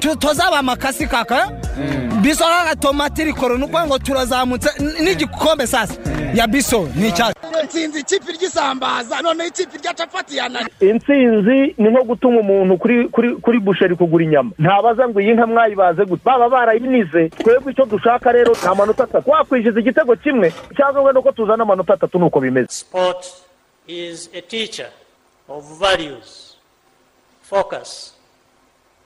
tu- tuzaba amakasi kaka? Biso kaka tomati rikoro ni ukuvuga ngo turazamutse n'igikombe sasa. Ya biso ni icyacu nsinzi ikipe ry'isambaza noneho ikipe rya capati yanani intsinzi ni nko gutuma umuntu kuri kuri kuri busheri kugura inyama. Ntabaza ngo iyi nka mwayibaze gute? Baba barayinize. Twebwe icyo dushaka rero ni amanota atatu. Wakwishyuza igitego kimwe cyangwa wenda uko tuzana amanota atatu ni uko bimeze. Sport is a teacher of values, focus,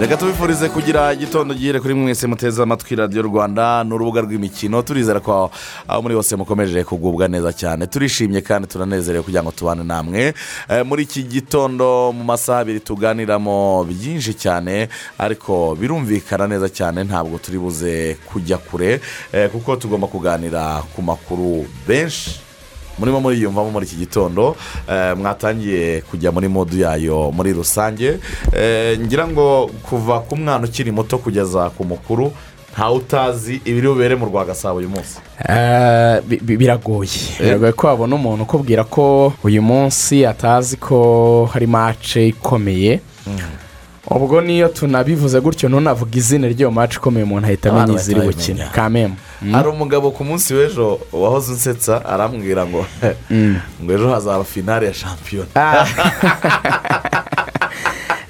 Reka tubifurize kugira igitondo gihire kuri mwese muteze amatwi radiyo rwanda. Ni urubuga rw'imikino turizera ko aho muri hose mukomeje kugubwa neza cyane. Turishimye kandi turanezerewe kugira ngo tubane namwe. Eh, muri iki gitondo mu masaha abiri tuganiramo byinshi cyane ariko birumvikana neza cyane ntabwo turi buze kujya kure. Eh, kuko tugomba kuganira ku makuru benshi. Murimo muriyumvamo muri iki gitondo eh, mwatangiye kujya muri modu yayo muri rusange. Eh, ngira ngo kuva ku mwana ukiri muto kugeza ku mukuru ntawe utazi ibiri bubere mu rwa gasabo uyu munsi. Eh, bi- bi- biragoye. Biragoye ko wabona umuntu ukubwira ko uyu munsi atazi ko hari mace ikomeye. Ubwo niyo tunabivuze gutyo ntunavuge izina ry'iyo mace ikomeye umuntu ahita amenya iziri bukine kamemu hari umugabo ku munsi w'ejo wahoze unsetsa arambwira ngo ngo ejo hazaba finale ya shampiyona.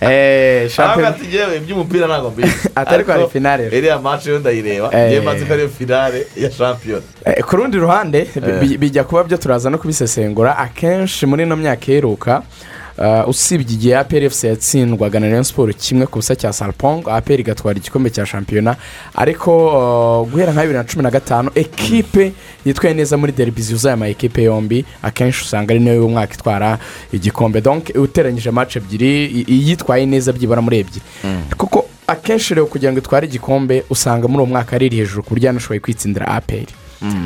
Eee aravuga ati ngewe iby'umupira ntabwo mbizi. Atari ko hari Ariko finale. iriya mace yo ndayireba Eh. ngewe maze ko ariyo finale ya shampiyona. Eh, ku rundi ruhande bi- bi- bijya kuba byo turaza no kubisesengura akenshi muri ino myaka iheruka usibye igihe apr yatsindwaga na rayon siporo kimwe ku busa cya salpong apr igatwara igikombe cya shampiyona. Ariko uh, guhera nka bibiri na cumi na gatanu ekipe yitwaye neza muri deribi zuzuye ama ekipe yombi akenshi usanga ari na yo y'umwaka itwara igikombe. Donc uteranyije match ebyiri iyitwaye neza byibura muri ebyiri. Kuko akenshi rero kugira ngo itware igikombe usanga muri uwo mwaka ari iri hejuru ku buryo yanashoboye kwitsindira apr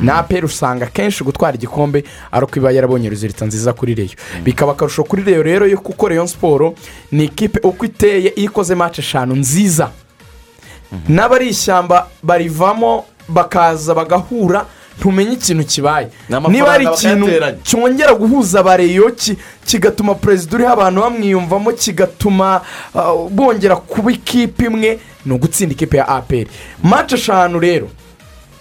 na apr usanga akenshi gutwara igikombe ari uko iba yarabonye rezilita nziza kuri reyo bikaba akarusho kuri reyo rero yo kuko reyo siporo ni ikipe uko iteye iyo ikoze mace eshanu nziza. N'abari ishyamba barivamo bakaza bagahura ntumenye ikintu kibaye. Niba hari ikintu cyongera guhuza abareyo ki- kigatuma perezida uriho abantu bamwiyumvamo kigatuma ah, bongera kuba ikipe imwe ni ugutsinda ikipe ya apr mace eshanu rero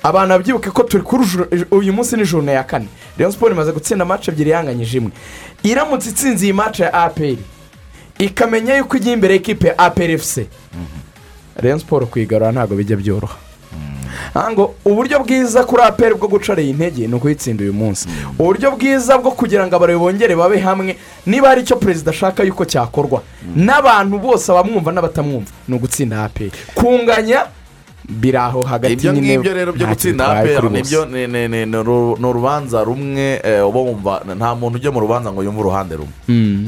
abantu babyibuke ko turi kuri uyu munsi ni joro ya kane. Rayon siporo imaze gutsinda mace ebyiri yanganyije imwe. Iramutse itsinze iyi mace ya apr ikamenya yuko igiye imbere y'ikipe ya apr efuse rayon siporo kuyigarura ntabwo bijya byoroha. Aha ngo uburyo bwiza kuri apr bwo gucarira intege ni ukuyitsinda uyu munsi. Uburyo bwiza bwo kugira ngo abarebe bongere babe hamwe niba hari icyo perezida ashaka yuko cyakorwa. N'abantu bose abamwumva n'abatamwumva ni ugutsinda apr kunganya biri aho hagati ibyo ngibyo rero byo gutsinda apera ni byo ni- ni- ni- ni uru- ni urubanza rumwe eh, uba wumva nta muntu ujya mu rubanza ngo yumve uruhande rumwe.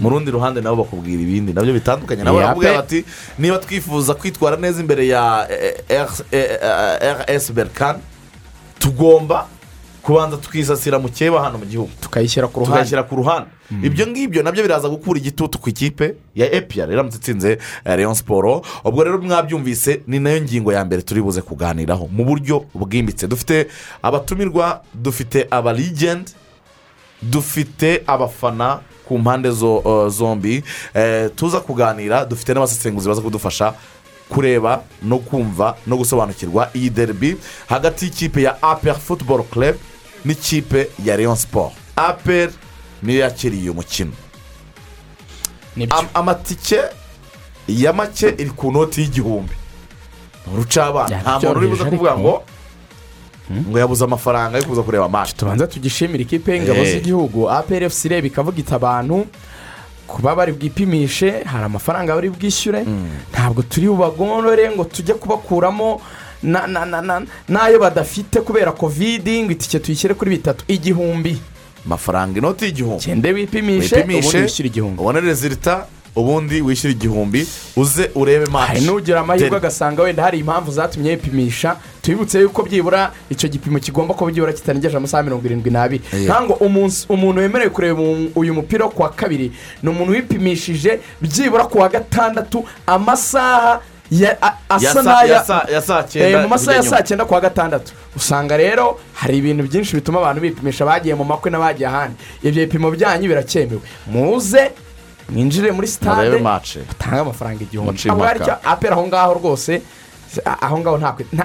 Mu rundi ruhande nabo bakubwira ibindi na byo bitandukanye. Nabo barakubwira bati niba twifuza kwitwara neza imbere ya eh, eh, rs berkan tugomba kubanza tukisasira mu keba hano mu gihugu. Tukayishyira ku ruhande. Tukayishyira ku ruhande. Ibyo ngibyo na byo biraza gukura igitutu ku ikipe ya epiyara iramutse itsinze eh, rayon siporo ubwo rero mwabyumvise ni na yo ngingo ya mbere turi buze kuganiraho. Mu buryo bwimbitse. Dufite abatumirwa dufite aba ligendi dufite abafana ku mpande zo- eh, zombi. Eh, tuza kuganira dufite n'abasesenguzi baza kudufasha kureba no kumva no gusobanukirwa iyi deribi hagati y'ikipe ya aperi futuboro club n'ikipe ya rayon siporo aperi niyo yakiriye uyu mukino. Nibyo Am- amatike ya make iri ku noti y'igihumbi. Urucabana. Ya, nta muntu uri buze kuvuga ngo ngo yabuze amafaranga yo kuza kureba amacu tubanza tugishimira ikipe y'ingabo Eh. z'igihugu. Apr efuse ireba ikavuga iti abantu kuba bari bwipimishe hari amafaranga bari bwishyure. Ntabwo turi bubagorore ngo tujye kubakuramo n'ayo badafite kubera kovidi ngo itike tuyishyire kuri bitatu igihumbi. Amafaranga inoti y'igihumbi. Gende wipimishe ubundi wishyure igihumbi. Ubone rezilita ubundi wishyura igihumbi. Uze urebe hari maci n'ugira amahirwe agasanga wenda hari impamvu zatumye yipimisha. Tubibutse yuko byibura icyo gipimo kigomba kuba byibura kitarengeje amasaha mirongo irindwi n'abiri. Ntabwo umuntu wemerewe kureba uyu mupira wo ku wa kabiri ni umuntu wipimishije byibura ku wa gatandatu amasaha asa n'aya Eh, mu masaha ya saa cyenda kuwa gatandatu. Usanga rero hari ibintu byinshi bituma abantu bipimisha bagiye mu makwe n'abagiye ahandi. Ibyo bipimo byanyu biracyemewe muze mwinjire muri sitade batange amafaranga igihumbi. Apera aho ngaho rwose aho ngaho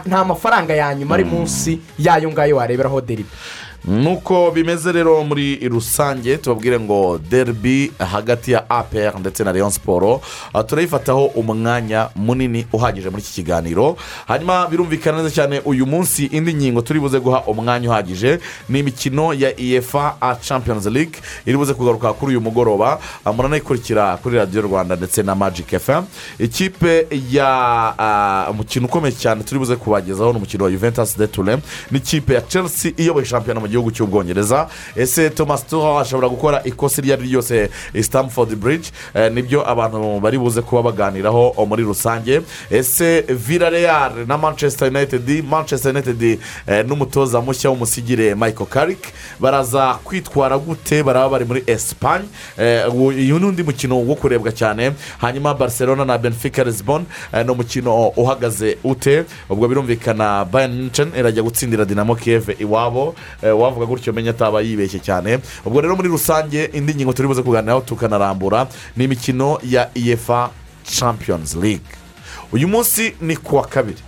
nta mafaranga ya nyuma ari munsi y'ayo ngayo wareberaho deribi nuko bimeze rero muri rusange tubabwire ngo derby hagati ya apr ndetse na leon siporo aha turayifataho umwanya munini uhagije muri iki kiganiro. Hanyuma birumvikana neza cyane uyu munsi indi ngingo turi buze guha umwanya uhagije ni imikino ya efa a champions league iri buze kugaruka kuri uyu mugoroba. Ah, muranayikurikira kuri radiyo rwanda ndetse na magic fm ikipe ya ah, umukino ukomeye cyane turi buze kubagezaho ni umukino wa juventus de tourne n'ikipe ya chelsea iyoboye shampiyona mu gihugu cy'ubwongereza ese thomas tuho ashobora gukora ikosa iryo ari ryo ryose i stamford bridge. Eh, ni byo abantu bari buze kuba baganiraho oh, muri rusange. Ese villarreal na manchester united manchester united eh, n'umutoza mushya w'umusigire michael carrick baraza kwitwara gute? Baraba bari muri esipanye uyu ni undi mukino wo kurebwa cyane. Hanyuma barcelona na benfica lisbon eh, ni umukino uhagaze ute? Ubwo birumvikana bayern munchen irajya gutsindira dinamo kiev iwabo. Eh, wavuga gutyo menya ataba yibeshye cyane. Ubwo rero muri rusange indi ngingo turi buze kuganiraho tukanarambura ni imikino ya efa champions league. Uyu munsi ni ku wa kabiri.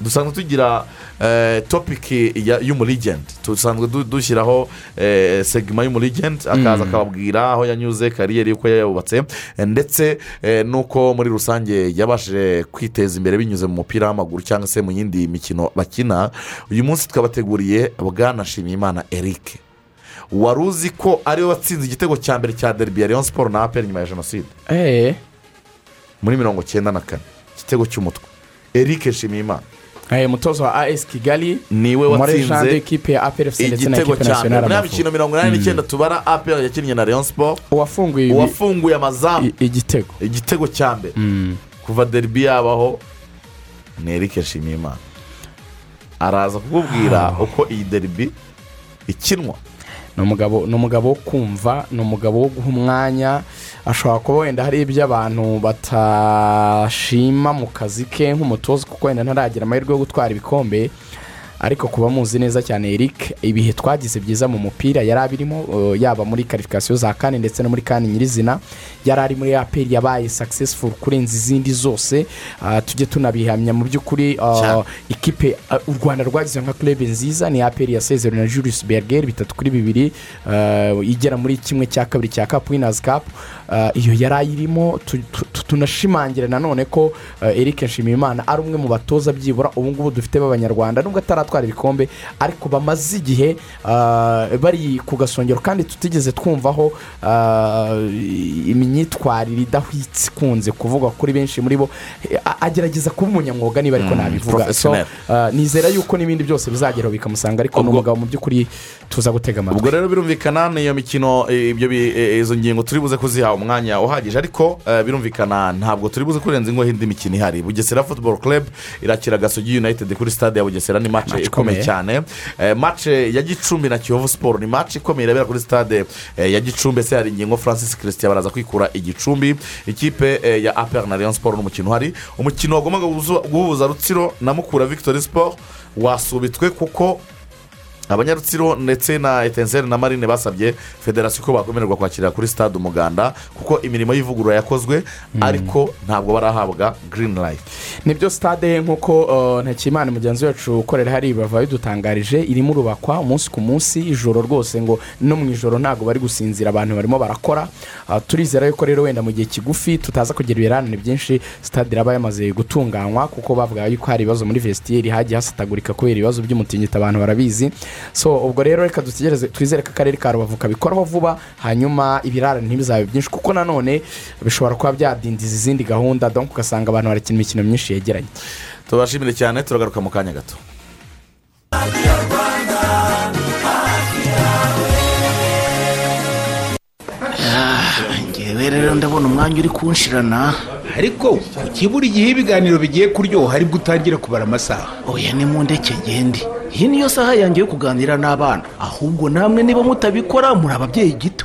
Dusanzwe tugira eh, topiki ya- y'umuligenti dusanzwe du- dushyiraho eh, segima y'umuligenti akaza akababwira aho yanyuze kariyeri uko yayubatse eh, ndetse eh, n'uko muri rusange yabashije kwiteza imbere binyuze mu mupira w'amaguru cyangwa se mu yindi mikino bakina uyu munsi twabateguriye bwanashimiyimana eric. Wari uzi ko ari we watsinze igitego cya mbere cya derby ya leon siporo na aperi nyuma ya jenoside? Muri mirongo cyenda na kane. Igitego cy'umutwe. Eric nshimiyimana. Umutoza wa as kigali ni we watsinze ekipe ya apelefuse ndetse na igitego ekipe nasiyonari amavubi mikino mirongo inani n'icyenda tubara aperi yakinnye na leon siporo uwafunguye amazamu igitego. Igitego cya mbere. Kuva derby yabaho ni nshimiyimana. Araza kukubwira uko iyi derby ikinwa. Ni umugabo wo kumva ni umugabo wo guha umwanya. Ashobora kuba wenda hari ibyo abantu batashima mu kazi ke nk'umutoza kuko wenda ntaragira amahirwe yo gutwara ibikombe. Ariko kuba muzi neza cyane eric ibihe twagize byiza mu mupira yari abirimo uh, yaba muri karifikasiyo za kane ndetse no muri kane nyirizina yari ari muri aperi yabaye successful kurenza izindi zose uh, tujye tunabihamya mu by'ukuri uh, ikipe u rwanda rwagize nka club nziza ni aperi yasezerewe na julius berger bitatu kuri bibiri igera muri kimwe cya kabiri cya winners cup uh, iyo yari ayirimo tu- tu- tu- tunashimangira nanone ko eric nshimiyimana ari umwe mu batoza byibura ubu ngubu dufite b'abanyarwanda nubwo ataratwara ibikombe ariko bamaze igihe uh, bari ku gasongero kandi tutigeze twumvaho uh, imyitwarire idahwitse ikunze kuvugwa kuri benshi muri bo. Agerageza kuba umunyamwuga niba ariko nabivuga. So professional. uh, nizera yuko n'ibindi byose bizageraho bikamusanga ariko ni umugabo mu by'ukuri tuza gutega amatwi. Ubwo rero birumvikana niyo mikino ibyo izo ngingo turi buze kuziha umwanya uhagije. Ariko eh, birumvikana ntabwo turi buze kurenza ingo y'indi mikino ihari. Bugesera football club irakira gasogi united kuri stade ya bugesera ni Match ikomeye cyane Eh, match ya gicumbi na kiyovu siporo ni match ikomeye irabera kuri stade eh, ya gicumbi ese hari ingingo francis christian baraza kwikura igicumbi ikipe eh, ya apr na leon siporo n'umukino uhari. Umukino wagombaga guhuza- rutsiro na mukura victory sport. Wasubitswe kuko abanyarutsiro ndetse na etenseri na marine basabye federasiyo ko bakwemererwa kwakirira kuri stade umuganda kuko imirimo y'ivugurura yakozwe ariko ntabwo barahabwa green light. Nibyo stade nk'uko uh, ntakimana mugenzi wacu ukorera hari bava bidutangarije irimo urubakwa umunsi ku munsi ijoro rwose ngo no mu ijoro ntabwo bari gusinzira abantu barimo barakora. Uh, turizera yuko rero wenda mu gihe kigufi tutaza kugira ibirarane byinshi stade iraba yamaze gutunganywa kuko bavuga yuko hari ibibazo muri vesitiyeri hagiye hasatagurika kubera ibibazo by'umutingito abantu barabizi. So ubwo rero reka dutegereze twizere ko akarere ka rubavu kabikoraho vuba hanyuma ibirarane ntibizabe byinshi kuko nanone bishobora kuba byadindiza izindi gahunda donc ugasanga abantu barakina imikino myinshi yegeranye. Tubashimire cyane turagaruka mu kanya gato. Ngewe rero ndabona umwanya uri kunshirana. Ariko ukibura igihe ibiganiro bigiye kuryoha ari bwo utangira kubara amasaha? Oya ni mu ndeke ngende iyi niyo saha yanjye yo kuganira n'abana. Ahubwo namwe niba mutabikora muri ababyeyi gito.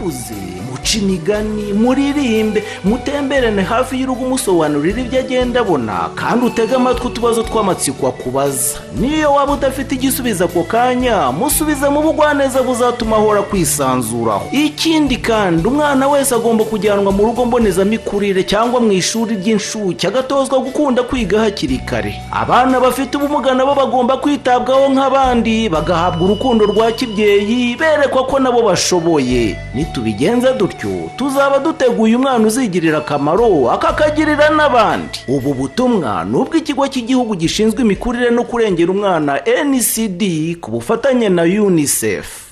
musakuze muce imigani muririmbe mutemberane hafi y'urugo umusobanurira ibyo agenda abona kandi utege amatwi utubazo tw'amatsiko akubaza. Niyo waba udafite igisubizo ako kanya musubize mu bugwaneza buzatuma ahora kwisanzuraho ikindi kandi umwana wese agomba kujyanwa mu rugo mbonezamikurire cyangwa mu ishuri ry'inshuke agatozwa gukunda kwiga hakiri kare. Abana bafite ubumuga nabo bagomba kwitabwaho nk'abandi bagahabwa urukundo rwa kibyeyi berekwa ko nabo bashoboye. Nitubigenza dutyo tuzaba duteguye umwana uzigirira akamaro akakagirira n'abandi. Ubu butumwa ni ubw'ikigo cy'igihugu gishinzwe imikurire no kurengera umwana ncd ku bufatanye na unicef.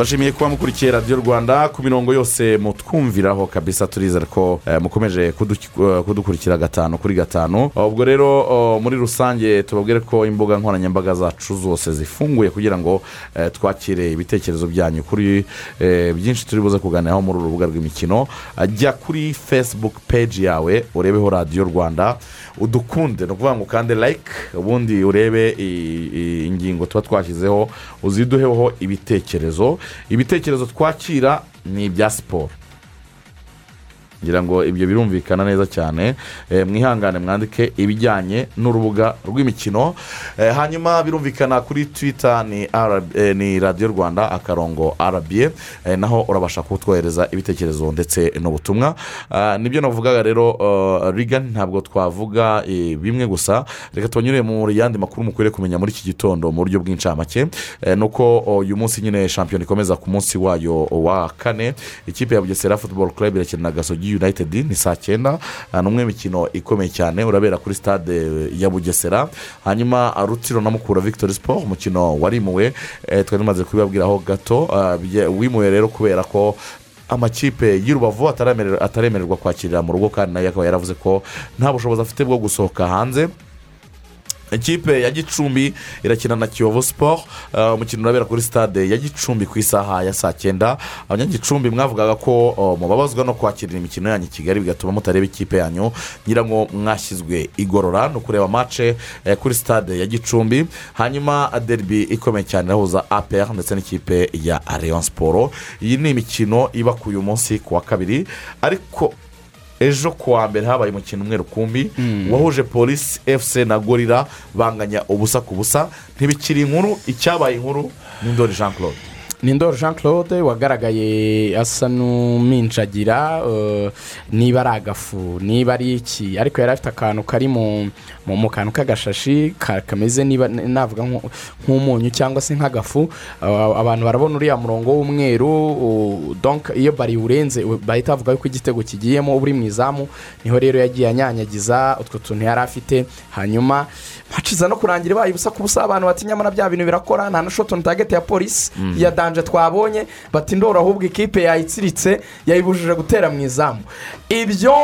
Tubashimiye kuba mukurikiye radiyo rwanda ku mirongo yose mutwumviraho kabisa turizere ko eh, mukomeje eh, kudukurikira gatanu kuri gatanu. Ubwo rero muri rusange tubabwire ko imbuga nkoranyambaga zacu zose zifunguye kugira ngo eh, twakire ibitekerezo byanyu kuri byinshi turi buze kuganiraho muri uru rubuga rw'imikino. Jya kuri facebook page yawe urebeho radiyo rwanda. Udukunde. Ni ukuvuga ngo ukande like ubundi urebe ingingo tuba twashyizeho uziduheho ibitekerezo. Ibitekerezo twakira ni ibya siporo ngira ngo ibyo birumvikana neza cyane. Eh, mwihangane mwandike ibijyanye n'urubuga rw'imikino. Eh, hanyuma birumvikana kuri twita ni eh, radiyo rwanda akarongo Eh, naho urabasha kutwohereza ibitekerezo ndetse n'ubutumwa. Nibyo navugaga rero rigani ntabwo twavuga bimwe gusa. Reka tubanyure mu yandi makuru mukwiriye kumenya muri iki gitondo mu buryo bw'incamake. Eh, ni uko oh, uyu munsi nyine shampiyona ikomeza ku munsi wayo wa kane. Ikipe ya bugesera futuboro club irakina na gasogi united ni saa cyenda ni umwe mu mikino ikomeye cyane urabera kuri stade ya bugesera. Hanyuma rutsiro na mukura victoire sport umukino warimuwe. Eh, twari tumaze kubibabwiraho gato bye- wimuwe rero kubera ko amakipe y'i rubavu ataremererwa ataremererwa kwakirira mu rugo kandi na yo akaba yaravuze ko nta bushobozi afite bwo gusohoka hanze. Ikipe ya gicumbi irakina na kiyovu siporo uh, umukino urabera kuri stade ya gicumbi ku isaha ya saa cyenda. Abanyagicumbi mwavugaga ko uh, mubabazwa no kwakirira imikino yanyu i kigali bigatuma mutareba ikipe yanyu. Ngira ngo mwashyizwe igorora ni ukureba mace eh, kuri stade ya gicumbi. Hanyuma derby ikomeye cyane irahuza apr ndetse n'ikipe ya rayon siporo iyi ni imikino iba ku uyu munsi ku wa kabiri. Ariko ejo ku wa mbere habaye umukino umwe rukumbi wahuje polisi efuse na gorira banganya ubusa ku busa. Ntibikiri inkuru icyabaye inkuru ni ndori jean claude. Ni ndoro jean claude wagaragaye asa n'uminjagira eh, niba ari agafu niba ari iki. Ariko yari afite akantu kari mu kantu k'agashashi ka- kameze niba navuga nk'umunyu cyangwa se nk'agafu. Ah, abantu barabona uriya murongo w'umweru iyo bari urenze uh, bahita bavuga yuko igitego kigiyemo uri mu izamu ni ho rero yagiye anyanyagiza utwo tuntu yari afite. Hanyuma haciza no kurangira ibaye ubusa ku busa abantu bati nyamara bya bintu birakora nta na shotoni tageti ya polisi ya danje twabonye bati ndora ahubwo ikipe yayitsiritse yayibujije gutera mu izamu. Ibyo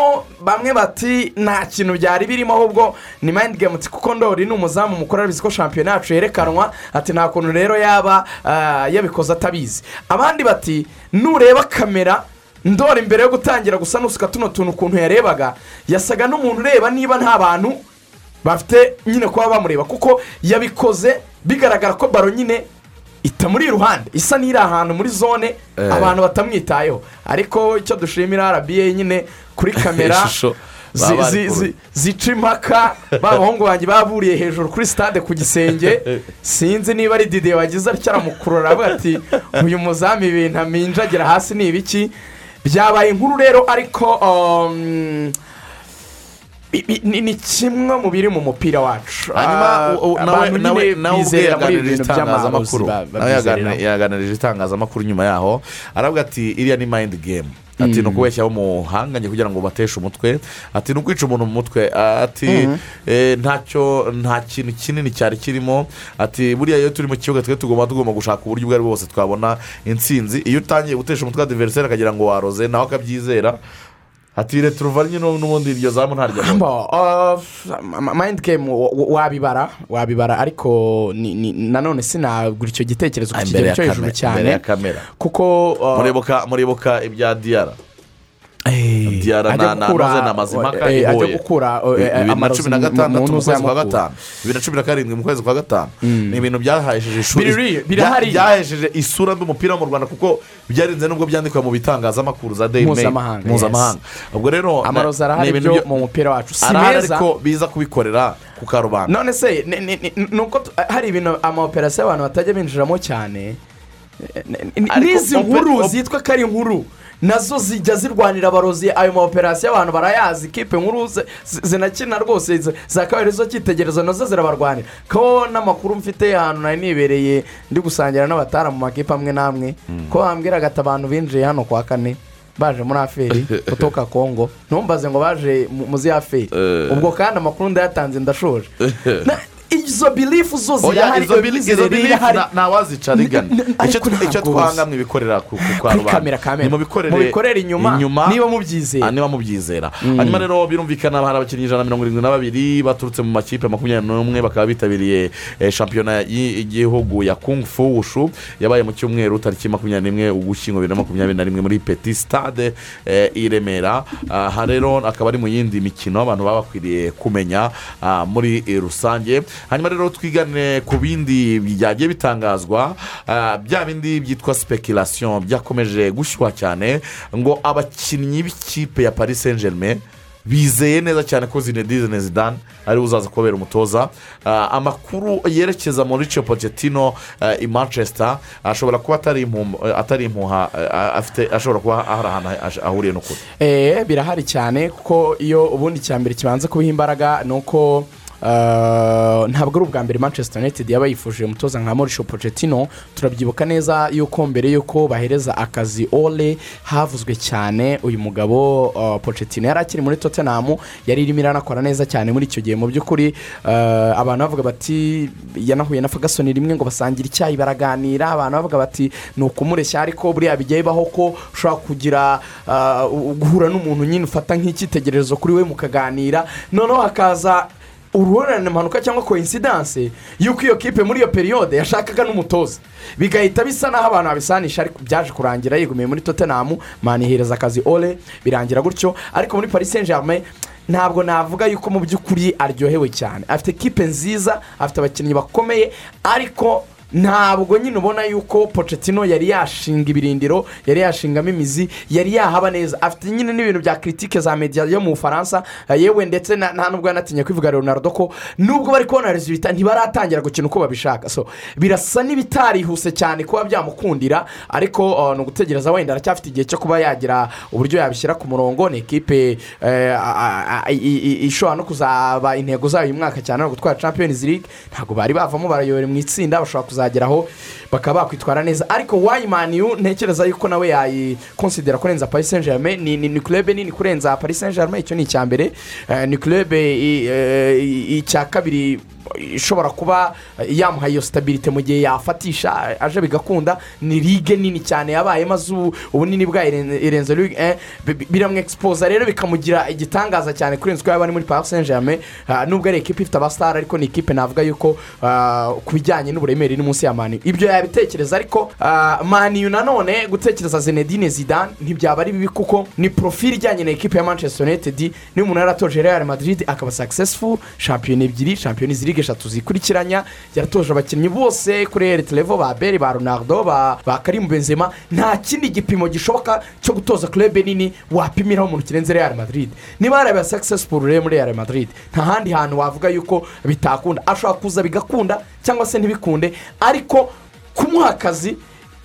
bamwe bati nta kintu byari birimo ahubwo ni mayindi gemuti kuko ndori ni umuzamu mukuru arabizi ko shampiyona yacu yerekanwa. Ati nta kuntu rero yaba ah, yabikoze atabizi. Abandi bati nureba kamera ndora imbere yo gutangira gusa nusuka tuno tuntu ukuntu yarebaga. Yasaga n'umuntu ureba niba nta bantu bafite nyine kuba bamureba kuko yabikoze bigaragara ko baro nyine itamuri iruhande isa n'iri ahantu muri zone Eh. abantu batamwitayeho. Ariko icyo dushimira rba nyine kuri kamera zica impaka. Ba bahungu banjye baburiye hejuru kuri sitade ku gisenge. Sinzi niba ari dide wagize atyo aramukurura aravuga ati uyu muzamu ibintu aminjagira hasi ni ibiki? Byabaye inkuru rero ariko um, ni ni kimwe mu biri mu mupira wacu. Hanyuma Ah, nawe yaganirije itangazamakuru. Nawe yaganirije- itangazamakuru nyuma yaho aravuga ati iriya ni mayindi gemu ati ni ukubeshyaho umuhanganye kugira ngo bateshe umutwe. Ati ni ukwica umuntu mu mutwe. Ati eh, ntacyo nta kintu kinini cyari kirimo. Ati buriya iyo turi mu kibuga twe tugomba tugomba gushaka uburyo ubwo ari bwo bwose twabona intsinzi. Iyo utangiye gutesha umutwe wa diveriseri akagira ngo waroze nawe akabyizera. Ati leta uruvanye n'ubundi iryo zamu ntaryo Mbo, ma- mind game wa- wa- wabibara wabibara ariko nanone sinagura icyo gitekerezo ku kigero cyo hejuru cyane kuko muribuka ibya diyara na- Mazimpaka eh, ajya gukura uh, eh, bibiri na cumi na gatandatu mu kwezi kwa gatanu bibiri na cumi na karindwi mu kwezi kwa gatanu ni ibintu byahesheje ishuri byahesheje isura mbi umupira wo mu rwanda kuko byarenze nubwo byandikwa mu bitangazamakuru za dayi meyi Mpuzamahanga, ubwo rero amarozi arahari byo mu mupira wacu si meza ariko biza kubikorera ku karubanda none se ni- uko hari ibintu amaoperasiyo abantu batajya binjiramo cyane Eh, n'izi nkuru zitwa ko ari inkuru na zo zijya zirwanira abarozi ayo maoperasiyo abantu barayazi kipe nkuru zi- zi- zinakina rwose za kabiri zo cyitegererezo na zo zirabarwanira. Ko n'amakuru mfite ahantu nari nibereye ndi gusangira n'abatara mu makipe amwe n'amwe ko bambwiraga ati abantu binjiye hano kwa kane baje muri aferi kutoka kongo ntumbaze ngo baje mu- muzi aferi. Eh. ubwo kandi amakuru ndayatanze ndashoje. izo bilifu zo zirahari izo nta- ntawazica rigana icyo twanga mwibikorera ku kamera kamera. Ni mubikorere inyuma niba mubyizera. Ah, niba mubyizera. Hanyuma rero birumvikana hari abakinnyi ijana na mirongo irindwi na babiri baturutse mu makipe makumyabiri n'umwe bakaba bitabiriye eh, shampiyona y'igihugu ya kung fu wushu yabaye mu cyumweru tariki makumyabiri n'imwe ugushyingo bibiri na makumyabiri na rimwe muri peti stade eh, i remera. Aha rero akaba ari mu yindi mikino abantu baba bakwiriye kumenya ah, muri rusange. Hanyuma rero twigane ku bindi byagiye bitangazwa ah, bya bindi byitwa speculation byakomeje gushyuha cyane ngo abakinnyi b'ikipe ya paris saint germain bizeye neza cyane ko zinedine zidane ari we uzaza kubera umutoza. Ah, amakuru yerekeza muri Pochettino uh, i manchester ashobora kuba atari impu- atari impuha afite ashobora kuba hari ahantu ahuriye n'ukuri. Eh, birahari cyane kuko iyo ubundi cya mbere kibanza kubiha imbaraga ni uko ntabwo ari ubwa mbere manchester united yaba yifuje umutoza nka mauricio pochettino. Turabyibuka neza yuko mbere y'uko bahereza akazi ole havuzwe cyane uyu mugabo eh, pochettino. Yari akiri muri tottenham yari irimo iranakora neza cyane muri icyo gihe. Mu by'ukuri eh, abantu bavuga bati yanahuye na fagasoni rimwe ngo basangira icyayi baraganira. Abantu bavuga bati ni ukumureshya. Ariko buriya bijya bibaho ko ushobora kugira guhura n'umuntu nyine ufata nk'icyitegererezo kuri we mukaganira. Noneho hakaza uruhurirane impanuka cyangwa koinsidanse y'uko iyo kipe muri iyo periyode yashakaga n'umutoza. Bigahita bisa n'aho abantu babisanisha ariko byaje kurangira yigumiye muri tottenham manihereza akazi ole birangira gutyo. Ariko muri paris saint germain ntabwo navuga yuko mu by'ukuri aryohewe cyane. Afite kipe nziza afite abakinnyi bakomeye ariko ntabwo nyine ubona yuko pochettino yari yashinga ibirindiro yari yashingamo imizi yari yahaba neza. Afite nyine n'ibintu bya kiritike za mediya yo mu bufaransa eh, yewe ndetse nta nubwo yanatinye kwivuga leonardo ko nubwo bari kubona rezilita ntibaratangira gukina uko babishaka. So birasa n'ibitarihuse cyane kuba byamukundira ariko uh, ni ugutegereza wenda aracyafite igihe cyo kuba yagira uburyo yabishyira ku murongo. Ni ekipe eh, ishobora no kuzaba intego zayo uyu mwaka cyane no gutwara champions league. Ntabwo bari bavamo barayobora mu itsinda bashobora kuzageraho bakaba bakwitwara neza. Ariko wayimaniyu ntekereza yuko nawe yayikonsidera kurenza paris saint germain ni ni club nini kurenza paris saint germain icyo ni icya mbere. Eh, ni i- eh, icya kabiri ishobora kuba yamuha iyo sitabirite mu gihe yafatisha aje bigakunda. Ni ligue nini cyane yabaye maze ubu- ubunini iren- irenze ligue bi- bi- biramwexposa rero bikamugira igitangaza cyane kurenza uko yaba ari muri paris saint germain Ah, nubwo ari ekipa ifite abasitari ariko ni ikipe navuga yuko ah, ku bijyanye n'uburemere iri munsi ya maniyu ibyo yabitekereza ariko ah, maniyu nanone gutekereza zenedine zidane ntibyaba ari bibi kuko ni profili ijyanye na ekipe ya manchester united niba umuntu yaratoje real madrid akaba successful shampiyona ebyiri shampiyona zirige eshatu zikurikiranya yaratoje abakinnyi bose kuri erite levo ba beri ba ronaldo ba karimu benzema. Nta kindi gipimo gishoboka cyo gutoza club nini wapimiraho umuntu kirenze real madrid. Niba yaraba successful rero muri real madrid. Nta handi hantu wavuga yuko bitakunda. Ashobora kuza bigakunda cyangwa se ntibikunde ariko kumuha akazi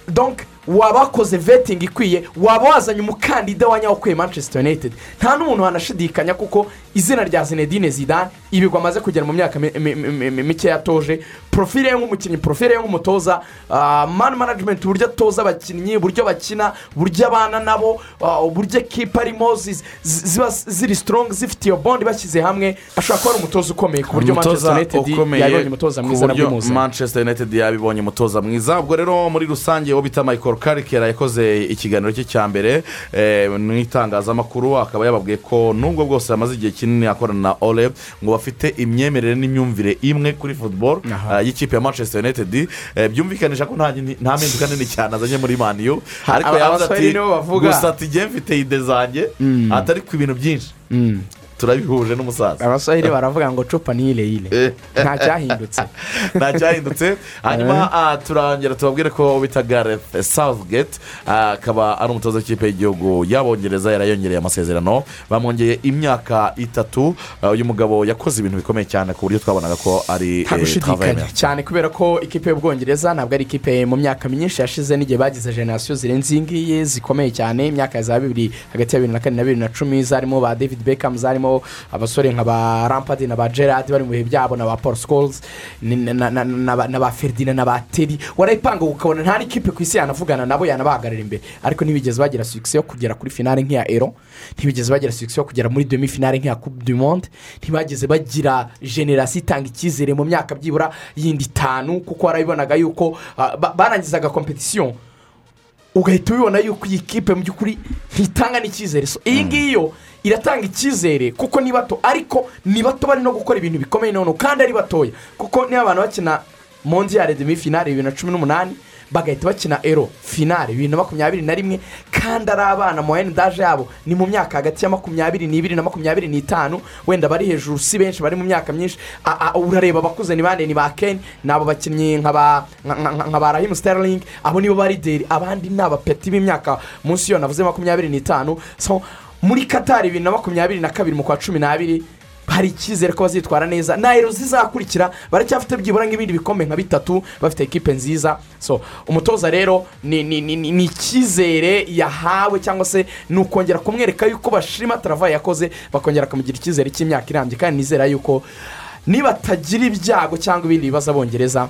donc waba wakoze vetingi ikwiye waba wazanye umukandida wa nyawo manchester united. Nta n'umuntu wanashidikanya kuko izina rya zinedine zidane ibigwa amaze kugera mu myaka mi- mi- profile ye nk'umukinnyi profile ye nk'umutoza ah, man management uburyo atoza abakinnyi uburyo bakina uburyo abana nabo ah, uburyo ekipa arimo zi- zi- ziba ziri strong zifite iyo bondi bashyize hamwe ashobora kuba ari umutoza ukomeye ku buryo manchester united yabonye umutoza mwiza ku buryo manchester united yabibonye umutoza mwiza. Ubwo rero muri rusange uwo bita michael karikera yakoze ikiganiro cye cya mbere eh, mu itangazamakuru akaba yababwiye ko nubwo bwose yamaze igihe kinini akorana na ole ngo bafite imyemerere n'imyumvire imwe kuri eh, y'ikipe ya manchester united. Eh, byumvikanisha ko nta mpinduka nini cyane azanye muri maniyu ariko yavuze ati gusa ati mfite ide zanjye atari ku bintu byinshi. Mm. Turabihuje n'umusaza. Abasore baravuga ngo cupa ni ireyire Eh. nta cyahindutse. Nta cyahindutse. Hanyuma ah, turongera tubabwire ko bita gareth southgate ah, akaba ari umutoza w'ikipe y'igihugu y'abongereza yarayongereye amasezerano. Bamwongeye imyaka itatu. Ah, uyu mugabo yakoze ibintu bikomeye cyane ku buryo twabonaga ko ari eh, travail cyane kubera ko ikipe y'ubwongereza ntabwo ari ikipe mu myaka myinshi yashize n'igihe bagize generasiyo zirenze iyi ngiyi zikomeye cyane. Imyaka ya za bibiri hagati ya bibiri na kane na bibiri na cumi zarimo ba david beckham zarimo abasore nka ba rampadi na ba gerard bari mu bihe byabo na ba paul scholes ni- na- ba- na ba ferdinand na ba teri warayipanga ukabona nta n'ikipe ku isi yanavugana nabo yanabahagarara imbere. Ariko ntibigeze bagira sugisi yo kugera kuri finale nk'iya ero ntibigeze bagira sugisi yo kugera muri demi finale nk'iya coupe du monde ntibageze bagira generasiyo itanga icyizere mu myaka byibura yindi itanu kuko warabibonaga yuko ah, ba- barangizaga kompetisiyo ugahita ubibona yuko iyi kipe mu by'ukuri ntitanga n'icyizere. Iyi ngiyi yo iratanga icyizere kuko ni bato ariko ni bato bari no gukora ibintu bikomeye noneho kandi ari batoya kuko niba abantu bakina mondiyare demi finale bibiri na cumi n'umunani bagahita bakina ero finale bibiri na makumyabiri na rimwe kandi ari abana mu daje yabo. Ni mu myaka hagati ya makumyabiri n'ibiri na makumyabiri n'itanu. Wenda bari hejuru si benshi bari mu myaka myinshi. Urareba abakuze ni bande ni ba keni ni abo bakinnyi nka ba rahimu siteringi abo nibo bari deri abandi ni abapeti b'imyaka munsi y'iyo navuze makumyabiri n'itanu. Muri katari bibiri na makumyabiri na kabiri mu kwa cumi n'abiri hari icyizere ko bazitwara neza. Na ero zizakurikira baracyafite byibura nk'ibindi bikombe nka bitatu bafite ekipe nziza. So umutoza rero ni icyizere yahawe cyangwa se ni ukongera kumwereka yuko bashima taravayi yakoze bakongera bakamugira icyizere cy'imyaka irambye. Kandi nizera yuko nibatagira ibyago cyangwa ibindi bibazo abongereza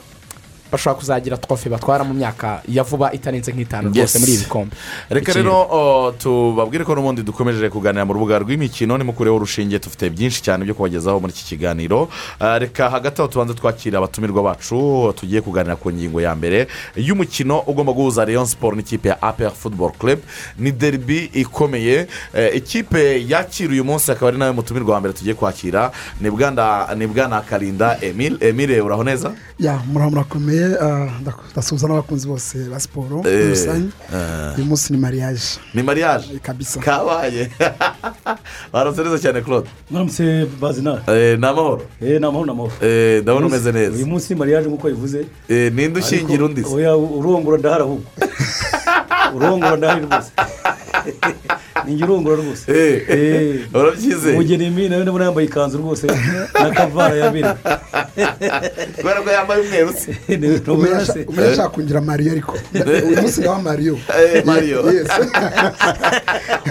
bashobora kuzagira trofe batwara mu myaka ya vuba itarenze nk'itanu rwose Yes. muri ibi bikombe. Reka rero tubabwire ko n'ubundi dukomeje kuganira mu rubuga rw'imikino nimukureho urushinge dufite byinshi cyane byo kubagezaho muri iki kiganiro. Reka hagati aho tubanza twakira abatumirwa bacu tugiye kuganira ku ngingo ya mbere y'umukino ugomba guhuza leon siporo n'ikipe ya apr football club. Ni deribi ikomeye. Eh, ikipe yakira uyu munsi akaba ari nawe mutumirwa wa mbere tugiye kwakira. Ni bwana karinda emile. Emile uraho neza? Ya murakomeye ndasuhuza n'abakunzi bose ba siporo muri Eh, rusange. eh. uyu munsi ni mariage. Ni mariage? Kabisa. Kabaye. Barose neza cyane claude? Mwaramutse bazina Eh, ni amahoro. Ni amahoro ni amahoro. Eh, ndabona umeze neza. uyu munsi mariage nk'uko bivuze Eh, ninde ushingira undi se? urongora ndahari ahubwo. Urongora ndahari rwose ninjye urongora rwose. Eh, Eh, urabyizeye. Umugeni mi nawe ndabona yambaye ikanzu rwose. Na kavara yabiri kubera ko yambaye umweru se. Se umenya ashaka kungira mariyo ariko. Uyu munsi ndaba mariyo Eh, Mario. Yes.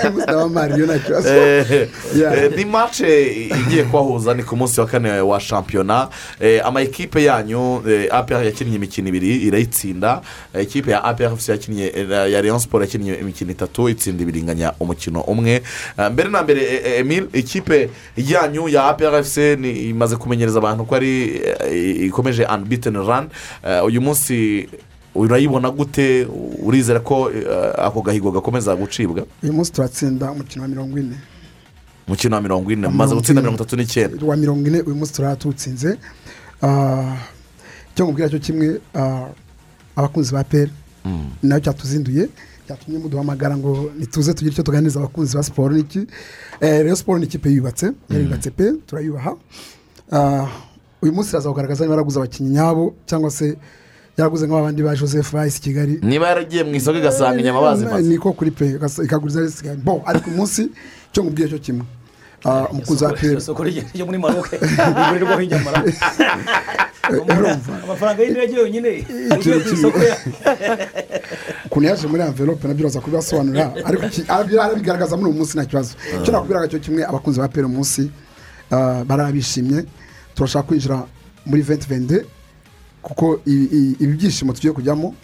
uyu munsi ndaba mariyo nta kibazo Eh, eh, ni mace igiye kubahuza ni ku munsi wa kane wa shampiyona. Eh, ama ekipe yanyu eh, apr yakinnye imikino ibiri irayitsinda Eh, ikipe ya apr fc yakinnye eh, ya leon siporo yakinnye imikino itatu itsinda ibiriganya umukino umwe. Eh, mbere na mbere eh, eh, emile ikipe yanyu ya apr imaze kumenyereza abantu ko ari eh, ikomeje unbeaten run. Eh, uyu munsi urayibona gute? Urizera ko eh, ako gahigo gakomeza gucibwa? Uyu munsi turatsinda umukino wa mirongo ine. Umukino wa mirongo ine. Maze gutsinda mirongo itatu n'icyenda. Wa mirongo ine uyu munsi turaba tuwutsinze Ah, icyo nkubwira cyo kimwe abakunzi ba peri ni na cyo cyatuzinduye cyatumye muduhamagara ngo nituze tugire icyo tuganiriza abakunzi ba siporo n'iki. Eh, rero siporo ni ikipe yubatse yubatse pe turayubaha. Ah, uyu munsi iraza kugaragaza niba yaraguze abakinnyi nyabo cyangwa se yaraguze nk'abandi ba joseph bayisi kigali. Niba yaragiye mu isoko igasanga inyama bazimaze. niko kuri pe ikaguriza zisigaye bo ariko uyu munsi icyo nkubwiye cyo kimwe. Ah, umukunzi wa peri isoko ryo muri maroke rigurirwaho inyama amafaranga y'indege yonyine. Agiye ku isoko ya. Ukuntu yaje muri envelope na byo uraza kubibasobanurira ariko arabyo arabigaragaza muri uyu munsi nta kibazo. Icyo nakubwiraga cyo kimwe abakunzi ba peri uyu munsi ah, barabishimye. Turashaka kwinjira muri venti vende kuko ibi byishimo tugiye kujyamo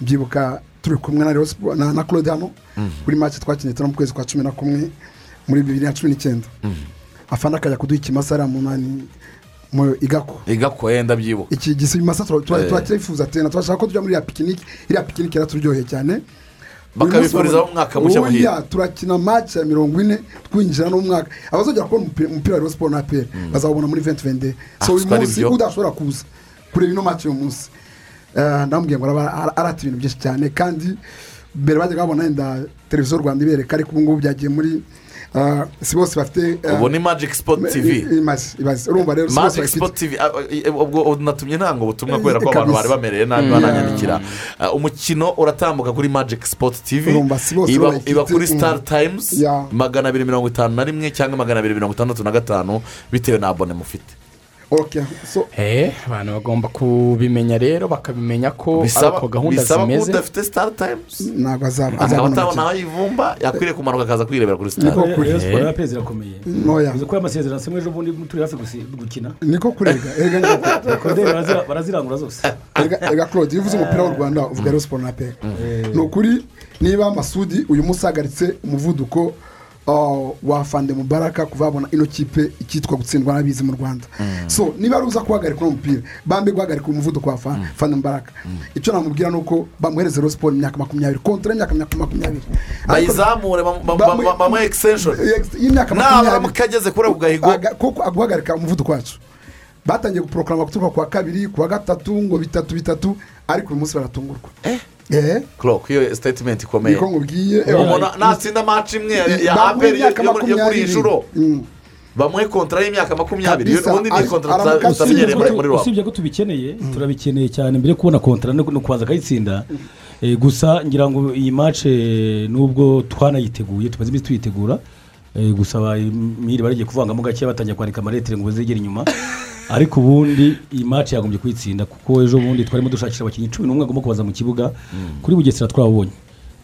byibuka turi kumwe na na na claude hano kuri make twakinnye turi mu kwezi kwa cumi na kumwe muri bibiri na cumi n'icyenda. Afana akajya kuduha ikimasa ariya munani mu igako. Igako yenda byibuka iki gisimasa Eh. turakirifuza tena turashaka ko tujya muri iriya pikiniki iriya pikiniki yaraturyoheye cyane. Bakabifurizaho umwaka mushya muhire turakina match ya mirongo ine twinjira n'umwaka. Abazongera kubona umupira wa Sport na APR bazawubona muri 2020 Ah, so uyu munsi udashobora kuza kureba ino match uyu munsi. Eh, ndamubwiye ngo arata ibintu byinshi cyane kandi mbere bajyaga babona wenda televiziyo rwanda ibereka ariko ubu ngubu byagiye muri si bose bafite eh, ubu ni magic sport tv i- imaze ibaze urumva rero si bose magic bayifite. sport tv ah, eh, ubwo natumye ntanga ubutumwa kubera ko abantu bari bamereye nabi bananyandikira. Ah, umukino uratambuka kuri magic sport tv Urumva si bose iba kuri mm. star times Ya. magana abiri mirongo itanu na rimwe cyangwa magana abiri mirongo itandatu na gatanu bitewe na abone mufite. Eh, abantu bagomba kubimenya rero bakabimenya ko ari uko gahunda bisaba ko zimeze. udafite star times? Ntabwo azaba atabona aho yivumba yakwiriye kumanuka akaza kwirebera kuri star Niko. Rayon Sport na APR zirakomeye Noya. uzi ko amasezerano asemwe ejo bundi turi hafi gukina. Niko kurega erega niko barazirangura zose. Erega erega claude iyo uvuze umupira w'u rwanda uvuga rero siporo na peri ni ukuri niba masudi uyu munsi ahagaritse umuvuduko uh, wa fande mubaraka kuva babona ino kipe ikitwa gutsindwa n'abizi mu rwanda. So niba ari uza kuhagarika uno mupira bambe guhagarika umuvuduko wa fa- fande mubaraka. Icyo namubwira ni uko bamuhereze rero siporo imyaka makumyabiri kontra y'imyaka makumyabiri. Bayizamure bam- bam- Bamu- bam- bamuhe extension. Y'imyaka naramuka ageze kuri ako gahigo. Kuko aguhagarika umuvuduko wacu. Batangiye guproklama guturuka ku wa kabiri ku wa gatatu ngo bitatu bitatu ariko uyu munsi baratungurwa. Eh clock iyo statement ikomeye niko nkubwiye umuntu natsinda match imwe ya- aperi yo muri iyi nshuro Mm. bamuhe kontra y'imyaka makumyabiri ubundi ni aramuka tutamenyereye muri muri rwanda usibye ko tubikeneye turabikeneye cyane mbere yo kubona kontara no kubanza akayitsinda Eh, gusa ngira ngo iyi mace nubwo twanayiteguye tumaze iminsi tuyitegura eh, gusa miri baragiye kuvangamo gake batangiye kwandika amaletire ngo bazegere inyuma ariko ubundi iyi mace yagombye kuyitsinda kuko ejo bundi twarimo dushakisha abakinnyi cumi n'umwe agomba kubaza mu kibuga kuri bugesera twabonye.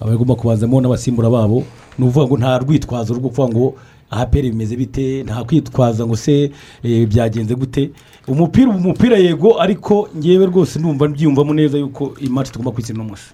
Abagomba kubazamo n'abasimbura babo ni ukuvuga ngo nta rwitwazo rwo kuvuga ngo ahaperi bimeze bite nta kwitwaza ngo se eh, byagenze gute. Umupira umupira yego ariko ngewe rwose numva byiyumvamo neza yuko iyi match tugomba kwitsinda umunsi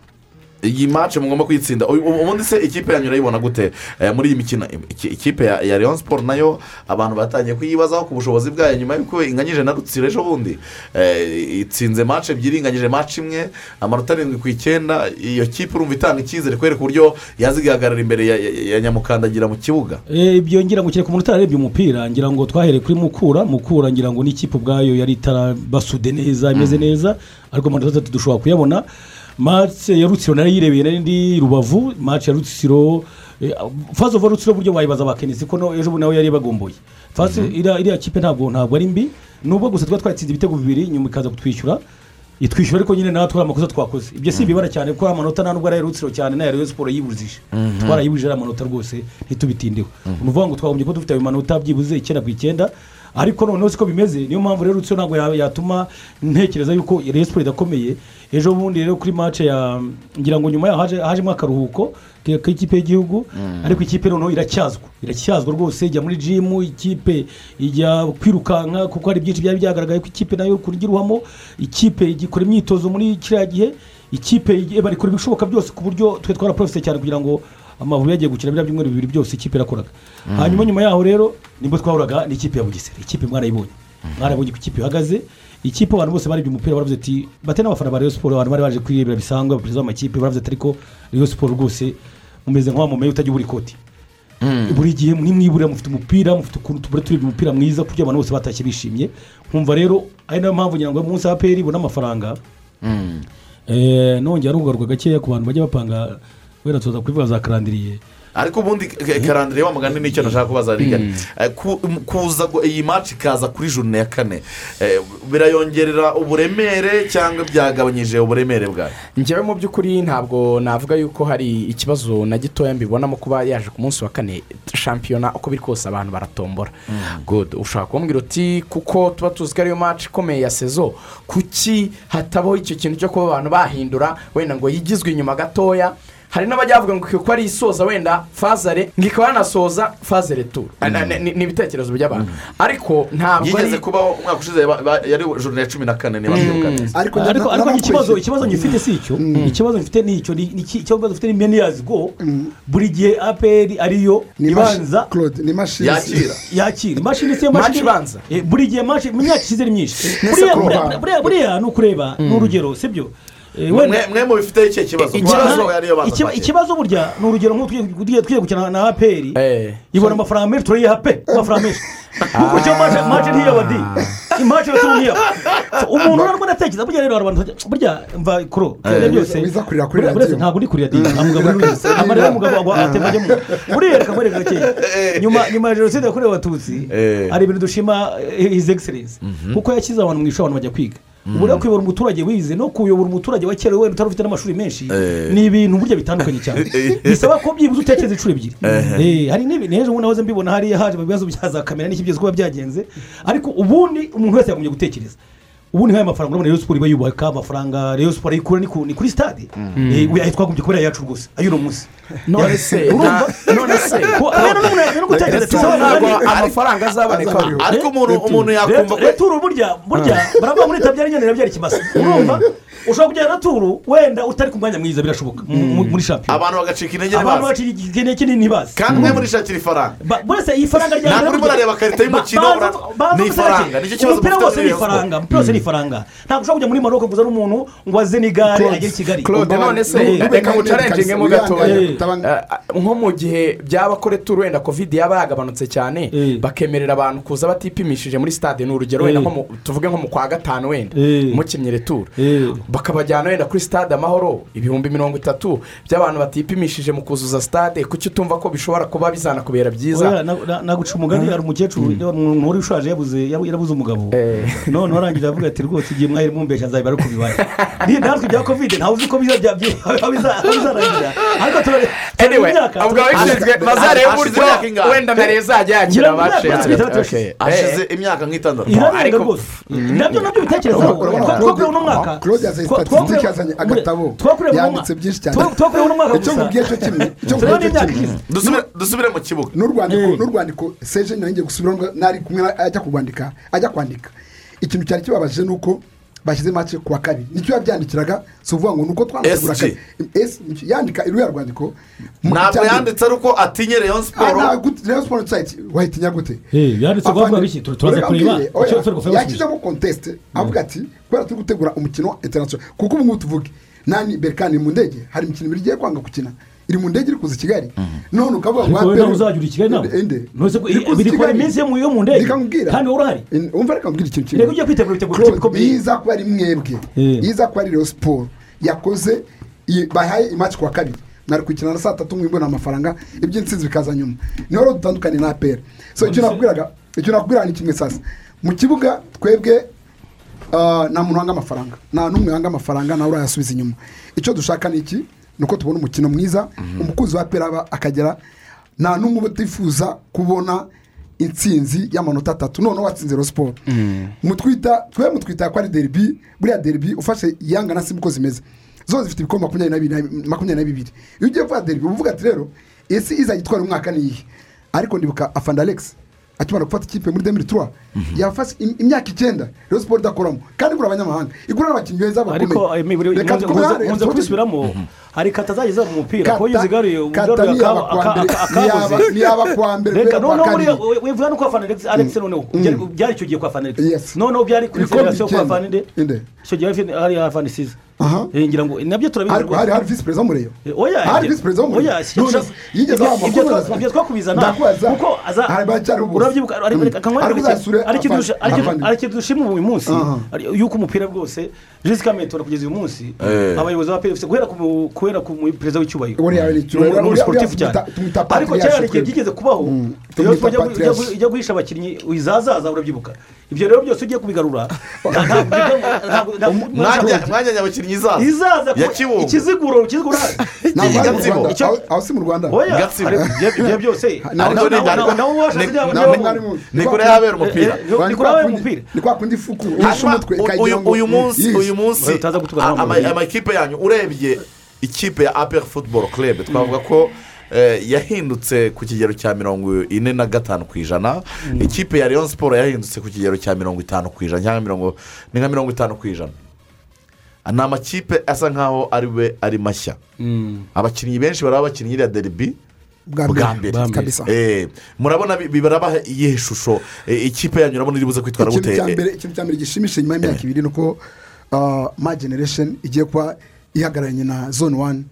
iyi match mugomba kwitsinda. Ubundi se ikipe yanyu urayibona gute? Eh, muri iyi mikino iki- ikipe ya leon sport na yo abantu batangiye kuyibazaho ku bushobozi bwayo. Nyuma y'uko inganyije na rutsiro ejo bundi Eh, itsinze match ebyiri inganyije match imwe amanota arindwi ku icyenda. Iyo kipe urumva itanga icyizere kwereka uburyo yazigahagarara imbere ya- ya- ya nyamukandagira mu kibuga. Eh, ibyo ngira ngo kereka umuntu utararebye umupira. Ngira ngo twahereye kuri mukura. Mukura ngira ngo n'ikipe ubwayo yari itarabasude neza imeze neza. Ariko amanota atatu dushobora kuyabona. Match ya rutsiro na yo yirebeye n'indi rubavu. Match ya rutsiro eh, fazo va rutsiro buryo wayibaza abakenisi ko ejo bundi nawe yari bagomboye. Fasi iriya iriya kipe ntabwo ntabwo ari mbi. Nubwo gusa tuba twatsinze ibitego bibiri nyuma ikaza kutwishyura. Itwishyura ariko nyine natwe amakosa twakoze. Ibyo si ibibara cyane kuko amanota nta nubwo ari rutsiro cyane n'aya rayon siporo yibujije. Twarayibujije ari amanota rwose ntitubitindeho. Ni ukuvuga ngo twagombye ko dufite ayo manota byibuze icyenda ku icyenda. Ariko noneho siko bimeze niyo mpamvu rero rutsiro ntabwo ya- yatuma ntekereza yuko rayon siporo idakomeye. Ejo bundi rero kuri mace ya ngira ngo nyuma yaho haje- hajemo akaruhuko k'ikipe y'igihugu ariko ikipe noneho iracyazwa. Iracyazwa rwose ijya muri jimu ikipe ijya kwirukanka kuko hari byinshi byari byagaragaye ko ikipe na yo kurya iruhamo ikipe igikora imyitozo muri kiriya gihe ikipe igi- bari ikora ibishoboka byose ku buryo twe twaraporofise cyane kugira ngo amavubi yagiye gukina biriya byumweru bibiri byose ikipe irakoraga hanyuma nyuma yaho rero ni bwo twahuraga n'ikipe ya bugesera. Ikipe mwarayibonye. Mwarabonye ko ikipe ihagaze. Ikipe abantu bose barebye umupira baravuze ati bate n'abafana ba rayon siporo abantu bari baje kwirebera bisanzwe abaperezida b'amakipe baravuze ati ariko rayon siporo rwose mumeze nk'aho mumenye utagira ubura ikoti buri gihe nimwiburira mufite umupira mufite ukuntu tubura turebye umupira mwiza kugira abantu bose batashye bishimye. Nkumva rero ari na yo mpamvu ngira ngo munsi aperi ibona amafaranga. Eh, nongera kugaruka gakeya ku bantu bajya bapanga wenda tuza kubivuga za karandiriye ariko ubundi ka- karandire wa mugani ni cyo nashaka kubaza rigari Eh, ku- kuza iyi maci ikaza kuri jurune ya kane. Eh, birayongerera uburemere cyangwa byagabanyije uburemere bwayo? Njyewe mu by'ukuri ntabwo navuga yuko hari ikibazo na gitoya mbibonamo kuba yaje ku munsi wa kane shampiyona uko biri kose abantu baratombora. Good. Ushobora kumbwira uti kuko tuba tuzi ko ariyo maci ikomeye ya sezo kuki hatabaho icyo kintu cyo kuba abantu bahindura wenda ngo yigizwe inyuma gatoya? Hari n'abajya bavuga ngo kuko ari isoza wenda fazare ngo ikaba yanasoza fazare turu Ni- ni ibitekerezo by'abantu. Ariko ntabwo yigeze ari kubaho umwaka ushize yari jurune ya cumi na kane niba neza ariko ikibazo ikibazo ngifite si icyo. Ikibazo ngifite ni icyo ikibazo ngifite ni many years go buri gihe aperi ariyo ibanza yakira. Yakira. Imashini si yo Match mashini ibanza. Eh, buri gihe mashi mu myaka ishize ari myinshi. Buriya buriya buriya ni ukureba ni urugero sibyo? Eh, mwe wenda- mwe mubifiteho icyo kibazo? Ikibazo- burya ni urugero tugiye gukina na aperi. Eh. ibona amafaranga menshi turayiha pe. Amafaranga menshi. Kuko cyo mace mace ntiyaba di imace ntiyaba umuntu urarwa ndatekereza burya rero hari abantu burya mva kuro ibyo byose ntabwo uri kurira di nta mugabo uri wese amarira y'umugabo ngo atemba ajyamo buriya reka mwereka gakeya nyuma nyuma ya jenoside yakorewe abatutsi Eh. hari ibintu dushima eh, his excellence kuko yashyize abantu mu ishuri abantu bajya kwiga. Ubu rero kuyobora umuturage wize no kuyobora umuturage wa kera wenda utari ufite n'amashuri menshi Eh. ni ibintu burya bitandukanye cyane. Bisaba ko byibuze utekereza inshuro ebyiri. Eh, hari n'ibintu ejo bundi nahoze mbibona hariya haje mu bibazo bya za kamera n'iki byose kuba byagenze. Ariko ubundi umuntu wese yagombye gutekereza. Ubundi nk'aya mafaranga urabona rero siporo iba yubaka amafaranga rero siporo ayikura ni ku- ni kuri Eh, ayo twagombye kubera yacu rwose ay'uno munsi none se none se Ko- rero n'umuntu yakwiye no gutekereza Ese ati, ntabwo "Nani- amafaranga azaboneka ariko umuntu yakumva burya burya baravuga muri tabyara inyana irabyara ikimasa urumva ushobora kugera returu wenda utari ku mwanya mwiza birashoboka mu- mu- muri shampiyona abantu bagacika intege abantu baciye igihe kinini ntibazi kandi mwe murishakira ifaranga Ba- buriya iyi faranga rya Ntabwo urimo urareba karita y'umukino, ni ifaranga. Nicyo kibazo umupira wose muri ni ifaranga umupira wose ni ifaranga ntabwo ushobora kujya muri maroko kuzana umuntu ngo azene igare Claude, agere i kigali claude none se Eh, reka mucarenjingemo gatoya Eh, nko mu gihe byaba kore turu wenda kovide yaba yagabanutse cyane Eh. bakemerera abantu kuza batipimishije muri stade ni urugero Eh. wenda tuvuge nko mu kwa gatanu wenda Eh. mukinnye returu Eh. Bakabajyana wenda kuri stade amahoro ibihumbi mirongo itatu by'abantu batipimishije mu kuzuza stade kuki utumva ko bishobora kuba bizanakubera byiza Oya, na- na- naguca umugani hari umukecuru umuntu wari ushaje yarabuze umugabo Eh. none arangije avuga ati rwose igihe mwahera mumbeshya nzabibara uko bibaye Ni- natwe bya kovide ntawe uzi ko bizarangira ariko turare anyway imyaka ubwo ababishinzwe bazareba Hashize uburyo wenda reza yajya yakira ngo abace imyaka nk'itandatu irarenga ariko- rwose na byo na byo bitekerezaho urabona twakurewe uno mwaka Claude yazanye agatabo, yanditse byinshi cyane. icyo gusa nkubwiye cyo kimwe icyo nkubwiye cyo kimwe dusubire mu kibuga n'urwandiko Eh. n'urwandiko seje nari gusubiramo nari kumwe ajya kurwandika ajya kwandika ikintu cyari kibabaje ni uko bashyize make ku wa kabiri. Nicyo yabyandikiraga si ukuvuga ngo ni uko twandikagura SG. kabiri. Yandika iriya rwandiko? Ntabwo yanditse ari uko atinye rayon Ah, siporo Rayon Sport site. Wahitinya gute? Yanditse ko avuga Afande- biki? Tur- turaza kureba. Icyo- oya, icyo tugufasha yashyizemo conteste avuga ati kubera turi gutegura umukino international. Kuko ubu ngubu tuvuge nani berikani mu ndege? Hari imikino ibiri igiye kwanga gukina. Iri mu ndege iri kuza i kigali. None ukavuga ariko wowe nawe uri i kigali nawe biri Kigali. iminsi yo mu yo mu ndege. Kandi wowe urahari In- umva reka mbwira ikintu reka ugiye kwitegura witegura ikipe Claude, ikomeye iza kuba ari mwebwe. Eh. iza kuba ari Rayon siporo yakoze bahaye imaci ku wa kabiri. Mwari kuyikina na saa tatu mwibona amafaranga iby'insinzi bikaza nyuma. Niho rero dutandukanye na apera so icyo nakubwiraga icyo nakubwiraga ni kimwe sasa. Mu kibuga twebwe ah, nta muntu wanga amafaranga. Nta n'umwe wanga amafaranga nawe urayasubiza inyuma. Icyo dushaka ni iki? Ni uko tubona umukino mwiza umukunzi wa aba akagera nta n'umwe utifuza kubona intsinzi y'amanota atatu. Noneho watsinze siporo mutwita twe mutwita ko ari deribi buriya deribi ufashe yanga na simu uko zimeze. Zose zifite ibikombe makumyabiri na bibiri na- makumyabiri na bibiri. Iyo ugiye kuvuga deribi uba uvuga ati rero ese izagitwara umwaka ni iyihe? Ariko ndibuka afanda alex. Akimara gufata ikipe muri demiri tuwa yafashe im- imyaka icyenda. Rayon siporo idakoramo. Kandi igura abanyamahanga. Igura n'abakinnyi beza ariko bakomeye eh, Reka twumve- kubisubiramo hari kata zageze mu mupira. Kata- ko iyo uzigaruye kata ugaruye niyaba aka- kuwa aka- mbere- aka- akabuze niyaba- kuwa mbere reka noneho wivuga no kwa fana Alex- noneho byari- byari icyo gihe kwa Yes. noneho byari kuri federasiyo kwa Inde. icyo gihe hari hari fana isize aha. Eh, ngira ngo na byo turabizi ariko hari hari visi perezida w'umureba oya hari visi perezida w'umureba oya yigeze aho amakuru twa- ibyo twakubizana kuko aza urabyibuka ariko uzasure ari ikintu dusha- ari ikintu- abavandimwe. ari ikintu dushima uyu munsi. Yuko umupira rwose jessica mentora kugeza uyu munsi Eh. abayobozi ba pfc guhera ku perezida w'icyubahiro. Ni umusiporutifu cyane. Ariko hari igihe byigeze kubaho. Iyo ujya guhisha abakinnyi izazaza urabyibuka ibyo rero byose ugiye kubigarura. Mwanya mwanya abakinnyi izaza. Ikiziguro ikiziguro. Aho- si mu rwanda? Ibyo byose ni- kure habera umupira. Ni kuri abaye umupira. Ni kwa kundi ifuku uhisha hanyuma umutwe u- ikagira uyu munsi munsi amakipe yanyu urebye ikipe ya aperi futuboro club twavuga ko eh, yahindutse ku kigero cya mirongo ine na gatanu ku ijana. Ikipe ya leon siporo yahindutse ku kigero cya mirongo itanu ku ijana. Cyangwa mirongo ni nka mirongo itanu ku ijana. Ni amakipe asa nkaho ari we ari mashya. Abakinnyi benshi baraba bakinnyi iriya deribi bwa bwa mbere. Eh, murabona bibarabaha iyihe shusho. Eh, ikipe yanyu urabona iri buze kwitwara gute? ikintu cya mbere gishimishije nyuma y'imyaka ibiri ni uko ah, ma generation igiye kuba ihagararanye na zone wani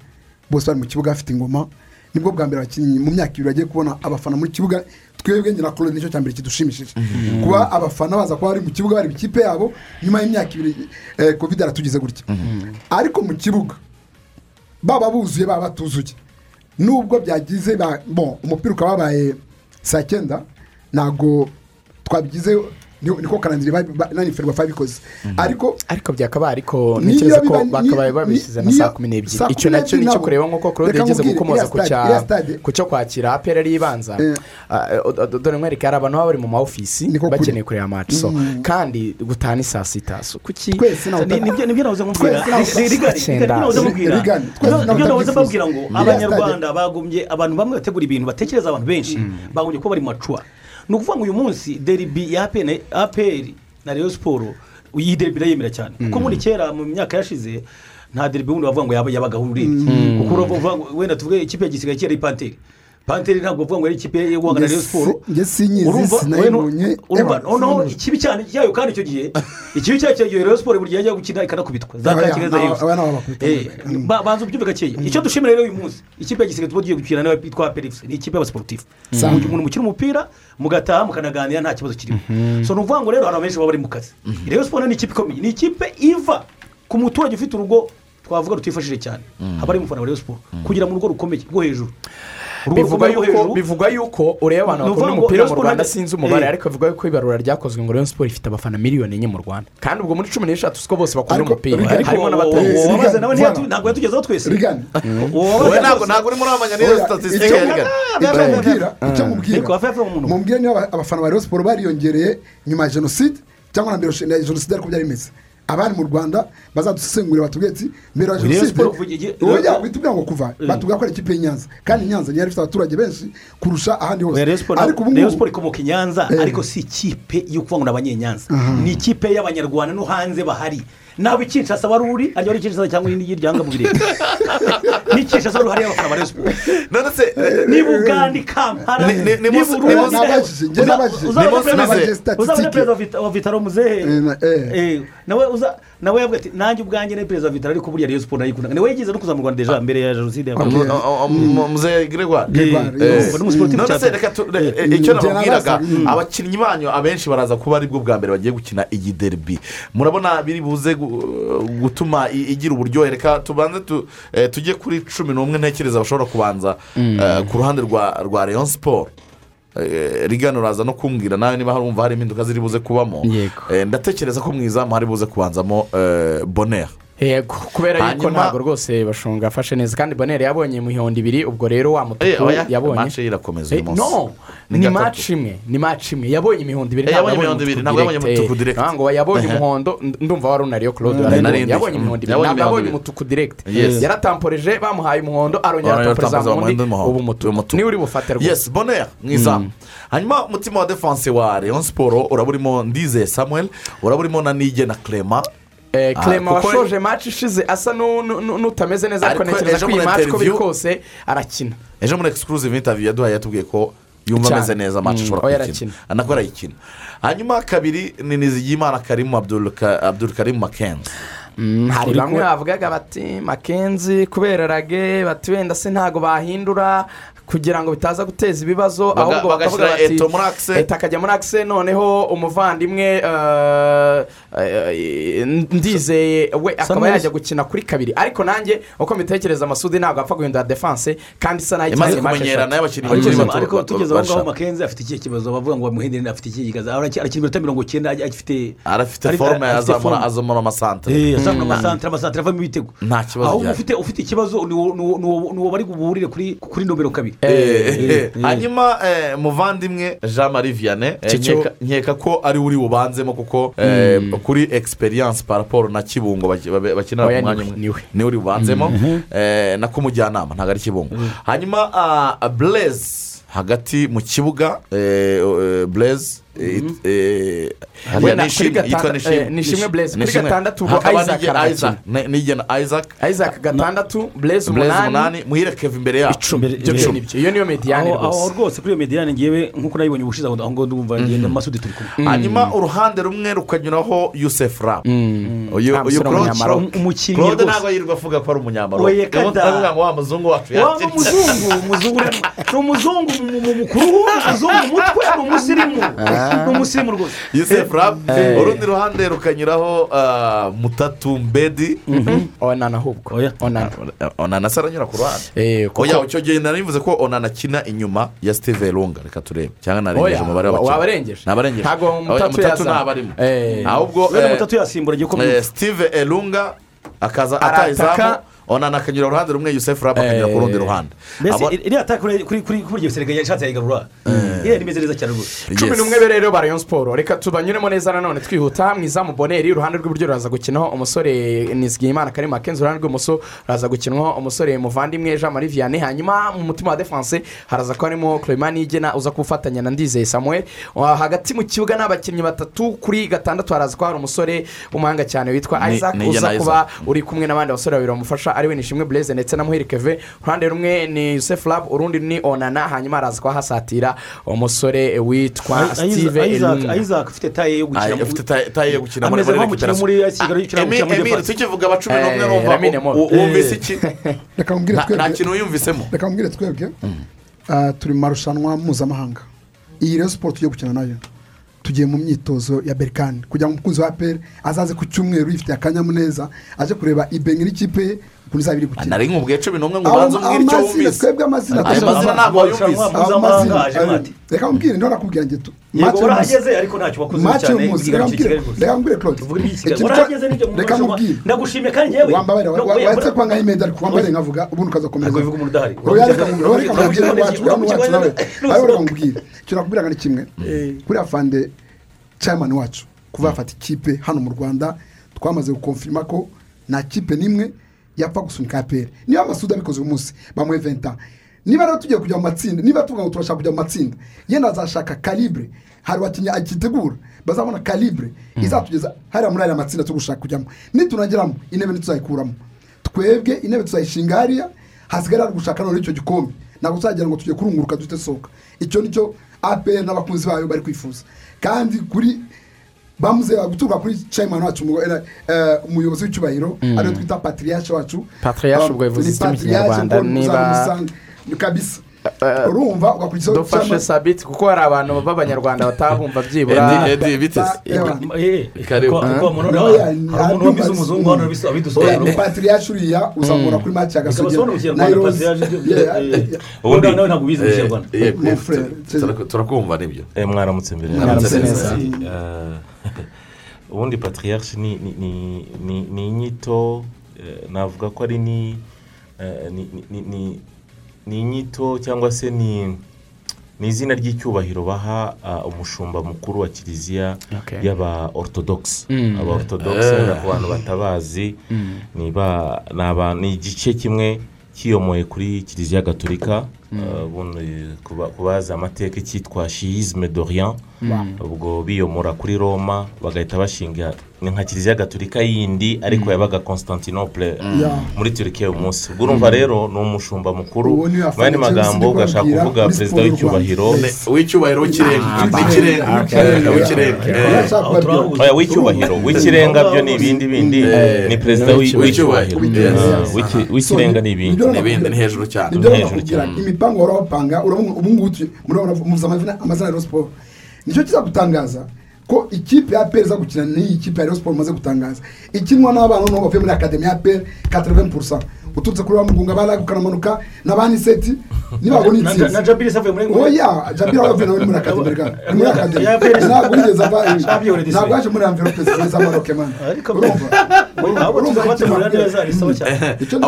bose bari mu kibuga bafite ingoma. Nibwo bwa mbere abakinnyi mu myaka ibiri bagiye kubona abafana mu kibuga. Twebwe na claude ni cyo cya mbere kidushimishije kuba abafana baza kuba bari mu kibuga bari mu ikipe yabo nyuma y'imyaka ibiri eh, covid aratugize gutya. Ariko mu kibuga baba buzuye baba batuzuye. Nubwo byagize umupira ukaba wabaye saa cyenda ntabwo twabigize niko karandiri naniferi bafa bikoze ariko ariko byakabaye ariko ntekereza ko bakabaye ni- babishyize na saa kumi n'ebyiri icyo kumi na cyo ni cyo ntabwo. kureba nk'uko claude nkubwire, gukomoza ku cyo kwakira apera ari ibanza Eh. Ah, eh, do- do- dore nkwereka hari abantu baba bari mu ma ofisi bakeneye kureba amaci so kandi gutaha ni saa sita so kuki Ni- ni byo Ni- twese nawe ni byo utabyifuza. mbabwira ngo abanyarwanda bagombye abantu bamwe bategura ibintu batekereza abantu benshi bagombye kuba bari mu macuwa ni ukuvuga ngo uyu munsi deribi ya aperi na reyo siporo iyi deribi irayemera cyane. Kuko muri kera mu myaka yashize nta deribi wundi wavuga ngo yaba- yabagaho urebye kuko uravuga ngo wenda tuvuge ikipe ya gisigaye kera ari panteri ntabwo bavuga ngo ari ikipe yo guhangana na reyo siporo urumva noneho ikibi cyane cyayo kandi icyo gihe ikibi cyayo gihe rero siporo buri gihe yajya gukina ikanakubitwa. Za kakire za yose banza ubyumve gakeya icyo dushimira rero uyu munsi ikipe ya gisigaye tuba tugiye gukina na yo yitwa perifuse ni ikipe y'abasiporutifu Sawa. umuntu mukina umupira mugataha mukanaganira nta kibazo kirimo. So ni ukuvuga ngo rero abantu benshi baba bari mu kazi. Rero siporo ni ikipe ikomeye ni ikipe iva ku muturage ufite urugo twavuga rutifashije cyane. Haba ari umufana wa rero siporo kugira mu rugo rukomeye rwo hejuru. Rwo yuko ureba abantu bakunda umupira mu rwanda sinzi umubare ariko bivuga yuko ibarura ryakozwe ngo rayon siporo ifite abafana miliyoni enye mu rwanda. Kandi ubwo muri cumi n'eshatu siko bose bakunda umupira. Harimo wabaze nawe ntabwo yatugezeho twese. Uwo wowe ntabwo ntabwo urimo uramenya n'iyo Oya, statisitike icyo- mubwira? Mubwira? Niba aba- abafana ba Rayon siporo bariyongereye nyuma ya jenoside cyangwa na mbere ya jenoside ariko byari bimeze. Abari mu rwanda bazadusesengurira batubwire ati mbere ya jenoside oya witubwira ngo kuva batubwira ko ari ikipe y'inyanza kandi inyanza niyo ifite abaturage benshi kurusha ahandi hose ariko ubu ngubu Sport ikomoka i nyanza Eh. ariko si ikipe yo kuvuga ngo ni abanyenyanza ni ikipe y'abanyarwanda no hanze bahari nawe ikinshasa wari uri ariyo ari ikinshasa cyangwa irindi ryanga mu birere n'ikinshasa wari uhari y'abafana ba eh, niba uganda i kampala Ni- ni- ni niba urundi ni Ni munsi perezida- wa Vita- wa vitaro muzehe Eh, eh. Eh, nawe uza nawe yavuga ati nanjye ubwanjye ni perezida wa vitaro ariko buriya Rayon Sport nayikundaga ni we yigeze no kuza mu rwanda deja mbere ya jenoside yakorewe mu- mu- mu- muzehe gregoire umusiporutifu none reka re- Eh, icyo mm, nababwiraga mm. abakinnyi banyu abenshi baraza kuba ari bwo bwa mbere bagiye gukina iyi deribi murabona biri buze gu- gutuma igira uburyohe. Reka tubanze tu- eh, tujye kuri cumi n'umwe ntekereza bashobora kubanza eh, ku ruhande rwa rwa leon siporo rigana uraza no kumbwira nawe niba wumva hari impinduka ziri buze kubamo. Eh, ndatekereza ko mu izamu hari buze kubanzamo eh, bonera yego kubera yuko ntabwo rwose bashonga afashe neza kandi bonere yabonye imihondo ibiri ubwo rero wa Eh, mutuku oya, yabonye. match ye irakomeza uyu Eh, munsi. Ni maci imwe ni maci imwe. Yabonye imihondo ibiri Eh, ntabwo yabonye imihondo ibiri, ntabwo yabonye umutuku. Eh, ngo yabonye umuhondo nd- ndumva wari unariyo claude. Mm, yabonye Mm, imihondo ibiri ntabwo yabonye umutuku Yes. yaratamporeje bamuhaye umuhondo arongera aratamporeza atamporeza mu ubu umutuku ni we uri bufate rwose. Yesi bonera mu izamu hanyuma umutima wa defanse wa leon siporo uraba urimo ndizeye samuel uraba urimo na nige na clement Eh, clement washoje maci ishize asa n'u- n'u- n'utameze neza ariko ntekereza ko iyi maci uko biri kose arakina ejo muri exclusive interview yaduhaye yatubwiye ko yumva ameze neza Mm, ashobora oya, kuyikina arakina. anako arayikina hanyuma kabiri ni nizigiyimana karimu abdul Ka- abdul karimu makenzi Mm, hari bamwe bavugaga bati makenzi kubera rage bati wenda se ntabwo bahindura kugira ngo bitaza guteza ibibazo ahubwo bakavuga bagashyira bati Eto muri akise. Eto akajya muri akise noneho umuvandimwe eh, eh, ndizeye we akaba yajya gukina kuri kabiri ariko nanjye uko mbitekereza amasudi ntabwo apfa guhindura defanse kandi isa na yo Imaze kumenyerana eshatu. y'abakinnyi ariko tugeze- aho ngaho makenzi afite ikihe kibazo bavuga ngo bamuhendere afite ikihe kibazo Araki- arakina iminota mirongo icyenda agifite arafite ari- forume azamura forme. azamura amasantere Eh, azamura amasantere amasantere avamo ibitego Nta kibazo gihari. ufite ufite ikibazo ni uwo- bari buburire kuri nomero kabiri. Hanyuma eh, muvandimwe jean marie vianney eh, nkeka- ko ari uri bubanzemo kuko eh, kuri experience paraporo na kibungo bakinira ku mwanya umwe. ni we. uri bubanzemo eh, na kumujyanama ntabwo ari kibungo. Hanyuma ah, blaze hagati mu kibuga eh, eh, eh, eh, Nishimwe, eh, Blaze. Kuri gatandatu ubwo Isaac arakina. Isaac, isaac gatandatu blaze umunani muhire keve imbere yacu icumi iyo niyo mediyane aho aho rwose rwose kuri iyo mediyane ngewe nk'uko nayibonye ubushize aho ngaho ndumva ngenda masudi turi kumwe hanyuma uruhande rumwe rukanyuraho yusef rap uyu Ah, umukinnyi rwose ntabwo yirirwa avuga ko ari umunyamaro ndavuga ngo wa muzungu wacu yakiriye umuzungu umuzungu ni umuzungu mu- mu- mukuru umuzungu mu mutwe ni umusirimu ni umusirimu rwose yusef rap urundi ruhande rukanyuraho ah, mutatu mbedi. Onana ahubwo. Oya. onana. Onana se aranyura ku ruhande. Eh, oya icyo gihe nari bivuze ko onana akina inyuma ya steve lunga reka turebe. Cyangwa narengeje Oya, umubare wa- w'abakinnyi wabarengeje. nabarengeje. Ntabwo Mutatu ntabarimo Eh. ahubwo wenda eh, mutatu yasimbura eh, kumenya steve elunga akaza Arataka. Onana akanyura uruhande rumwe yusef rap akanyura ku rundi ruhande. Mbese Abo- iriya ataka kuri kuri kuri kuri serega yashatse yayigarura iriya nimeze neza cyane rwose. Cumi n'umwe be rero ba rayon siporo reka tubanyuremo neza nanone twihuta mu izamu boneri uruhande rw'iburyo ruraza gukinaho umusore nizigiyimana kari makenzi uruhande rw'ibumoso ruraza gukinaho umusore muvandimwe jean marie vianney. Hanyuma mu mutima wa defanse haraza kuba harimo clement nigena uza kufatanya na ndizeye samuel. Hagati mu kibuga ni abakinnyi batatu kuri gatandatu haraza kuba hari umusore w'umuhanga cyane witwa Ni- isaac Nigena uza Isaac. isaac ufite taye yo gukina ufite taye- yo gukina ameze nk'umukinnyi muri kigali ukina muri Emile tukivuga aba cumi n'umwe Eh, Mo. u- wumvise iki? Reka mubwire Nta- kintu wiyumvisemo reka mubwire twebwe. Ah, turi mu marushanwa mpuzamahanga. Iyi rero siporo tugiye gukina na yo. Tugiye mu myitozo ya berikani kugira ngo umukunzi wa peri azaze ku cyumweru yifitiye akanyamuneza aje kureba ibenge n'ikipe ye ukuntu izaba iri gukina nari nkubwiye cumi n'umwe ngo ubanze umbwire icyo wumvise twebwe amazina ayo mazina ntabwo wayumvise ayo- mati reka mubwire ndo nakubwira ngo tu yego urahageze ariko ntacyo wakoze cyane reka Kigali reka mubwire Claude. urahageze n'ibyo mu reka mubwire ndagushimiye kandi No, oya, wahetse bora- kwanga imyenda ariko wambare nkavuga ubundi ukaza komereza Ntabwo bivuga umuntu udahari. reka mubwire wacu uriya ni wacu nawe ayo reka mubwire icyo nakubwiraga ni kimwe kuri afande chairman wacu kuva yafata ikipe hano mu rwanda twamaze gukonfirima ko nta kipe n'imwe yapfa gusunika aperi niba amasudi abikoze uyu munsi bamuhe venta. Niba rero tugiye kujya mu matsinda niba tuvuga ngo turashaka kujya mu matsinda yenda azashaka kalibure hari abakinnyi agitegura bazabona kalibure izatugeza hariya muri ariya matsinda turi gushaka kujyamo nitunageramo intebe ntituzayikuramo twebwe intebe tuzayishinga hariya hasigara hari gushaka noneho icyo gikombe ntabwo tuzagira ngo tujye kurunguruka duhite sohoka icyo ni cyo apr n'abakunzi bayo bari kwifuza. Kandi kuri bamuze guturuka kuri chairman wacu eh, eh, umuyobozi w'icyubahiro ariyo twita patriyache wacu. Patriarche Um, ubwo bivuze ni iki mu patriarche Kinyarwanda? Niba- kabisa. Urumva ugakurikizaho dufashe sabiti kuko hari abantu b'abanyarwanda bataba bumva byibura. Edi- Edi biteze. Eh, umuntu wabize umuzungu hano ni patriyache uriya uzamura kuri Nairobi. patriarche, Yeah, eh, yeah, yeah. ubundi nawe ntabwo ubizi mu kinyarwanda Eh, eh, turakumva ni byo. Eh, mwaramutse mbere. Mwaramutse neza. Eh, ubundi patriarche ni ni- ni- ni- ni inyito eh, navuga ko ari ni eh, ni- ni- inyito cyangwa se ni ni izina ry'icyubahiro baha ah, umushumba mukuru wa kiliziya y'aba orthodox. Mm. aba orthodox ku bantu batabazi. Ni ba- ni aba- ni igice kimwe kiyomoye kuri kiliziya gatolika. Uh, ubundi kuba- ku bazi amateka icyitwa shiyizme d'orient ubwo biyomora kuri roma bagahita bashinga nka kiliziya gatolika yindi ariko yabaga constantinople muri turikiya uyu munsi. Ubwo urumva rero ni umushumba mukuru mu yandi magambo ugashaka kuvuga perezida w'icyubahiro. W'icyubahiro w'ikirenga. W'ikirenga. Eh. Eh. Byo ni ibindi bindi Eh, ni perezida w'i- w'icyubahiro. Ah, w'iki- w'ikirenga ni ibindi. ni hejuru cyane. Imipango wari wapanga urabona ubu ngubu muvuze amazina amazina ya Rayon siporo ni cyo kizagutangaza ko ikipe ya peri iza gukina n'iyi kipe ya Rayon siporo umaze gutangaza ikinwa n'abana noneho bavuye muri akademi ya peri katereveni purusa uturutse kuri wa mugunga baraga ukanamanuka na ba niseti nibabona Na- na- intsinzi na jabiri se avuye muri oya jabira wavuye nawe ni muri akademi reka ni muri akademi ntabwo yigeze ava ntabwo yaje muri amverope za maroke mani urumva? Neza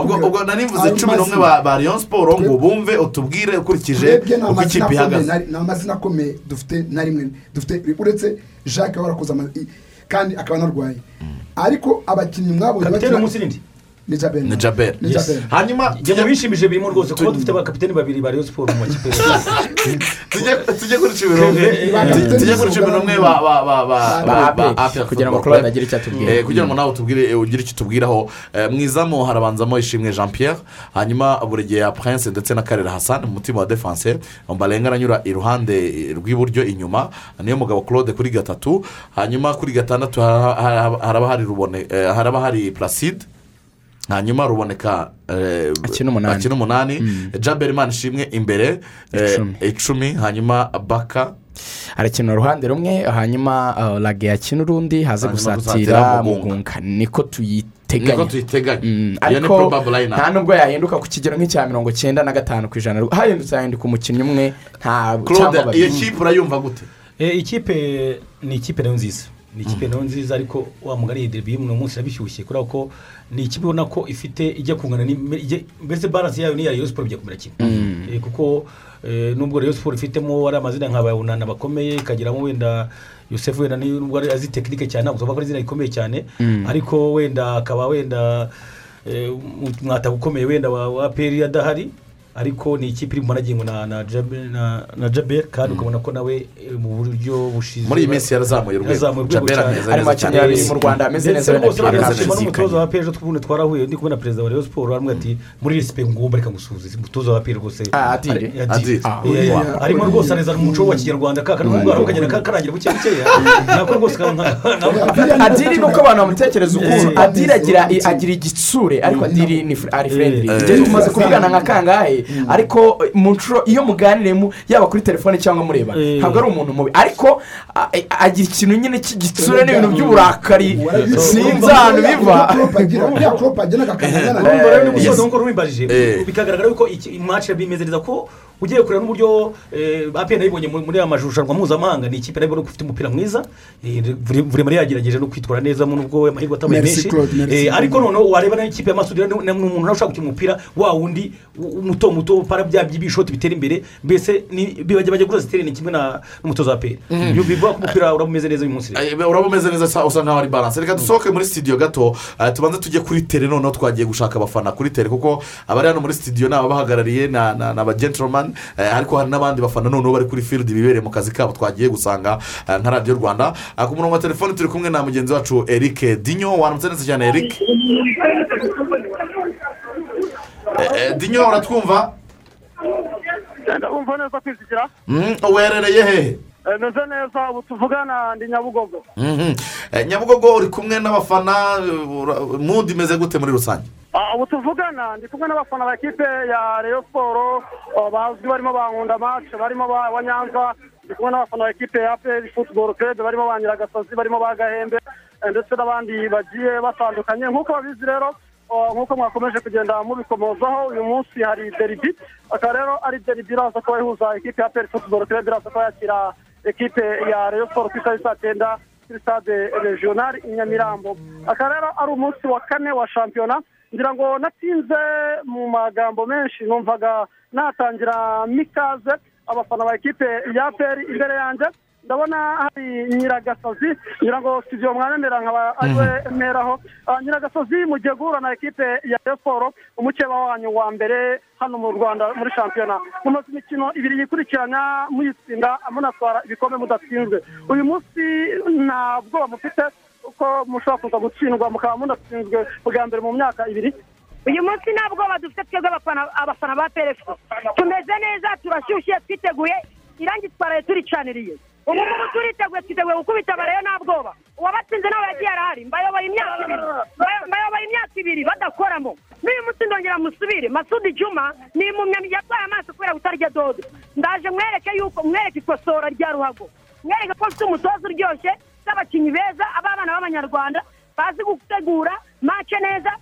ubwo ubwo nari mvuze cumi n'umwe ba Rayon siporo ngo bumve utubwire ukurikije uko ikipe ihagaze. ni amazina akomeye dufite na rimwe. Dufite uretse jacques warakoze kandi akaba anarwaye. Ariko abakinnyi mwabonye bakina- ni jaberi ni Jabel. hanyuma ibyo bishimije birimo rwose kuba dufite abakapiteni babiri ba rayon siporo mu makipe tujye tujye kuri cumi n'umwe tujye kuri cumi n'umwe ba Aperi, kugira ngo Football Claude Club. agire icyo atubwira. Eh, kugira ngo nawe utubwire eh, ugire icyo utubwiraho Eh, mu izamu harabanzamo ishimwe jean pierre hanyuma buregeya prince ndetse na karera hassan mu mutima wa defense mbarenga aranyura iruhande rw'iburyo inyuma. Niyo mugabo claude kuri gatatu. Hanyuma kuri gatandatu ha- ha- haraba hari rubone haraba hari placide. Hanyuma ruboneka eh, Akina umunani. umunani. Jaberi imana ishimwe imbere eh, Icumi. hanyuma baka. Arakina uruhande rumwe hanyuma uh, lage yakina urundi haze Hanyuma gusatira Mugunga. niko tuyiteganya niko tuyiteganya Mm, iyo ni ariko probable line. nta nubwo yahinduka ku kigero nk'icya mirongo cyenda na gatanu ku ijana. Hahindutse hahinduka umukinnyi umwe nta cyangwa iyo babiri. kipe urayumva gute? Eh, ikipe ni ikipe na yo nziza. Ni ikipe na yo nziza ariko wa mugari iyi deribi y'uno munsi irabishyushye kubera ko ni ikipe ubona ko ifite ijya kungana mbese baransi yayo n'iya rayon siporo bijya kumera kimwe Eh, kuko eh, nubwo rayon siporo ifitemo ari amazina nka bayunana bakomeye ikagiramo wenda yosefu wenda nubwo ari azi tekinike cyane ntabwo tuvuga ko ari izina rikomeye cyane. Ariko wenda akaba wenda eh, umwataka ukomeye wenda wa wa peri adahari. Ariko ni ikipe iri mu managingo na na na- jabel kandi ukabona ko nawe eh, mu buryo bushize. Muri iyi minsi yarazamuye urwego. Cyane. ameze neza cyane. mu rwanda ameze neza ndetse n'umutoza wa peje twubundi twarahuye. Ndi kumwe na perezida wa rayon siporo aramubwira ati muri resipe ngomba reka ngusuhuze umutoza wa peje rwose arimo rwose anezana umuco wa kinyarwanda. Ka kari kumubwira kagenda ka- karangira buke bukeya nako rwose adiri ni uko abantu bamutekereza ukuntu adiri agira igitsure ariko adiri ni ari. Njye tumaze kuvugana nka kangahe ariko eh, mu nshuro iyo muganiremo yaba kuri telefone cyangwa mureba Eh. ntabwo ari umuntu mubi ariko agira ikintu nyine cy'igitsure n'ibintu by'uburakari sinzi ahantu biva nk'uko rubimbajije Eh. bikagaragara yuko iki match bimeze neza ko ugiye kureba n'uburyo eh, apr nayibonye muri muri aya marushanwa mpuzamahanga ni ikipe na yo ufite umupira mwiza eh, Vure- vuremare yagerageje no kwitwara neza nubwo amahirwe atabaye menshi. Eh, ariko noneho wareba n'ikipe ya masudi ni umuntu nawe ushaka gukina umupira wa wundi u- muto para bya by'ibishoti bitera imbere mbese ni- bajya bajya kuri siteri ni kimwe n'umutoza wa apr bivuga ko umupira uraba umeze neza uyu munsi rero. Eh, uraba umeze neza sa- usa nkaho ari baranse reka dusohoke muri studio gato. Eh, tubanze tujye kuri tere noneho twagiye gushaka abafana kuri tere kuko abari hano muri studio ni ababahagarariye na na- na ba gentleman. Eh, ariko hari n'abandi bafana noneho bari kuri field bibereye mu kazi kabo twagiye gusanga nka radiyo rwanda. Ku murongo wa telefoni turi kumwe na mugenzi wacu eric dinyo. Waramutse neza cyane eric? Dinyo uratwumva ndabumva neza kwizigira Mm, uherereye hehe? Eh, meze neza ubu tuvugana ndi nyabugogo. Mhm. Eh, nyabugogo uri kumwe n'abafana mood imeze gute muri rusange? Ubu tuvugana ndi kumwe n'abafana ba ekipe ya reyo siporo bazwi barimo ba nkunda mace barimo ba nyanza ndi kumwe n'abafana ba ekipe ya aperi futuboro kerede barimo ba nyiragasozi barimo ba gahembe ndetse n'abandi bagiye batandukanye. Nk'uko babizi rero nk'uko mwakomeje kugenda mubikomozaho uyu munsi hari deribi akaba rero ari deribi iraza kuba ihuza ekipe ya aperi futuboro kerede iraza kuba yakira ekipe ya reyo siporo ku isaha saa cyenda kuri stade regional i nyamirambo. Akaba rero ari umunsi wa kane wa shampiyona ngira ngo natinze mu magambo menshi numvaga natangira mikaze abafana ba ekipe ya peri imbere yanjye. Ndabona hari nyiragasozi ngira ngo studio mwanemera nkaba ari we mperaho. Ah, nyiragasozi mugiye guhura na ekipe ya siporo umukeba wanyu wa mbere hano mu rwanda muri shampiyona mumaze imikino ibiri yikurikiranya muyitsinda munatwara ibikombe mudatsinzwe. Uyu munsi nta bwoba mufite ko mushobora kuza gutsindwa mukaba munatsinzwe bwa mbere mu myaka ibiri. Uyu munsi nta bwoba dufite twebwe abafana abafana ba perefu tumeze neza turashyushye twiteguye irangi twaraye turicaniriye ubu ngubu turiteguye twiteguye gukubita bareyo nta bwoba. Uwabatsinze nawe yagiye arahari. Mbayoboye imyaka ibiri. Mbay- mbayoboye imyaka ibiri badakoramo. N'uyu munsi ndongera musubire. Masudi juma ni impumyi yatwaye amaso kubera kutarya dodo. Ndaje mwereke yuko mwereke ikosora rya ruhago. Mwereke ko mfite umutoza uryoshye z'abakinnyi beza ab'abana b'abanyarwanda bazi gutegura mace neza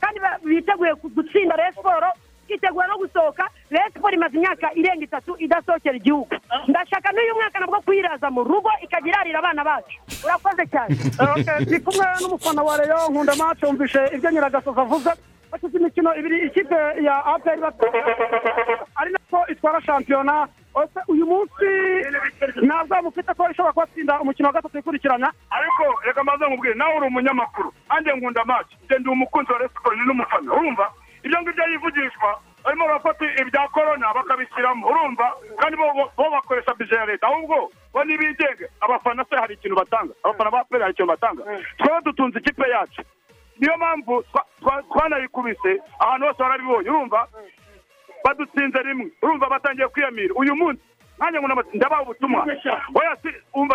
kandi biteguye gutsinda siporo twitegura no gusohoka Rayon siporo imaze imyaka irenga itatu idasohokera igihugu. Ndashaka n'uyu mwaka nabwo kuyiraza mu rugo ikajya irarira abana bacu. Urakoze cyane. Okay, ndi kumwe n'umufana wa reyo nkunda mace wumvishe ibyo nyiragasozi avuze bashyize imikino ibiri ikipe ya aperi ari nako itwara shampiyona. Uyu munsi ntabwo mufite ko ishobora kubatsinda umukino wa gatatu ikurikirana? Ariko reka mbaze nkubwire nawe uri umunyamakuru nanjye nkunda maci njye ndi umukunzi wa resitora ni n'umufana urumva? Ibyo ngibyo yivugishwa. Barimo barafata ibya korona bakabishyiramo urumva kandi bo bakoresha bije ya leta. Ahubwo bo ntibigenge abafana se hari ikintu batanga? Abafana ba peri hari ikintu batanga? Twebwe dutunze ikipe yacu. Niyo mpamvu twa- twa- twanayikubise ahantu hose barabibonye urumva? Badutsinze rimwe. Urumva batangiye kwiyamira. Uyu munsi nanjye ngo ndabaha ubutumwa.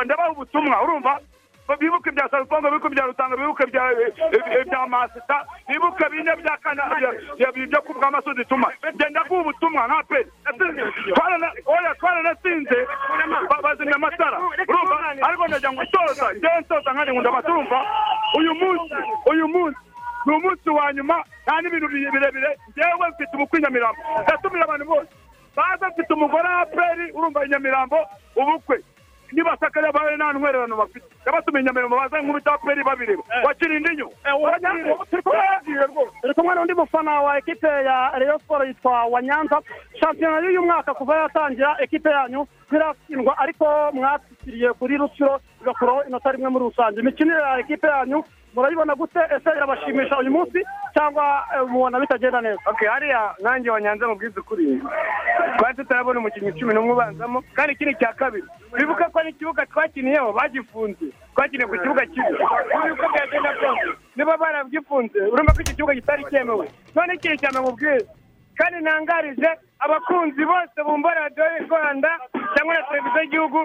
Ndabaha ubutumwa. Urumva? Bibuke ibya sarupongo bibuke ibya rutanga bibuke ibya eh, ibya masita bibuke bine bya kana byo kuvuga amasudi tuma genda guha ubutumwa nta pe Twarana- oya twaranatsinze ba- bazimya amatara. Urumva? Ariko ndagira ngo nsoza njyewe nsoza nkanjye ngo ndabata urumva? Uyu munsi uyu munsi ni umunsi wa nyuma nta n'ibintu bire- birebire. Njyewe mfite umukwe i nyamirambo. Ndatumira abantu bose. Baza mfite umugore wa peri urumva i nyamirambo ubukwe. Nibasakare bawe nta ntwererano bafite ndabatumiye i nyamirambo baza nkubita wa peri babireba wakirinde inyo turi kumwe n'undi mufana wa ekipe ya reyo siporo yitwa wa nyanza shampiyona y'uyu mwaka kuva yatangira ekipe yanyu. Ntiratsindwa ariko mwatsikiriye kuri rusiro igakuraho inota rimwe muri rusange imikinire ya ekipe yanyu. Murayibona gute? Ese irabashimisha uyu munsi cyangwa eh, mubona bitagenda neza? Hariya nkanjye wa nyanza mubwiza ukuri. Twari tutarabona umukinnyi cumi n'umwe ubanzamo. Kandi ikindi cya kabiri wibuke ko n'ikibuga twakiniyeho bagifunze. Twakiniye ku kibuga ubu uko byagenda byose. Niba baragifunze urumva ko iki kibuga kitari cyemewe. None ikindi cyane mubwiza kandi ntangarije abakunzi bose bumva radiyo y'u rwanda cyangwa na televiziyo y'igihugu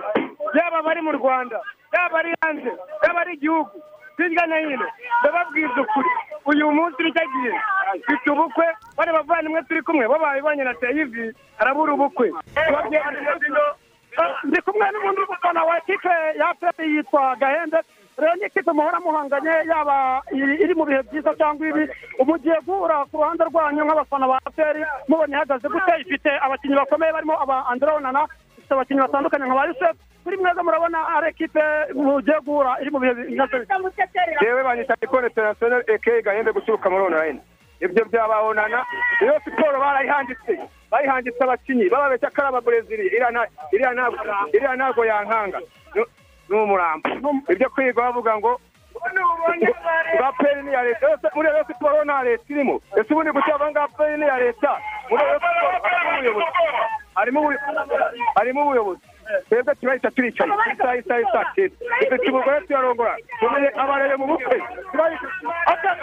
yaba abari mu rwanda yaba ari hanze yaba ari igihugu. Hirya no hino ndababwiza ukuri. Uyu munsi ni cyo gihe. Mfite ubukwe. Bari bavandimwe turi kumwe. Bo babibonye na teyivi arabura ubukwe. Ndi kumwe n'ubundi mufana wa ekipe ya peri yitwa gahembe. Rero ni ikipe muhora muhanganye yaba iri mu bihe byiza cyangwa ibi. Ubu ugiye guhura ku ruhande rwanyu nk'abafana ba peri mubona ihagaze gute? Ifite abakinnyi bakomeye barimo aba andrea onana ifite abakinnyi batandukanye nka ba yusef kuri mwebwe murabona ari ekipe mugiye guhura iri mu bihe yewe banyita ikone international eke gahembe guturuka muri onurayini ibyo byabahonana iyo siporo barayihangitse bayihangitse abakinnyi bababeshya ko ari ababurezili iriya nta- iriya ntabwo yankanga Ni- umurambo. Ibyo kwiga bavuga ngo nga peri ni iya leta muri iyo siporo nta leta irimo. Ese ubundi gutya nga peri ni iya leta? Muri iyo siporo harimo ubuyobozi. Harimo ubuyobozi. Twebwe turahita turicaye isaha isaha isaha kera dufite umugore tuyarongora tumenye abarebe mu bukwe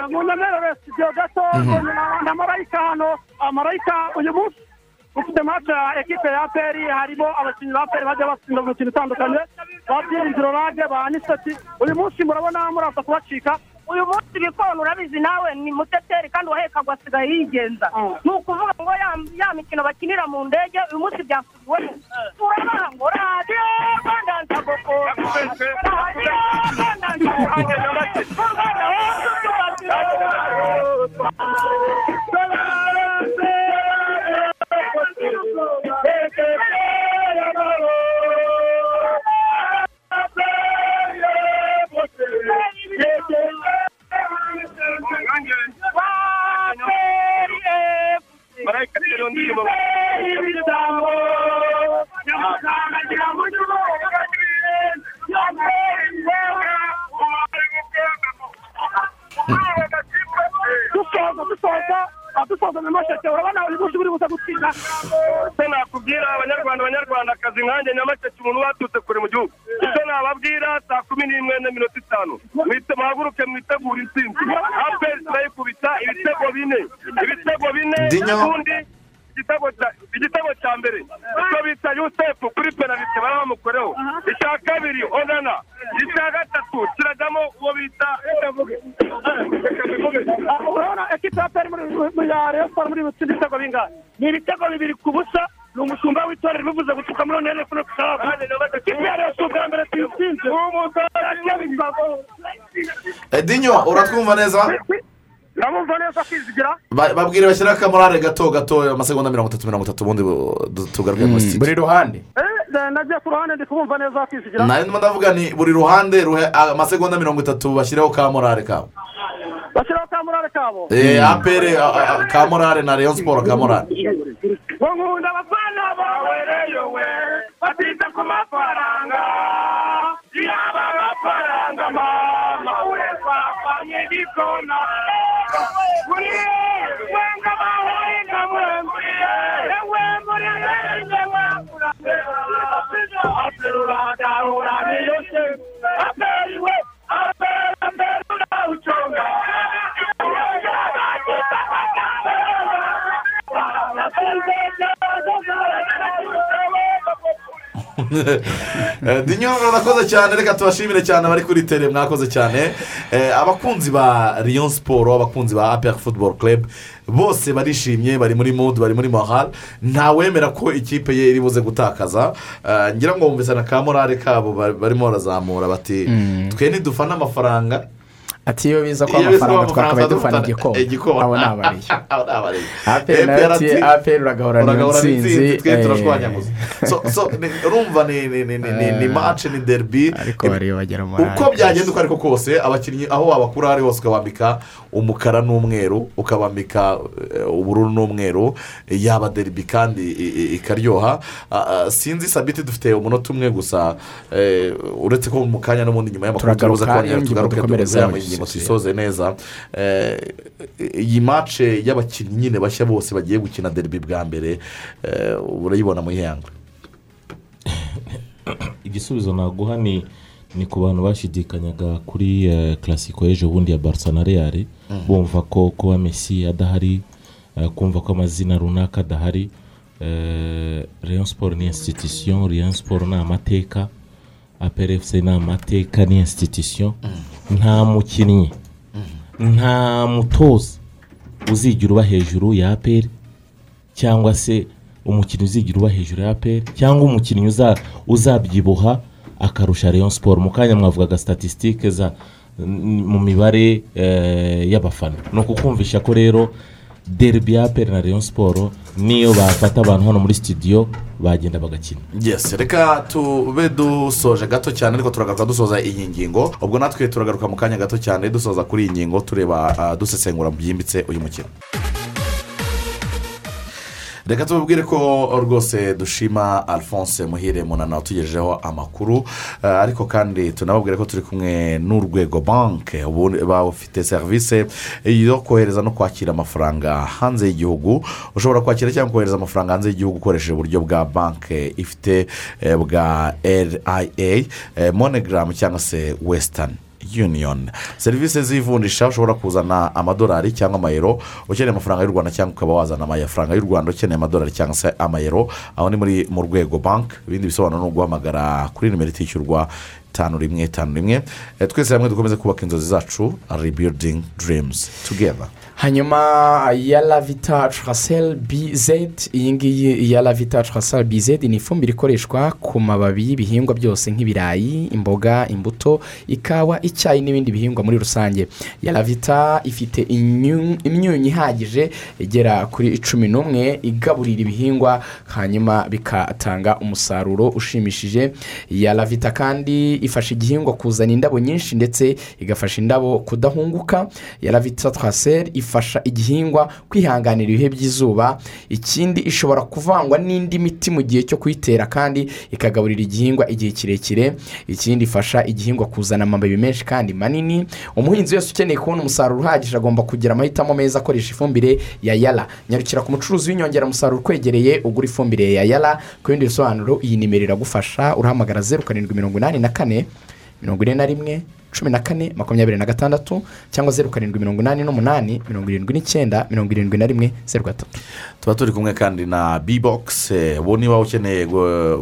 mu nyemerere studio gato na marayika hano Ah, marayika uyu munsi. Ufite match ya ekipe ya peri harimo abakinnyi ba peri bajya batsinda mu mikino itandukanye. Ba byiringiro rage ba aniseti uyu munsi murabona muraza kubacika. Uyu munsi bikona urabizi nawe ni muteteri kandi uwahekagwa asigaye yigenza. Ni ukuvuga ngo ya, mikino bakinira mu ndege uyu munsi byasubiwemo turabaha ngo radiyo rwanda nsagoko radiyo rwanda dusoza dusoza dusoza nyamasheke urabona uyu munsi uri buze gutsinda. Icyo nakubwira abanyarwanda abanyarwandakazi nkanjye nyamasheke umuntu waturutse kure mu gihugu. Icyo nababwira saa kumi n'imwe n'iminota itanu. Mwite muhaguruke mwitegure intsinzi. Aperi turayikubita ibitego bine. Ibitego bine ubundi igitego cya- mbere. Icyo bita yusefu kuri penalite bari bamukoreho icya kabiri onana. Icya gatatu kirajyamo uwo bita urabona ekipa ya peri muri ya reyo siporo muri gutsinda ibitego bingahe ni ibitego bibiri ku busa ni umushumba w'itorero bivuze gutuka muri onene kuno kusaba ikipe ya reyo si ubwa mbere tuyitsinze edinyo uratwumva neza? Ndamumva neza kwizigira Ba- babwire bashyiraho akamorare gato gato amasegonda mirongo itatu mirongo itatu ubundi tugaruke muri sitidiyo buri ruhande. Eh, nagiye ku ruhande ndi kubumva neza kwizigira nawe ndimo ndavuga ni buri ruhande ruhe amasegonda mirongo itatu bashyiraho ka morare kabo. Bashyiraho ka murare kabo. Eh, apere ka morare na leon siporo ka morare ngo nkunda abafana bawe reyo we batita ku mafaranga. Yaba amafaranga mama we twapanye gikona muri wenga bahuringa mwenguriye ewe muri dinyo urakoze cyane reka tubashimire cyane abari kuri tere mwakoze cyane. Eh, abakunzi ba leon siporo abakunzi ba aperi futuboro club bose barishimye bari muri mudu bari muri mahal. Ntawemera ko ikipe ye iri buze gutakaza. Eh, ngira ngo bumvise na ka morale kabo ba- barimo barazamura bati twe ntidufana amafaranga ati iyo biza ko amafaranga twakabaye dufana igikoma. abo ni abariye. aperi na yo ati aperi uragahorana intsinzi. Twe eh, turashwanyaguza urumva ni ni ni ni ni ni mace ni bagera muri uko byagenda uko ariko kose abakinnyi aho wabakura ari hose ukabambika umukara n'umweru ukabambika eh, ubururu n'umweru yaba derby kandi ikaryoha. Sinzi sabiti dufite umunota umwe gusa. Eh, uretse ko mu kanya n'ubundi nyuma y'amakuru turuza kongera tugaruke dukomerezaho. dukomereze ingingo tuyisoze neza. Eh, iyi mace y'abakinnyi nyine bashya bose bagiye gukina derby bwa mbere eh, urayibona mu ihanga igisubizo naguha ni ni ku bantu bashidikanyaga kuri eh, classico y'ejo bundi ya barca na real. Mhm. bumva ko kuba messi adahari eh, kumva ko amazina runaka adahari. Eh, rayon sport ni institution rayon sport ni amateka aprfc ni amateka ni institution. Nta mukinnyi nta mutoza uzigira uba hejuru ya aperi cyangwa se umukinnyi uzigira uba hejuru ya aperi cyangwa umukinnyi uza- uzabyibuha akarusha rayon siporo mu kanya mwavugaga statisitike za mu mibare eh, y'abafana. Ni ukukumvisha ko rero derby ya aperi na rayon siporo niyo bafata abantu hano muri studio bagenda bagakina. Yes reka tube dusoje gato cyane ariko turagaruka dusoza iyi ngingo. Ubwo natwe turagaruka mu kanya gato cyane dusoza kuri iyi ngingo tureba ah, dusesengura byimbitse uyu mukino. Reka tubabwire ko rwose dushima alphonse muhire munana watugejejeho amakuru. Eh, ariko kandi tunababwire ko turi kumwe n'urwego banke ubu bafite serivisi yo kohereza no kwakira amafaranga hanze y'igihugu. Ushobora kwakira cyangwa kohereza amafaranga hanze y'igihugu ukoresheje uburyo bwa banke ifite eh, bwa ria monegaramu cyangwa se wesitani union. Serivisi z'ivunjisha ushobora kuzana amadolari cyangwa amayero ukeneye amafaranga y'u rwanda cyangwa ukaba wazana amafaranga y'u rwanda ukeneye amadolari cyangwa se amayero aho ni muri mu rwego banki ibindi bisobanuro ni uguhamagara kuri nimero itishyurwa tanu rimwe tanu rimwe Eh, twese hamwe dukomeze kubaka inzozi zacu rebuilding dreams. Together. Hanyuma ya lavita trasel bz iyi ngiyi ya lavita trasel bz ni ifumbire ikoreshwa ku mababi y'ibihingwa byose nk'ibirayi imboga imbuto ikawa icyayi n'ibindi bihingwa muri rusange. Ya lavita ifite imyu- imyunyu ihagije igera kuri cumi n'umwe igaburira ibihingwa hanyuma bigatanga umusaruro ushimishije. Ya lavita kandi ifasha igihingwa kuzana indabo nyinshi ndetse igafasha indabo kudahunguka. Ya lavita trasel ifasha ifasha igihingwa kwihanganira ibihe by'izuba. Ikindi ishobora kuvangwa n'indi miti mu gihe cyo kuyitera kandi ikagaburira igihingwa igihe kirekire. Ikindi ifasha igihingwa kuzana amababi menshi kandi manini. Umuhinzi wese ukeneye kubona umusaruro uhagije agomba kugira amahitamo meza akoresha ifumbire ya yara nyarukira ku mucuruzi w'inyongeramusaruro ukwegereye ugura ifumbire ya yara ku bindi bisobanuro iyi nimero iragufasha. Urahamagara zeru karindwi mirongo inani na kane. Mirongo ine na rimwe cumi na kane makumyabiri na gatandatu cyangwa zeru karindwi mirongo inani n'umunani mirongo irindwi n'icyenda mirongo irindwi na rimwe zeru gatatu. Tuba turi kumwe kandi na bibogisi ubu niba ukeneye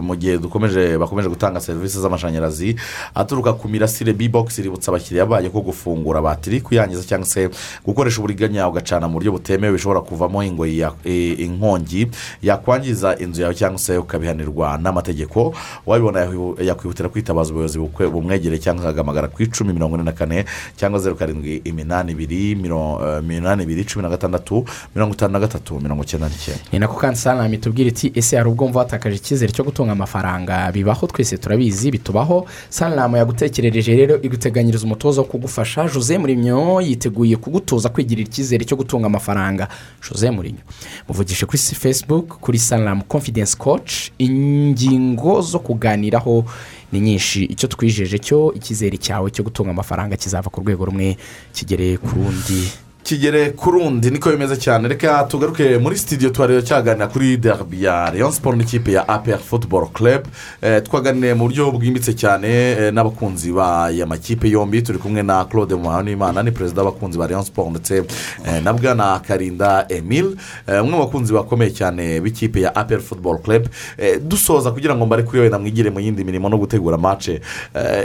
mu gihe dukomeje bakomeje gutanga serivisi z'amashanyarazi aturuka ku mirasire bibogisi iributsa abakiriya bayo ko gufungura batiri kuyangiza cyangwa se gukoresha uburiganya ugacana mu buryo butemewe bishobora kuvamo e, inkongi yakwangiza inzu yawe cyangwa se ukabihanirwa n'amategeko. Wabibona yakwihutira kwitabaza ubuyobozi bumwegereye cyangwa se agahamagara ku icumi mirongo ine na kane cyangwa zeru karindwi iminani ibiri miro- eh, ibiri cumi na gatandatu mirongo itanu na gatatu mirongo icyenda n'icyenda ni nako kandi salama itubwira iti ese hari ubwo wumva watakaje icyizere cyo gutunga amafaranga? Bibaho twese turabizi bitubaho. Salama yagutekerereje rero iguteganyiriza umutoza wo kugufasha. Jose murimyo yiteguye kugutoza kwigirira icyizere cyo gutunga amafaranga. Jose murimyo muvugishe kuri facebook kuri salama confidence coach ingingo zo kuganiraho ni nyinshi. Icyo twijeje cyo icyizere cyawe cyo gutunga amafaranga kizava ku rwego rumwe kigere ku rundi. Kigere ku rundi niko bimeze cyane. Reka tugaruke muri sitidiyo tuhareba cyaganira kuri derby ya leon siporo n'ikipe ya apr football club. Eh, twaganiriye mu buryo bwimbitse cyane eh, n'abakunzi b'aya makipe yombi. Turi kumwe na claude muhanimana ni perezida w'abakunzi ba leon siporo ndetse eh, na bwana karinda emile eh, umwe mu bakunzi bakomeye cyane b'ikipe ya apr football club. Eh, dusoza kugira ngo mbare kuri wenda mwigire mu yindi mirimo no gutegura mace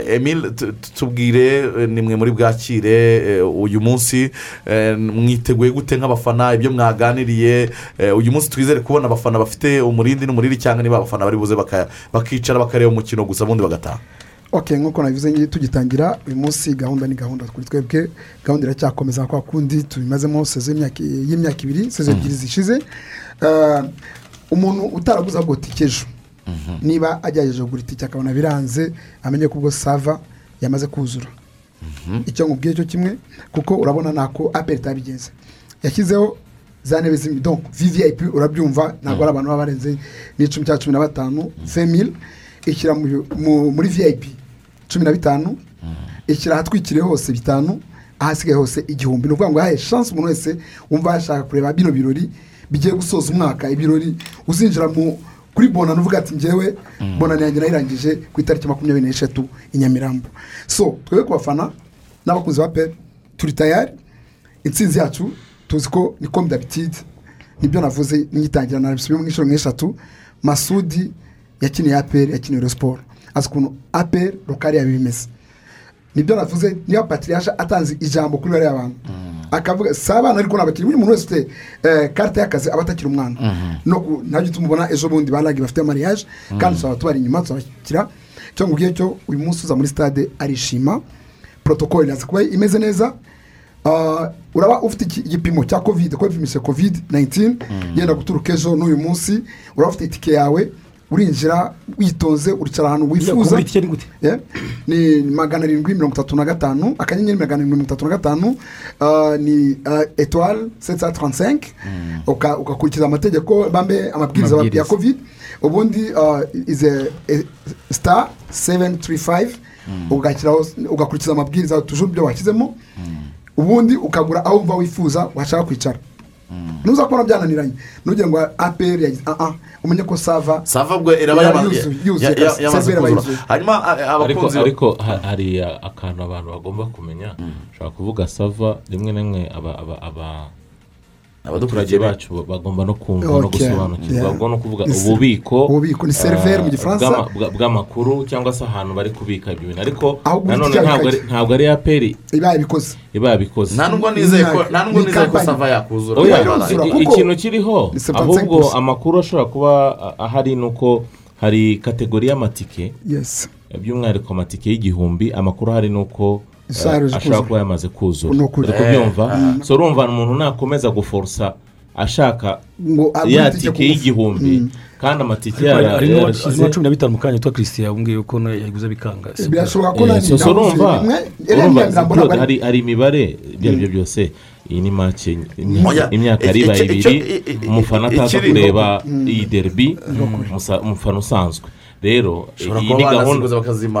emile tu- tu- tubwire nimwe muri bwakire uyu munsi. Mwiteguye gute nk'abafana ibyo mwaganiriye eh, uyu munsi twizere kubona abafana bafite umurindi n'umuriri cyangwa niba abafana bari buze bakicara bakareba umukino gusa ubundi bagataha. Ok nk'uko nabivuze tugitangira uyu munsi gahunda ni gahunda kuri twebwe gahunda iracyakomeza kwa kundi tubimazemo sezo y'imyaka ibiri sezo ebyiri zishize. Eh, umuntu utaraguze ahubwo tike ejo niba agerageje kugura itike akabona biranze amenye ko ubwo sava yamaze kuzura. Icyo nkubwiye cyo kimwe kuko urabona ntako aperi itabigenze. Yashyizeho za ntebe z'imidongo vvip urabyumva ntabwo ari abantu baba barenze n'icumi cya cumi na batanu femil ishyira mu- mu- muri vip cumi na bitanu. Ishyira ahatwikiriye hose bitanu ahasigaye hose igihumbi. Ni ukuvuga ngo yahaye shansi umuntu wese wumva yashaka kureba bino birori bigiye gusoza umwaka ibirori uzinjira mu kuri bonani uvuga ati ngewe bonani yanjye nayirangije ku itariki makumyabiri n'eshatu i nyamirambo. So twebwe ku bafana n'abakunzi ba pe turi tayari. Intsinzi yacu tuzi ko ni komu dabitide ni byo navuze nyitangira na bisubiyemo nk'inshuro nk'eshatu. Masudi yakiniye aperi yakiniye Rayon siporo azi ukuntu aperi rukari yabi bimeze ni byo navuze niba patiriyaje atanze ijambo kuri bariya bantu. Akavuga si abana ariko ni abakinnyi buri muntu wese ufite eh, karita y'akazi aba atakiri umwana. Ku- ntabyo tumubona ejo bundi ba ragi bafite mariage kandi tuzaba tubari inyuma tuzabashyigikira. Icyo ngubwiye cyo uyu munsi uza muri stade arishima. Protokoli iraza kuba imeze neza. Ah, uraba ufite igipimo cya kovide kuko bipimishe kovide 19 yenda guturuka ejo n'uyu munsi uraba ufite itike yawe. Urinjira witonze uricara ahantu wifuza. ni magana arindwi mirongo itatu na gatanu akanyenyeri magana arindwi mirongo itatu na gatanu ah, ni etuwari seti taransenke ugakurikiza amategeko bambe amabwiriza ya kovide ubundi ah, ize sita seveni turi fayive ugashyiraho ugakurikiza amabwiriza tujuru ibyo washyizemo ubundi ukagura aho wumva wifuza washaka kwicara. Nuza kubona byananiranye ntugire ngo aperi yagize aha umenye ko sava sava ubwo iraba yuzuye- Seriveri kuzura. yuzuye. hanyuma a- ariko abakunzi ariko ha- hari a- akantu abantu bagomba kumenya. Ushobora kuvuga sava rimwe na rimwe aba- aba- aba- abaturage bacu bagomba no kumva no gusobanukirwa bagomba no kuvuga ububiko ububiko, ni seriveri mu ah, Gifaransa. bw'ama- bwa- bw'amakuru cyangwa se ahantu bari kubika ibyo bintu ariko nanone ntabwo ari- aperi iba yabikoze. Iba yabikoze. Nta nubwo nizeye ko nta nubwo Ni nizeye ko kampani. sava yakuzura. Ikintu kiriho ni 75%. ahubwo amakuru ashobora kuba ahari ni uko hari kategori y'amatike. Yes. By'umwihariko amatike y'igihumbi amakuru ahari ni uko ashaka kuba yamaze kuzura uri kubyumva so urumva umuntu nakomeza guforusa ashaka ya tike y'igihumbi kandi amatike yayo harimo na cumi na bitanu mu kanya yitwa christian yabwiye ko yaguze bikanga birashoboka ko nanjye urumva urumva hari imibare ibyo ari byo byose iyi ni make imyaka ari ibiri umufana ataza kureba iyi deribi umufana usanzwe rero iyi ni gahunda.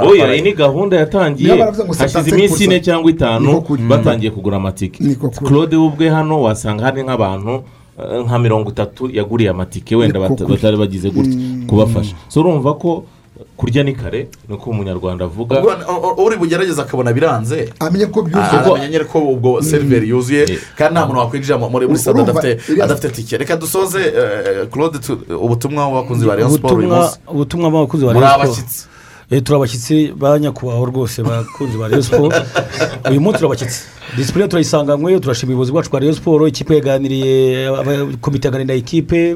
oya iyi ni gahunda yatangiye. Hashize 75%. iminsi ine cyangwa itanu batangiye kugura amatike claude we ubwe hano wasanga hari nk'abantu eh, nka mirongo itatu yaguriye amatike wenda batari bagize gutya kubafasha. So urumva ko kurya ni kare niko umunyarwanda avuga. Uri bugerageze akabona biranze. Amenye ko byuzuye. Aramenya nyine ko ubwo seriveri yuzuye kandi nta muntu wakwinjira mu- muri muri Urumva, adafite tike reka dusoze eh, claude tu- ubutumwa w'abakunzi ba rayon siporo uyu munsi. ubutumwa bw'abakunzi ba muri Rayon Sport. abashyitsi Eh, turi abashyitsi ba nyakubahwa rwose bakunzi ba Rayon Sport. Uyu munsi turi abashyitsi disipurine turayisanganywe turashima ubuyobozi bwacu bwa Rayon Sport ikipe yaganiriye komite yaganiriye na ikipe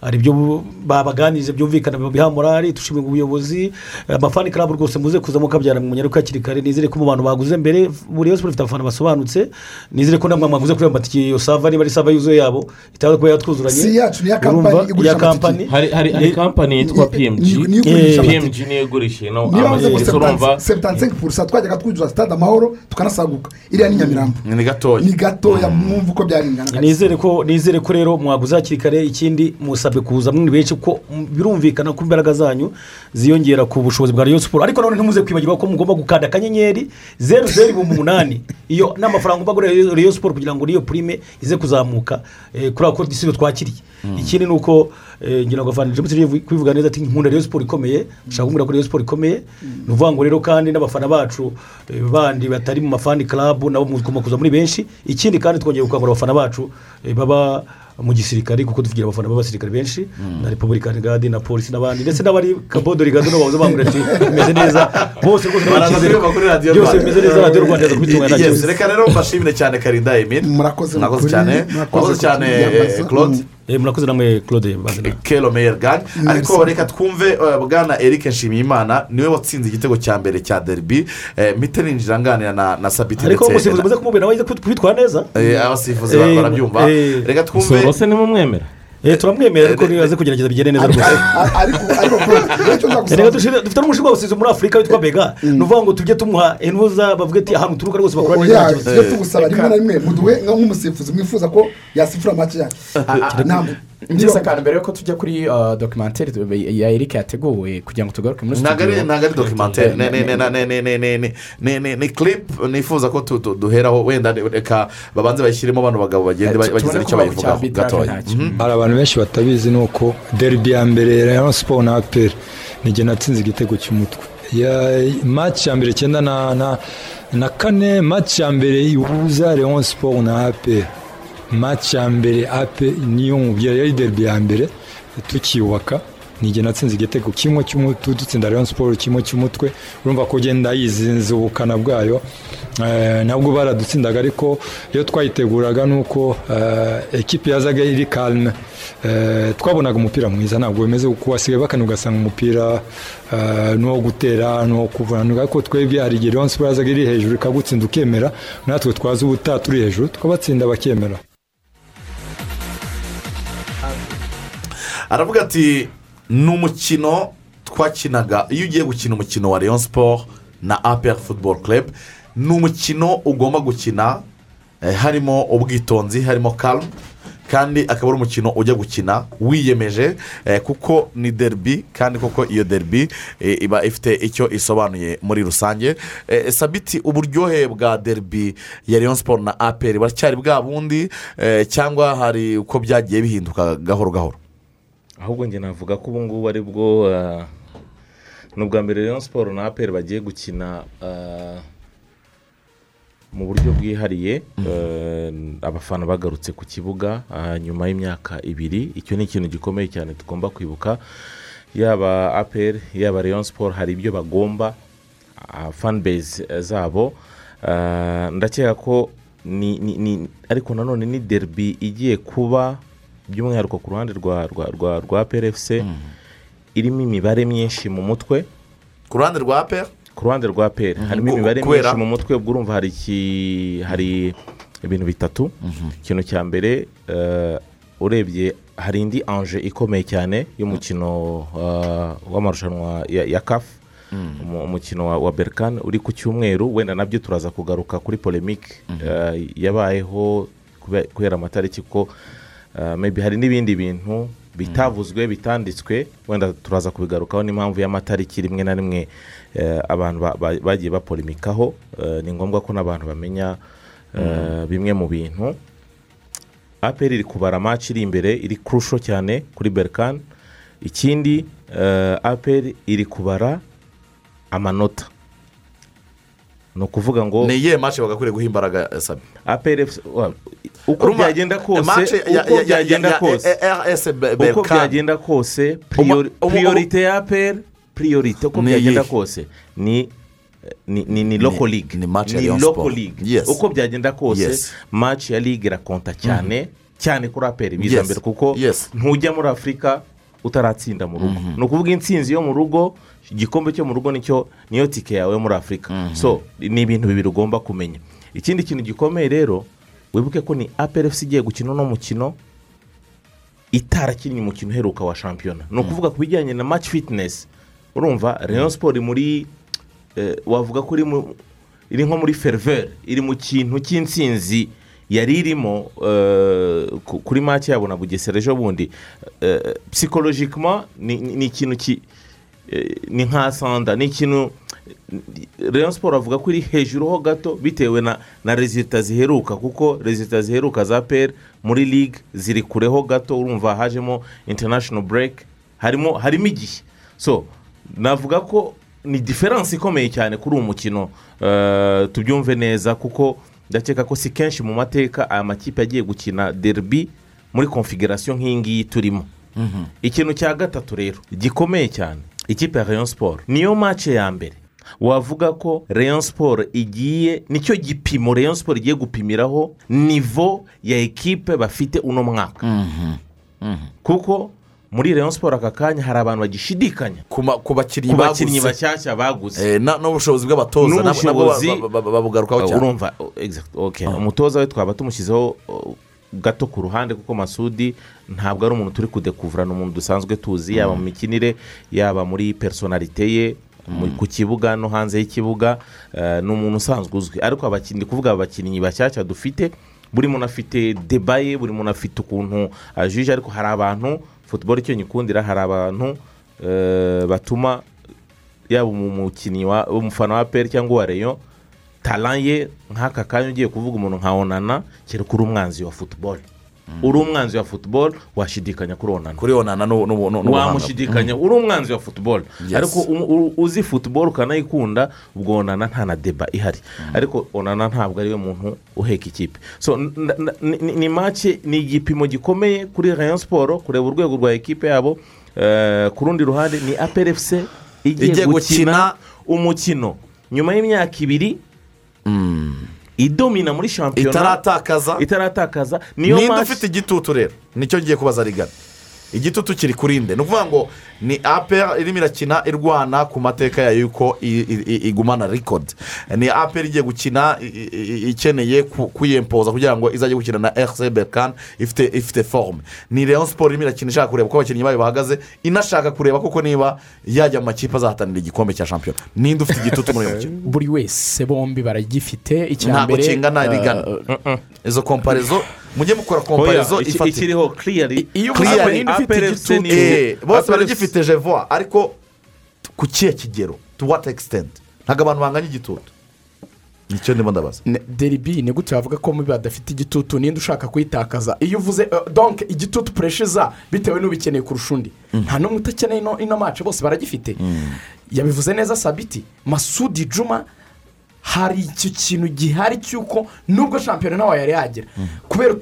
hari ibyo babaganiriza byumvikana biha morali dushimira ubuyobozi amafani karabu rwose muze kuza mukabyara mu munyaruka hakiri kare nizere ko mu bantu baguze mbere buri Sport ifite abafana basobanutse nizere ko namwe mwaguze kuri ayo matike iyo sava niba ari sava yuzuye yabo itaza kuba yatwuzuranye. Si yacu, ni iya kampani hari hari hari Ni- kampani yitwa pmg igurisha pmg niyo ngo amatike urumva? sebutansenke purusa twajyaga twinjira sitade amahoro tukanasaguka iriya ni nyamirambo ni gatoya. Ni gatoya mwumva uko byaringana nizere ko nizere ko rero mwaguze hakiri kare ikindi musabwe kuza. Muri benshi ko mm, birumvikana ko imbaraga zanyu ziyongera ku bushobozi bwa Rayon Sport ariko nanone ntimuze kwibagirwa ko mugomba gukanda akanyenyeri zeru zeru ibihumbi umunani. Iyo ni amafaranga ugomba kugura Rayon Sport kugira ngo niyo purime ize kuzamuka eh, kuri ako gisibo twakiriye. Ikindi ni uko ngira ngo avana james tugiye kubivuga neza ati nkunda Rayon Sport ikomeye nshaka kumbwira ko Rayon Sport ikomeye. Ni ukuvuga ngo rero kandi n'abafana bacu eh, bandi batari mu mafani club nabo mugomba kuza muri benshi. Ikindi kandi twongeye gukangurira abafana bacu eh, baba mu gisirikare kuko tugira abafana b'abasirikare benshi na republican guard na polisi n'abandi ndetse n'abari kabodo rigado nabo baza bambwira ati bimeze neza. Bose rwose byose bimeze neza radiyo rwanda yaza kubitunganya nta kibazo. reka rero mbashimire cyane karinda emile murakoze cyane. murakoze cyane eh, claude. Eh, murakoze namwe claude bazina kero meyer gang. Ariko reka twumve eh, bwana eric nshimiyimana ni we watsinze igitego cya mbere cya derby. Eh, mpite ninjira nganira na sabiti ariko ndetse umusifuzi muze kumubwira nawe kubitwara neza? Eh, abasifuzi Eh, barabyumva. eh, reka twumve soro se nimumwemera Eh, turamwemera ariko niba aze kugerageza bigende neza rwose. Nzagusaba dushinzwe- dufite n'umushinga w'abasizi muri afurika witwa bega. Ni ukuvuga ngo tujye tumuha intuza bavuge ati ahantu uturuka rwose bakora neza nta kibazo. tujye tugusaba rimwe na rimwe muduhe nk'umusifuzi mwifuza ko yasifura make yacu. Ntabwo ngeze akantu mbere yuko tujya kuri uh, dokimantere ya erike yateguwe kugira ngo tugaruke muri studio. Ntabwo ari dokimantere ni kiripu nifuza ko duheraho wenda reka babanze bayishyiremo bano bagabo bagende bageze icyo bayivugaho. Gatoya. Mhm. hari abantu benshi batabizi ni uko deribi ya mbere rero siporo na aperi n'igihe natsinze igitego cy'umutwe. Maci ya mbere icyenda na kane maci ya mbere ihuza rero siporo na aperi maci ya mbere ape niyo mubwira yari derby ya mbere tukiyubaka nijye natsinze igitego kimwe cy'umutwe dutsinda rayon siporo kimwe cy'umutwe. Urumva ko ugenda yizinze ubukana bwayo. Eh, nabwo baradutsindaga ariko iyo twayiteguraga ni uko eh, ekipi yazaga iri kalme Eh, twabonaga umupira mwiza ntabwo bimeze kuko wasigaye bakana ugasanga umupira eh, ni uwo gutera ni uwo kuvana ariko twebwe hari igihe rayon siporo yazaga iri hejuru ikagutsinda ukemera natwe twazi ubutaha turi hejuru tukabatsinda bakemera. Aravuga ati ni umukino twakinaga. Iyo ugiye gukina umukino wa rayon siporo na apr football club ni umukino ugomba gukina eh, harimo ubwitonzi harimo karume kandi akaba ari umukino ujya gukina wiyemeje eh, kuko ni derby kandi koko iyo derby eh, iba ifite icyo isobanuye muri rusange. Sabiti uburyohe bwa derby ya rayon siporo na apr buracyari bwa bundi cyangwa hari uko byagiye bihinduka gahoro gahoro? Ahubwo njye navuga ko ubu ngubu ari bwo ah, ni ubwa mbere rero siporo na aperi bagiye gukina ah, mu buryo bwihariye eh, abafana bagarutse ku kibuga nyuma y'imyaka ibiri. Icyo ni ikintu gikomeye cyane tugomba kwibuka yaba aperi yaba rayon siporo hari ibyo bagomba fanbase zabo. Ndakeka ko ni ariko nanone ni derby igiye kuba by'umwihariko ku ruhande rwa rwa rwa rwa PRFC irimo imibare myinshi mu mutwe. Ku ruhande rwa APR ku ruhande rwa APR harimo Ku- imibare myinshi mu mutwe ubwo urumva hari iki hari ibintu bitatu. Ikintu cya mbere eh, urebye hari indi anje ikomeye cyane y'umukino uh, w'amarushanwa ya, kafu umu- umukino wa, berkan uri ku cyumweru. Wenda na byo turaza kugaruka kuri polemike uh, yabayeho kube- kubera amatariki ko uh, hari n'ibindi bintu bitavuzwe bitanditswe wenda turaza kubigarukaho. N'impamvu y'amatariki rimwe na rimwe eh, abantu ba- ba- bagiye bapolemikaho. Eh, ni ngombwa ko n'abantu bamenya eh, bimwe mu bintu. Aperi iri kubara match iri imbere iri kurusho cyane kuri berkan. Ikindi aperi iri kubara amanota. Ni ukuvuga ngo ni iyihe match bagakwiriye guha imbaraga sabi? Aperi uko byagenda kose ya- ya- uko ya- ya- byagenda ya- kose RS Be- uko byagenda kose priorite ya aperi priorite. Uko byagenda kose ni ni ni ni local league. ni league. Yes. uko byagenda kose match ya ligue irakonta cyane. Cyane kuri aperi biza mbere kuko ntujya muri afurika utaratsinda mu rugo. Ni ukuvuga intsinzi yo mu rugo igikombe cyo mu rugo ni cyo niyo tike yawe muri afurika so ni ibintu bibiri ugomba kumenya. Ikindi kintu gikomeye rero wibuke ko ni aperi efuse igiye gukina uno mukino itarakinnye umukino uheruka wa shampiyona. Ni ukuvuga ku bijyanye na match fitness. Urumva rayon siporo muri eh, wavuga ko iri nko muri feriveri iri mu kintu cy'insinzi yari irimo eh, ku- kuri make yabo na bugesera ejo bundi. Psikologikima ni ikintu ki eh, ni nka sanda ni ikintu rayon siporo avuga ko iri hejuru ho gato bitewe na na rezita ziheruka kuko rezita ziheruka za peri muri ligue ziri kureho gato urumva hajemo international break harimo harimo igihe. So navuga ko ni diferanse ikomeye cyane kuri uwo mukino. Eh, tubyumve neza kuko ndakeka ko si kenshi mu mateka aya makipe agiye gukina derby muri konfigurasiyo nk'iyi ngiyi turimo. Ikintu cya gatatu rero gikomeye cyane ikipe ya rayon siporo niyo mace ya mbere. Wavuga ko rayon siporo igiye ni cyo gipimo rayon siporo igiye gupimiraho nivo ya ekipe bafite uno mwaka. Kuko muri rayon siporo aka kanya hari abantu bagishidikanya. Ku bakinnyi bashyashya baguze. Eh, na- n'ubushobozi bw'abatoza n'ubushobozi ba- ba- babugarukaho cyane. urumva exact, okay. umutoza we twaba tumushyizeho gato ku ruhande kuko masudi ntabwo ari umuntu turi kudekuvura ni umuntu dusanzwe tuzi yaba mu mikinire yaba muri personalite ye. Ku kibuga no hanze y'ikibuga eh, ni umuntu usanzwe uzwi. Ariko abakinnyi kuvuga abakinnyi bashyashya dufite buri muntu afite deba ye buri muntu afite ukuntu ajije ariko hari abantu futuboro icyo nyikundira hari abantu eh, batuma yaba umukinnyi wa- umufana wa peri cyangwa uwa reyo tara ye nk'aka kanya ugiye kuvuga umuntu nka onana kereka uri umwanzi wa futuboro uri umwanzi wa futuboro washidikanya kuri onana. Kuri onana wamushidikanya uri umwanzi wa futuboro ariko u- u- uzi futuboro ukanayikunda ubwo onana nta na deba ihari. Ariko onana ntabwo ari we muntu uheka ikipe. Ni- make ni igipimo gikomeye kuri rayon siporo kureba urwego rwa ekipe yabo. Eh, ku rundi ruhande ni aperefuse igiye gukina gukina- umukino. Nyuma y'imyaka ibiri idomina muri shampiyona itaratakaza itaratakaza niyo match- ufite igitutu rero? Nicyo ngiye kubaza rigana igitutu kiri kuri nde? Ni ukuvuga ngo ni aperi irimo irakina irwana ku mateka yayo yuko igumana rikodi ni aperi igiye gukina ikeneye ku- kuyempoza kugira ngo izajye gukina na rc berkan ifite ifite forume ni leon siporo irimo irakina ishaka kureba uko abakinnyi bayo bahagaze. Inashaka kureba koko niba yajya mu makipe azahatanira igikombe cya shampiyona. Ninde ufite igitutu muri uyu mukino? Buri wese bombi baragifite. Icya ntabwo mbere kingana eh, rigana izo komparezo mujye mukora iki- ifatika ikiriho clearly iyo igitutu FC ni- bose baragifite jevuwa ariko ku kihe kigero to what extent? Ntabwo abantu banganya igitutu ni cyo ndimo ndabaza deribi ni gute wavuga ko mubi badafite igitutu ninde ushaka kuyitakaza iyo uvuze eh, donke igitutu pureshiza bitewe n'ubikeneye kurusha undi nta n'umwe utakeneye ino- ino mace bose baragifite. Yabivuze neza sabiti masudi juma hari icyo kintu gihari cy'uko nubwo shampiyona ntawe yari yagera kubera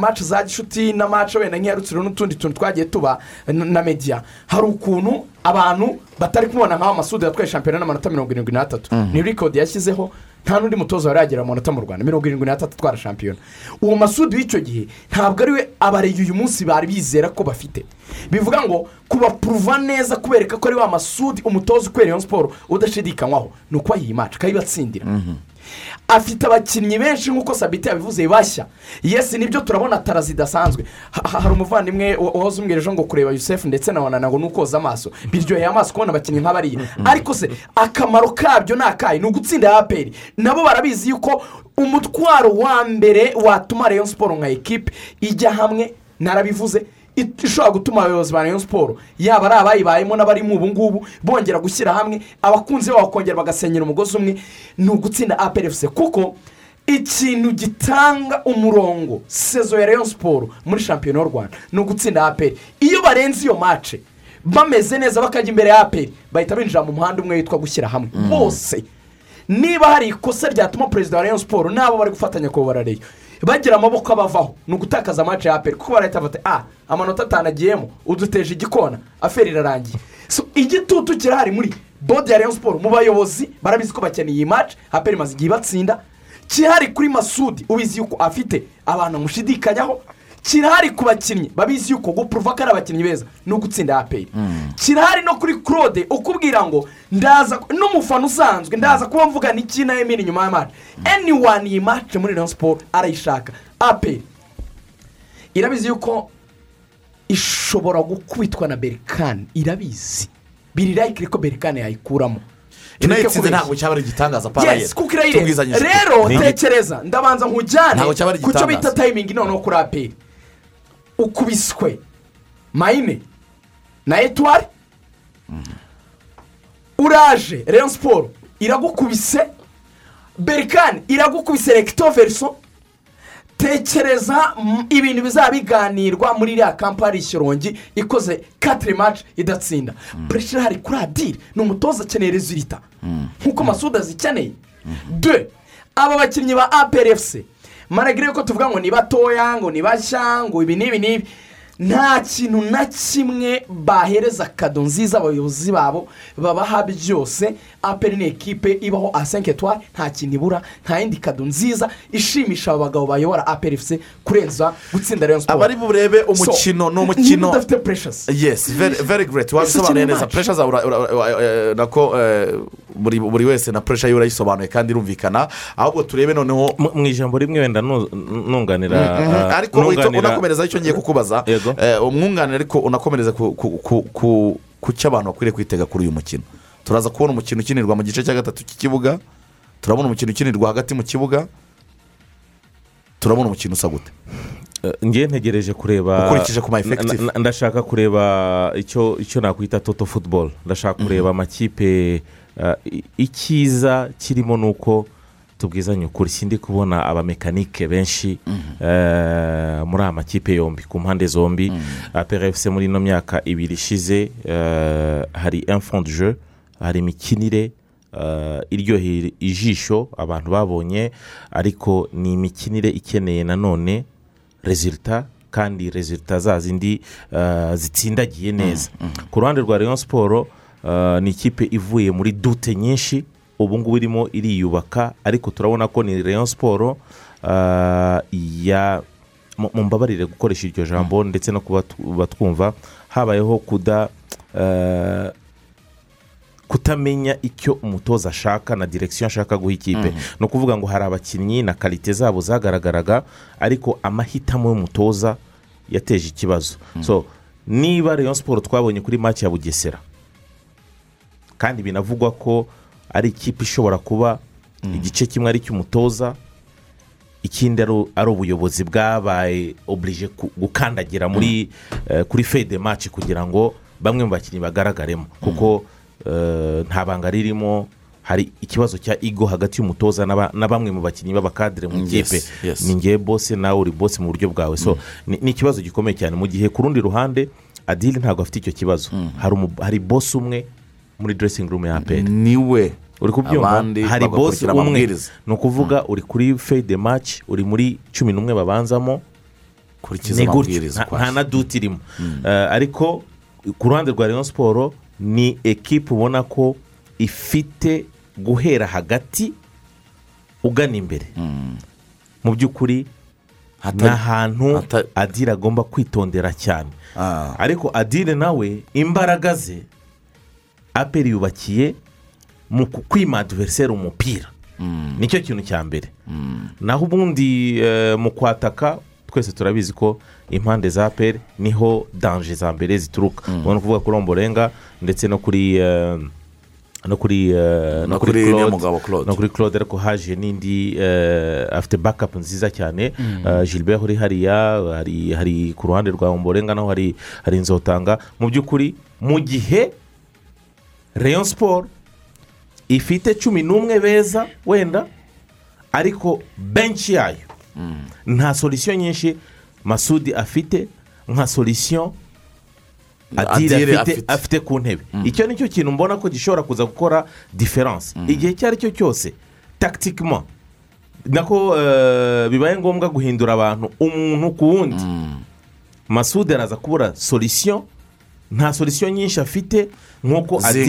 mace za gishuti na mace wenda nk'iyarutsiro n'utundi tuntu twagiye tuba na mediya hari ukuntu abantu batari kumubona nk'aho masudi yatwaye shampiyona n'amanota mirongo irindwi n'atatu. Ni rikodi yashyizeho nta n'undi mutoza wari yagera mu manota mu rwanda. Mirongo irindwi n'atatu atwara shampiyona. Uwo masudi w'icyo gihe ntabwo ari we abareye uyu munsi bari bizera ko bafite. Bivuga ngo kubapuruva neza kubereka ko ari wa masudi umutoza iyo siporo udashidikanywaho ni uko iyi maci akayibatsindira afite abakinnyi benshi nk'uko sabiti yabivuze bashya. Yesi ni byo turabona tara zidasanzwe Ha- ha- hari umuvandimwe wa- wahoze umbwira ejo ngo kureba yusefu ndetse na wanana ngo ni ukoza amaso. Biryoheye amaso kubona abakinnyi nk'abariya ariko se akamaro kabyo ni akahe? Ni ugutsinda aperi nabo barabizi yuko umutwaro wa mbere watuma rayon siporo nka ekipe ijya hamwe. Narabivuze ishobora gutuma abayobozi ba rayon siporo yaba ari abayibayemo n'abarimo ubu ngubu bongera gushyira hamwe abakunzi babo bakongera bagasenyera umugozi umwe ni ugutsinda aperefuse kuko ikintu gitanga umurongo sezo ya rayon siporo muri shampiyona y'u rwanda ni ugutsinda aperi iyo barenze iyo mace bameze neza bakajya imbere ya aperi bahita binjira mu muhanda umwe witwa gushyira hamwe. Bose. Niba hari ikosa ryatuma perezida wa rayon siporo n'abo bari gufatanya kubara reyo bagira amaboko abavaho. Ni ugutakaza amace ya aperi kuko barahita bati ah amanota atanu agiyemo. Uduteje igikona. Aferi irarangiye. Igitutu kirahari muri bodi ya rayon siporo mu bayobozi barabizi ko bakeneye iyi mace aperi imaze igihe ibatsinda. Kirahari kuri masudi ubizi yuko afite abantu bamushidikanyaho kirahari ku bakinnyi. Babizi yuko gupuruva ko ari abakinnyi beza ni ugutsinda aperi kirahari no kuri claude ukubwira ngo ndaza n'umufana usanzwe ndaza kuba mvuga n'iki na emini nyuma y'amaci anyone iyi maci muri rayon siporo arayishaka. Aperi irabizi yuko ishobora gukubitwa na berikani irabizi. Biri layikiri ko berikani yayikuramo. Inayitsinze ntabwo cyaba ari igitangaza parayeri kuko irayirenze rero tekereza ndabanza nkujyane ku cyo bita tayimingi noneho kuri aperi ukubiswe. Mayine na etuwari uraje rayon siporo iragukubise. Berikani iragukubise rekito veriso tekereza mm, ibintu bizaba biganirwa muri iriya kampani y'ishyorongi ikoze katire maci idatsinda. Puresha irahari kuri adiri ni umutoza akeneye rezilita nk'uko masuda azikeneye. De aba bakinnyi ba aperefuse maragire yuko tuvuga ngo ni batoya ngo ni bashya ngo ibi n'ibi n'ibi. Nta kintu na kimwe bahereza kado nziza abayobozi babo babaha byose aperi ni ekipe ibaho asenketwari nta kintu ibura nta yindi kado nziza ishimisha aba bagabo bayobora aperi efuse kurenza gutsinda rayon siporo abari burebe umukino ni umukino udafite pureshasi yes very very great. Wabisobanuye neza. eh, nako eh, buri wese na puresha ye urayisobanuye kandi irumvikana. Ahubwo turebe noneho mu ijambo rimwe wenda nu- nunganira Mhm. ah, ariko unakomereza icyo ngiye kukubaza. Eh, umwunganira ariko unakomereza ku- cyo abantu bakwiriye kwitega kuri uyu mukino. Turaza kubona umukino ukinirwa mu gice cya gatatu cy'ikibuga turabona umukino ukinirwa hagati mu kibuga turabona umukino usa gute? Eh, ngewe ntegereje kureba Ukurikije ku ma na- ndashaka kureba icyo nakwita toto futuboro ndashaka kureba amakipe eh, icyiza kirimo ni uko tubwizanye ukuri. Sindi kubona abamekanike benshi eh, muri aya makipe yombi ku mpande zombi. Aperefuse muri ino myaka ibiri ishize eh, hari enfant je hari imikinire eh, iryoheye ijisho abantu babonye ariko ni imikinire ikeneye nanone rezilita kandi rezilita za zindi zitsindagiye neza. Ku ruhande rwa rayon siporo ni ikipe ivuye muri dute nyinshi ubu ngubu irimo iriyubaka ariko turabona ko ni rayon siporo eh, ya mu- mumbabarire gukoresha iryo jambo ndetse no kuba batwumva habayeho kuda eh, kutamenya icyo umutoza ashaka na direkisiyo ashaka guha ikipe. Ni ukuvuga ngo hari abakinnyi na karite zabo zagaragaraga ariko amahitamo y'umutoza yateje ikibazo. So niba rayon siporo twabonye kuri make ya bugesera kandi binavugwa ko ari ikipe ishobora kuba igice kimwe ari icy'umutoza ikindi ari ubuyobozi bwabaye oburije gukandagira muri eh, kuri fede maci kugira ngo bamwe mu bakinnyi bagaragaremo. Kuko eh, nta banga ririmo hari ikibazo cya igo hagati y'umutoza na bamwe mu bakinnyi b'abakadire mu Mm, ikipe. ni ngewe bose nawe uri bose mu buryo bwawe. So ni ikibazo gikomeye cyane. Mu gihe ku rundi ruhande adili ntabwo afite icyo kibazo. Hari bosi umwe muri dressing room ya aperi ni we. Uri kubyumva? Hari bosi umwe. ni ukuvuga uri kuri fede maci uri muri cumi n'umwe babanzamo. Ni amabwiriza nta- na duti irimo. Eh, ariko ku ruhande rwa rayon siporo ni ekipe ubona ko ifite guhera hagati ugana imbere. Mu by'ukuri ni ahantu adire agomba kwitondera cyane. Ariko adire nawe imbaraga ze aperi yubakiye mu kwima adiveriseri umupira. Nicyo kintu cya mbere. Naho ubundi eh, mu kwataka twese turabizi ko impande za peri ni ho danje za mbere zituruka. Ubona kuvuga kuri omborenga ndetse no kuri eh, no kuri eh, No kuri Claude, no kuri claude ariko haje n'indi afite bakapu nziza cyane. Mm. Gilbert uri hariya hari hari ku ruhande rwa omborenga naho hari hari inzotanga mu by'ukuri mu gihe rayon siporo ifite cumi n'umwe beza wenda ariko benshi yayo nta solisiyo nyinshi. Masudi afite nka solisiyo adire afite ku ntebe. Icyo ni cyo kintu mbona ko gishobora kuza gukora diferanse igihe icyo ari cyo cyose takitikima nako eh, bibaye ngombwa guhindura abantu umuntu ku wundi. Masudi araza kubura solisiyo nta solisiyo nyinshi afite. Nk'uko adire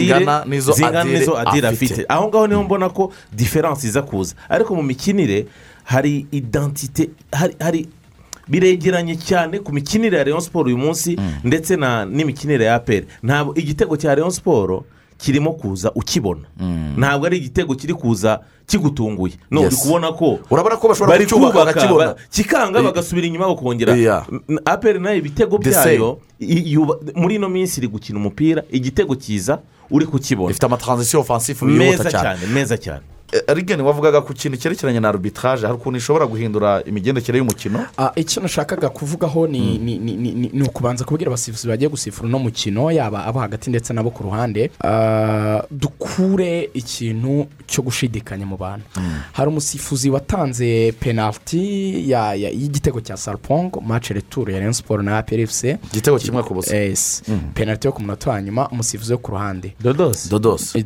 Zingana n'izo Adire afite. aho ngaho ni ho mbona ko diferanse iza kuza. Ariko mu mikinire hari idantite hari biregeranye cyane. Ku mikinire ya rayon siporo uyu munsi ndetse na n'imikinire ya aperi ntabwo igitego cya rayon siporo kirimo kuza ukibona. Ntabwo ari igitego kiri kuza kigutunguye. No Yes. uri kubona ko urabona ko bashobora kucyubaka bakakibona. ba- kikanga Eh, bagasubira inyuma bakongera aperi na yo ibitego byayo muri ino minsi iri gukina umupira igitego cyiza uri kukibona. Ifite amatransisiyo ofansifu yihuta cyane meza cyane. Rigeni wavugaga ku kintu cyerekeranye na arbitrage hari ukuntu ishobora guhindura imigendekere y'umukino? Ah, icyo nashakaga kuvugaho ni ni- ni- ni- ni- ni ukubanza kubwira abasifuzi bagiye gusifura uno mukino yaba abo hagati ndetse n'abo ku ruhande. Ah, dukure ikintu cyo gushidikanya mu bantu. Hari umusifuzi watanze penaliti ya- ya- y'igitego cya salpongo mace returu ya rayon siporo na aperifusi igitego kimwe ku busa. Penaliti yo ku munota wa nyuma umusifuzi wo ku ruhande. Dodosi dodosi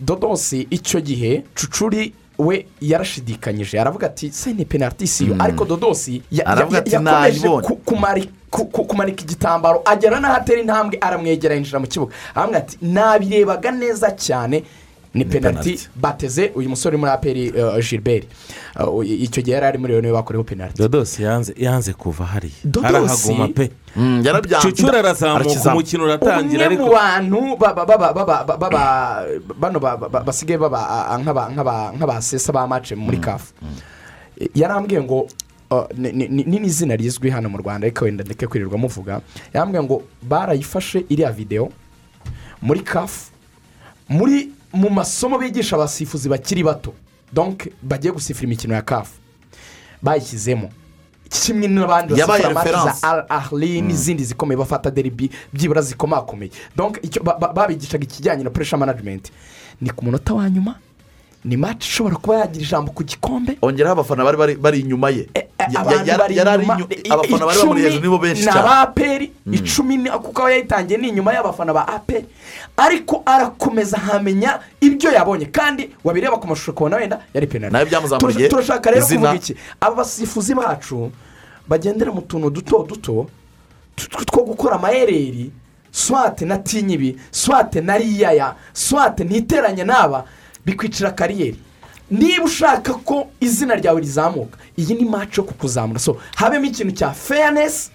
dodosi icyo gihe cucuri we yarashidikanyije aravuga ati ni penaliti si yo. Ariko dodosi ya- ati, yakomeje kumanika igitambaro agera n'aho atera intambwe aramwegera yinjira mu kibuga. Aravuga ati nabirebaga neza cyane ni penaliti bateze uyu musore uri muri aperi uh, gilbert Uh, icyo gihe yari ari muri iyo ni we bakoreho penaliti dodosi yanze yanze kuva hariya Dodosi- arahaguma pe yarabyanze. cucura arazamuka umukino uratangira umwe mu ariko bantu baba- baba- baba- baba- baba- bano ba- ba- basigaye baba ah, nk'aba- nk'aba- nk'abasesa ba mace muri kafu yarambwiye ngo uh, ni- ni ni- ni n'izina rizwi hano mu rwanda ariko wenda ndeke kwirirwa muvuga yarambwiye ngo barayifashe iriya videwo muri kafu muri mu masomo bigisha abasifuzi bakiri bato. Donke bagiye gusifura imikino ya kafu bayishyizemo. Kimwe n'abandi Yabaye basifura mati reference. za al ahli n'izindi zikomeye bafata deribi byibura zikomakomeye. Donke babigishaga ikijyanye na puresha manajimenti ni ku munota wa nyuma ni maci ishobora kuba yagira ijambo ku gikombe. Ongeraho abafana bari bari inyuma ye. Ya- abantu ya- bari inyuma. inyu- abafana bari bamuri hejuru nibo benshi ni cyane. abaperi icumi kuko aba yayitangiye ni inyuma y'abafana ba aperi. Ariko arakomeza ahamenya ibyo yabonye. Kandi wabireba ku mashusho ukabona wenda yari penaliti Nawe byamuzamuriye Turashaka- rero kuvuga iki? Aba basifuzi bacu bagendera mu tuntu duto duto two gukora amayereri. Swate na tinyibi swate na riyaya swate ntiteranye n'aba bikwicira kariyeri. Niba ushaka ko izina ryawe rizamuka iyi ni maci yo kukuzamura. So habemo ikintu cya fairness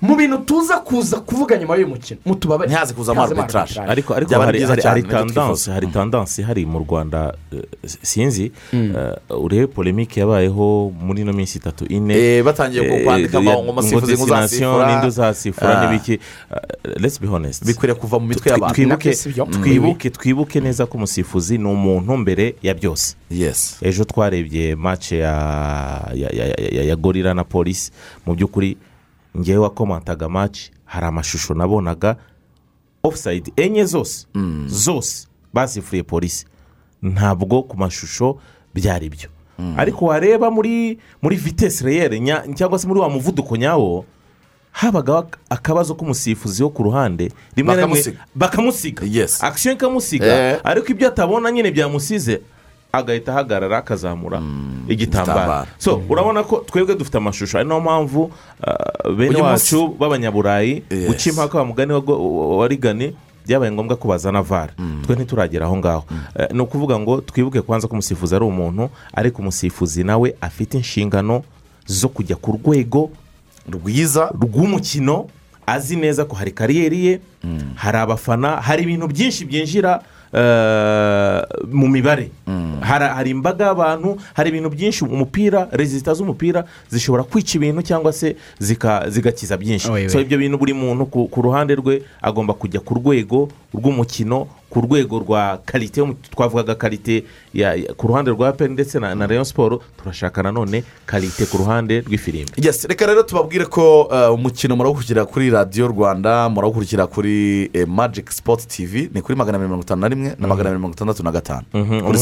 mu bintu tuza kuza kuvuga nyuma y'uyu mukino mutubabare. Ntihaze kuzamo arbitrage. ariko ariko hari hari tandanse hari tandanse ihari mu rwanda eh, sinzi. Eh, urebe polemike yabayeho muri ino minsi itatu ine. Eh, batangiye kwandika ngo- ya- ngo umusifuzi ngo destination uzasifura. n'indi uzasifura Ah. n'ibiki. Let's be honest. Bikwiriye kuva mu mitwe y'abantu. twibuke twibuke twibuke neza ko umusifuzi ni umuntu mbere ya byose. Ejo twarebye mace ya gorira na polisi mu by'ukuri ngewe wakomantaga mace hari amashusho nabonaga ofusayidi enye zose zose basifuriye polisi ntabwo ku mashusho byari byo. Ariko wareba muri muri vitesi reyere nya- cyangwa se muri wa muvuduko nyawo habagaho ak- akabazo k'umusifuzi wo ku ruhande rimwe na rimwe Bakamusiga. akisiyo ikamusiga Eh. ariko ibyo atabona nyine byamusize agahita ahagarara akazamura igitambaro igitambaro. so urabona ko twebwe dufite amashusho. Ari na yo mpamvu uh, bene wacu b'abanyaburayi guca impaka wa mugani wa rigani byabaye ngombwa ko bazana vara twe ntituragera aho ngaho. Eh, ni ukuvuga ngo twibuke kwanza ko umusifuzi ari umuntu ariko umusifuzi nawe afite inshingano zo kujya ku rwego rwiza rw'umukino azi neza ko hari kariyeri ye hari abafana hari ibintu byinshi byinjira mu mibare. Hari hari imbaga y'abantu hari ibintu byinshi umupira rezita z'umupira zishobora kwica ibintu cyangwa se zigakiza byinshi. Ibyo bintu buri muntu ku ruhande rwe agomba kujya ku rwego rw'umukino ku rwego rwa karite twavugaga karite ku ruhande rwa peni ndetse na rayon siporo turashaka nanone karite ku ruhande rw'ifirimbi reka rero tubabwire ko uh, umukino murawukurikira kuri radiyo rwanda murawukurikira kuri eh, magic sport tv ni kuri magana mirongo itanu na rimwe na magana abiri mirongo itandatu na gatanu. Mhm, kuri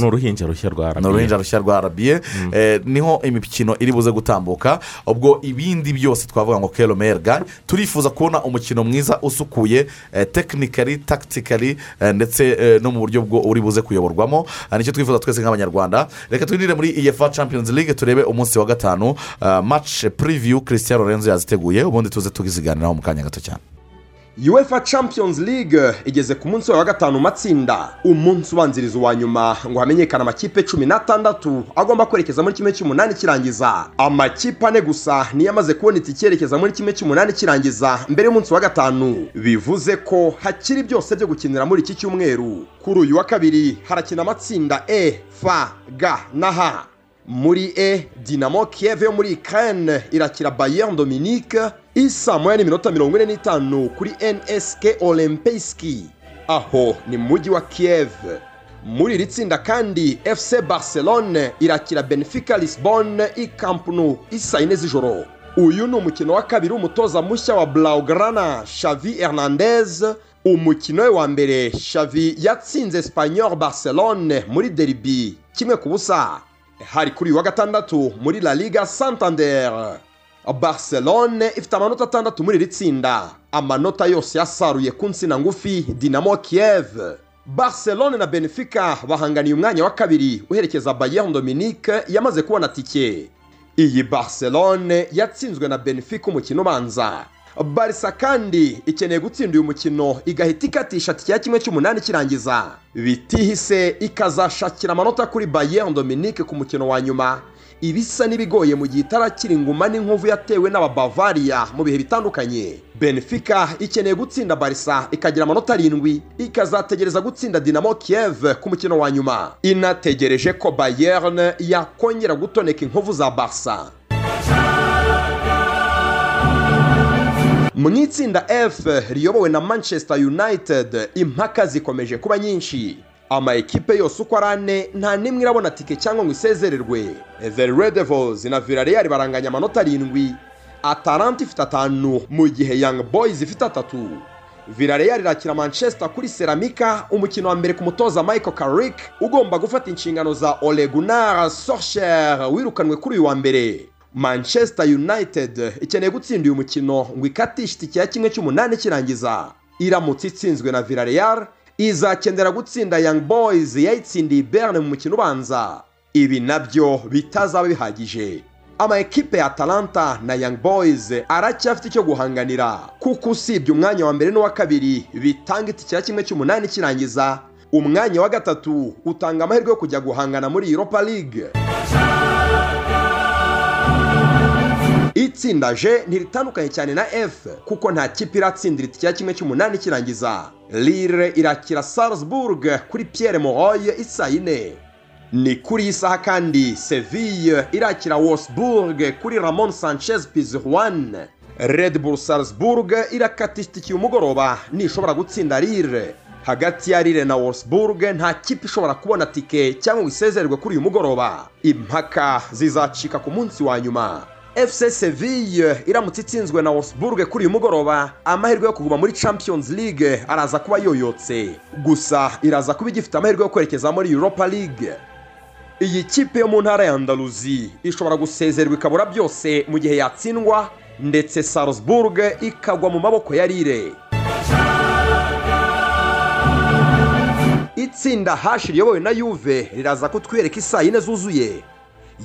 ni uruhinja rushya rwa ni uruhinja rushya rwa arabiye Eh, ni ho imikino iri buze gutambuka ubwo ibindi byose twavuga ngo kero merga turifuza kubona umukino mwiza usukuye tekinikari takitikari ndetse eh, no mu buryo bwo uri buze kuyoborwamo. Ah, ni cyo twifuza twese nk'abanyarwanda reka twinjire muri efa champions league turebe umunsi wa gatanu match preview christian lorenzo yaziteguye ubundi tuze tuziganiraho mu kanya gato cyane. Uefa champions league igeze ku munsi wa gatanu matsinda. Umunsi ubanziriza uwa nyuma ngo hamenyekane amakipe cumi n'atandatu agomba kwerekeza muri kimwe cy'umunani kirangiza. Amakipe ane gusa niyo amaze kubona itike ikerekeza muri kimwe cy'umunani kirangiza mbere y'umunsi wa gatanu. Bivuze ko hakiri byose byo gukinira muri iki cyumweru. Kuri uyu wa kabiri harakina amatsinda e f g na h. muri e dinamo kiev yo muri ukraine irakira bayern dominique isa moya n'iminota mirongo ine n'itanu kuri nsk olympiski. Aho ni mu mujyi wa kiev. Muri iri tsinda kandi fc barcelone irakira benfica lisbon i camp nou isa yine z'ijoro. Uyu ni umukino wa kabiri w'umutoza mushya wa blaugrana shavi hernandez. Umukino we wa mbere shavi yatsinze spanyol barcelone muri deribi kimwe ku busa. Hari kuri uyu wa gatandatu muri la liga santander. Barcelone ifite amanota atandatu muri iri tsinda. Amanota yose yasaruye ku nsina ngufi dinamo kiev. Barcelone na benfica bahanganiye umwanya wa kabiri uherekeza bayern dominique yamaze kubona tike. Iyi barcelone yatsinzwe na benfica umukino ubanza. Barisa kandi ikeneye gutsinda uyu mukino igahita ikatisha tike ya kimwe cy'umunani kirangiza. Bitihise ikazashakira amanota kuri bayern dominique ku mukino wa nyuma. Ibisa n'ibigoye mu gihe itarakira inguma n'inkovu yatewe n'ababavariya mu bihe bitandukanye. Benfica ikeneye gutsinda barisa ikagira amanota arindwi ikazategereza gutsinda dinamo kiev ku mukino wa nyuma. Inategereje ko bayern yakongera gutoneka inkovu za barsa mu itsinda f riyobowe na manchester united impaka zikomeje kuba nyinshi. Ama ekipe yose uko ari ane nta n'imwe irabona tike cyangwa ngo isezererwe. The red devils na villarreal baranganya amanota arindwi. Atalanta ifite atanu mu gihe young boys ifite atatu. Villarreal irakira manchester kuri seramika umukino wa mbere ku mutoza michael carrick ugomba gufata inshingano za olegunar sorcher wirukanwe kuri uyu wa mbere. Manchester united ikeneye gutsinda uyu mukino ngo ikatishe itike ya kimwe cy'umunani kirangiza. Iramutse itsinzwe na villarreal izakenera gutsinda young boys yayitsindiye berne mu mukino ubanza. Ibi na byo bitazaba bihagije. Ama ekipe ya atalanta na young boys aracyafite icyo guhanganira. Kuko usibye umwanya wa mbere n'uwa kabiri bitanga itike ya kimwe cy'umunani kirangiza umwanya wa gatatu utanga amahirwe yo kujya guhangana muri europa league. Itsinda je ntiritandukanye cyane na f kuko nta kipe iratsindira itike ya kimwe cy'umunani kirangiza. Lire irakira salzburg kuri pierre moroy isa yine. Ni kuri iyi saha kandi seville irakira wolfsburg kuri ramon sanchez pizjuan red bull salzburg irakatisha itike umugoroba nishobora gutsinda lire hagati ya lire na wolfsburg nta kipe ishobora kubona tike cyangwa ngo isezererwe kuri uyu mugoroba. Impaka zizacika ku munsi wa nyuma. Fc seville iramutse itsinzwe na wolfsburg kuri uyu mugoroba. Amahirwe yo kuguma muri champions league araza kuba yoyotse. Gusa iraza kuba igifite amahirwe yo kwerekeza muri europa league. Iyi kipe yo mu ntara ya andaluzi ishobora gusezerwa ikabura byose mu gihe yatsindwa ndetse salzburg ikagwa mu maboko ya rire itsinda hashi riyobowe na yuve riraza kutwereka isaa yine zuzuye.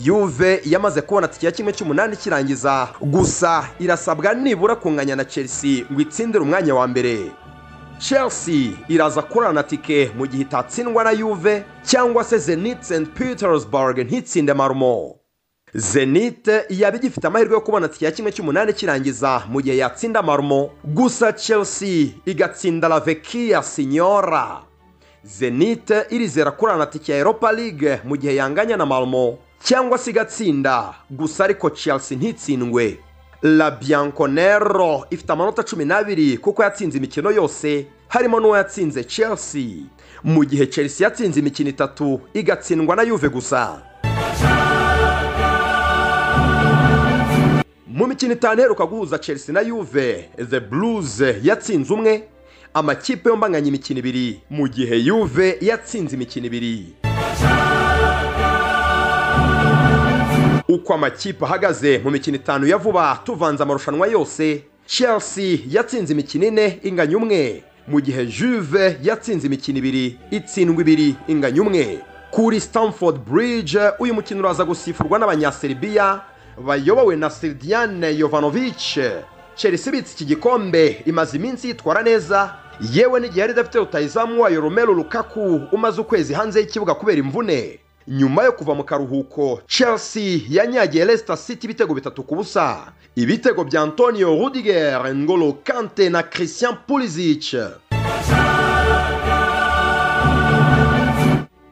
Yuve yamaze kubona tike ya kimwe cy'umunani kirangiza. Gusa irasabwa nibura kunganya na chelsea ngo itsindire umwanya wa mbere. Chelsea iraza kurana tike mu gihe itatsindwa na yuve cyangwa se zenit st petersburg ntitsinde marumo zenit yaba igifite amahirwe yo kubona tike ya kimwe cy'umunani kirangiza mu gihe yatsinda marumo gusa chelsea igatsinda la vekia sinyora zenite irizera kurana tike ya europa league mu gihe yanganya na malmo. Cyangwa se igatsinda gusa ariko chelsea ntitsindwe la bianconero ifite amanota cumi n'abiri kuko yatsinze imikino yose harimo n'uwo yatsinze chelsea. Mu gihe chelsea yatsinze imikino itatu igatsindwa na yuve gusa. Mu mikino itanu iheruka guhuza chelsea na yuve the blues yatsinze umwe. Amakipe yombi anganya imikino ibiri. Mu gihe yuve yatsinze imikino ibiri. Uko amakipe ahagaze mu mikino itanu ya vuba tuvanze amarushanwa yose. Chelsea yatsinze imikino ine inganya umwe. Mu gihe juve yatsinze imikino ibiri itsindwa ibiri inganya umwe. Kuri stamford bridge uyu mukino uraza gusifurwa n'abanyaserbia bayobowe na sirdiane yovanovic chelsea ibitse iki gikombe imaze iminsi yitwara neza. Yewe n'igihe yari idafite rutayizamu wayo romero lukaku umaze ukwezi hanze y'ikibuga kubera imvune. Nyuma yo kuva mu karuhuko chelsea yanyagiye leicester city ibitego bitatu ku busa. Ibitego bya antonio rudiger ngolo kante na christian pulisic.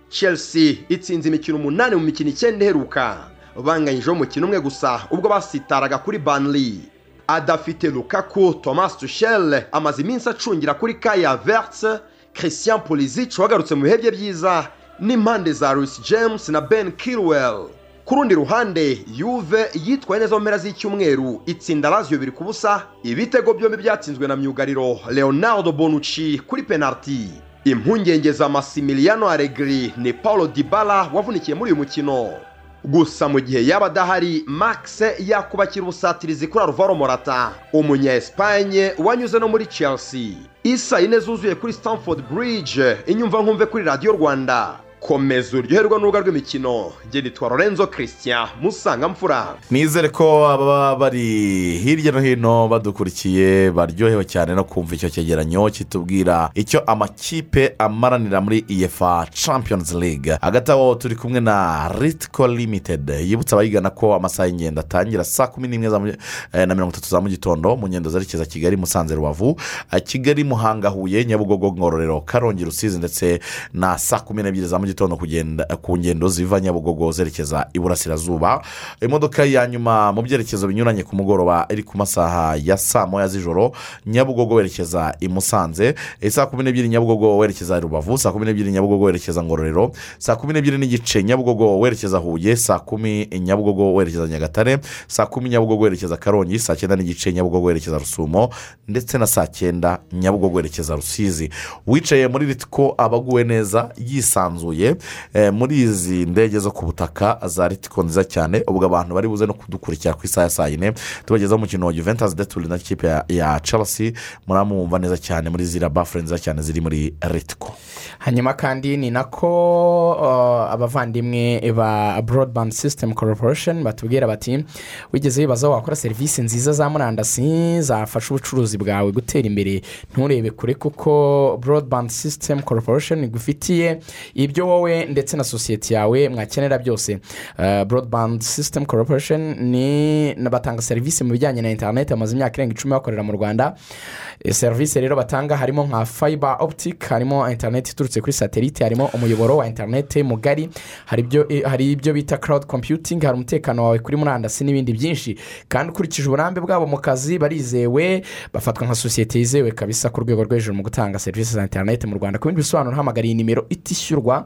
Chelsea itsinze imikino umunani mu mikino icyenda iheruka. Banganyijeho umukino umwe gusa ubwo basitaraga kuri banley adafite lukaku thomas tuchel amaze iminsi acungira kuri kaya verts. Christian pulisic wagarutse mu bihe bye byiza n'impande za Luis James na Ben Chilwell ku rundi ruhande yuve yitwaye neza mu mpera z'icyumweru. Itsinda lazio biri ku busa ibitego byombi byatsinzwe na myugariro leonardo bonucci kuri penaliti impungenge za masimiliano aregri ni paulo dibala wavunikiye muri uyu mukino. Gusa mu gihe yaba adahari max yakubakira ubusatirizi kuri aruvaro morata. Umunya esipanye wanyuze no muri chelsea. Isa yine zuzuye kuri stamford bridge. Inyumva nkumve kuri radiyo rwanda. Komeza uryoherwa n'urubuga rw'imikino. Ngeni twa lorenzo christian musanga mfura nizere ko ababa bari hirya no hino badukurikiye baryohewe cyane no kumva icyo cyegeranyo kitubwira icyo amakipe amaranira muri efa champions league. Hagati aho turi kumwe na ritiko limited. Yibutsa abayigana ko amasaha y'ingendo atangira saa kumi n'imwe eh, na mirongo itatu za mu gitondo mu ngendo zerekeza kigali musanze rubavu. Eh, kigali muhanga huye nyabugogo ngororero karongi rusizi ndetse na saa kumi n'ebyiri za mu gitondo ku ngendo ziva nyabugogo zerekeza iburasirazuba imodoka ya nyuma mu byerekezo binyuranye ku mugoroba iri ku masaha ya saa moya z'ijoro nyabugogo werekeza i musanze eh, saa kumi n'ebyiri nyabugogo werekeza i rubavu saa kumi n'ebyiri nyabugogo werekeza ngororero saa kumi n'ebyiri n'igice nyabugogo werekeza huye saa kumi nyabugogo werekeza nyagatare saa kumi nyabugogo werekeza karongi saa cyenda n'igice nyabugogo werekeza rusumo ndetse na saa cyenda nyabugogo werekeza rusizi. Wicaye muri ritiko aba aguwe neza yisanzuye. Eh, muri izi ndege zo ku butaka za ritiko nziza cyane ubwo abantu bari buze no kudukurikira ku isaha ya saa yine tubagezaho umukino wa juventus deturi na kipe ya, chelsea muramwumva neza cyane muri ziriya bafure nziza cyane ziri muri ritiko hanyuma kandi ni nako abavandimwe ba broadband system corporation batubwira bati wigeze wibaza wakora serivisi nziza za murandasi zafasha ubucuruzi bwawe gutera imbere. Nturebe kure kuko broadband system corporation igufitiye ibyo wowe ndetse na sosiyete yawe mwakenera byose. Uh, broadband system corporation ni batanga serivisi mu bijyanye na interineti bamaze imyaka irenga icumi bakorera mu rwanda. Eh, serivisi rero batanga harimo nka fiber optic harimo interineti iturutse kuri satelite harimo umuyoboro wa interineti mugari eh, hari ibyo bita cloud computing hari umutekano wawe kuri murandasi n'ibindi byinshi. Kandi ukurikije uburambe bwabo mu kazi barizewe bafatwa nka sosiyete yizewe kabisa ku rwego rwo hejuru mu gutanga serivisi za interineti mu rwanda. Ku bindi bisobanuro hamagara iyi nimero itishyurwa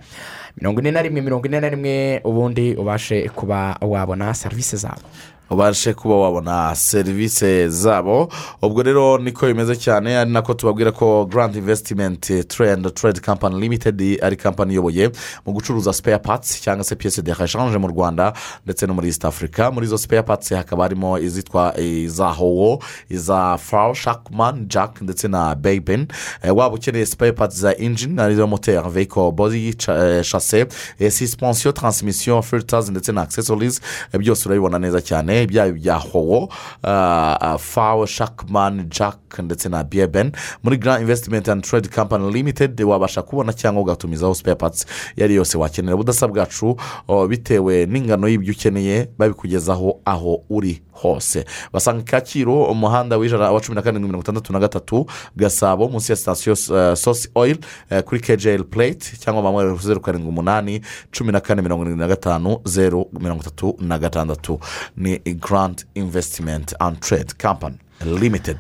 mirongo ine na rimwe mirongo ine na rimwe ubundi ubashe kuba wabona serivisi zabo. Ubashe kuba wabona serivisi zabo. Ubwo rero niko bimeze cyane ari nako tubabwira ko garandi invesitimenti trade trade kampani limitedi ari kampani iyoboye mu gucuruza spare parts cyangwa se piyese de reshanje mu rwanda ndetse no muri east africa. Muri izo spare parts hakaba harimo izitwa iza howo iza fawo shakman jack ndetse na beyben waba ukeneye spare parts za engine ari zo moteri vehicle body cha- eh, eh, suspension transmission filters ndetse na eh, byose urabibona neza cyane. Byaba ibya howo ah, ah, fawo shakman jack bank ndetse na biyeben muri grand investment and trade company limited wabasha kubona cyangwa ugatumizaho spare parts iyo ari yose wakenera. Ubudasa bwacu oh, bitewe n'ingano y'ibyo ukeneye babikugezaho aho uri hose. Basanga kacyiru umuhanda w'ijana wa cumi na karindwi mirongo itandatu na gatatu gasabo munsi ya sitasiyo uh, sosi uh, kuri kejeri plate cyangwa mamwe zeru karindwi umunani cumi na kane mirongo irindwi na gatanu zeru mirongo itatu na gatandatu. Ni grand investment and trade company limited.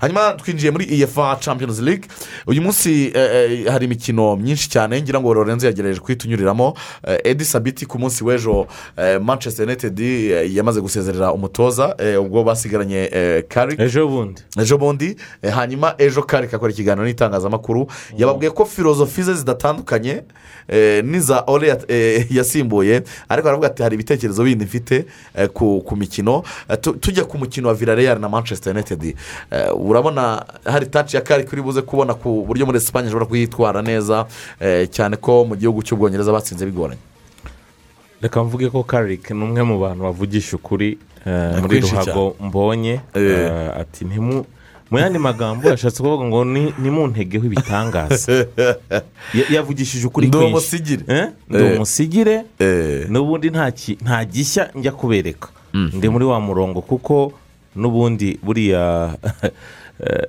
Hanyuma twinjiye muri efa champions league uyu munsi eh, eh, hari imikino myinshi cyane ngira ngo lorenzo yagerageje kuhitunyuriramo Eh, edi sabiti ku munsi w'ejo eh, manchester united eh, yamaze gusezerera umutoza eh, ubwo basigaranye eh, kari ejo bundi. Ejo bundi eh, hanyuma ejo kari kakora ikiganiro n'itangazamakuru yababwiye ko filozofi ze zidatandukanye eh, n'iza ore eh, yasimbuye ariko aravuga ati hari ibitekerezo bindi mfite eh, ku mikino. Eh, tu- tujya ku mukino wa villarreal na manchester united eh, urabona hari taci ya kari kuri buze kubona ku buryo muri esipanye ashobora kuyitwara neza eh, cyane ko mu gihugu cy'ubwongereza batsinze bigoranye. Reka mvuge ko karike ni umwe mu bantu bavugisha ukuri eh, muri ruhago mbonye ati ntimu mu yandi magambo yashatse kuvuga ngo ni ntimuntegeho ibitangaza. Ya- yavugishije ukuri kwinshi. ndi umusigire. N'ubundi nta gishya njya kubereka. Ndi muri wa murongo kuko n'ubundi buriya eh,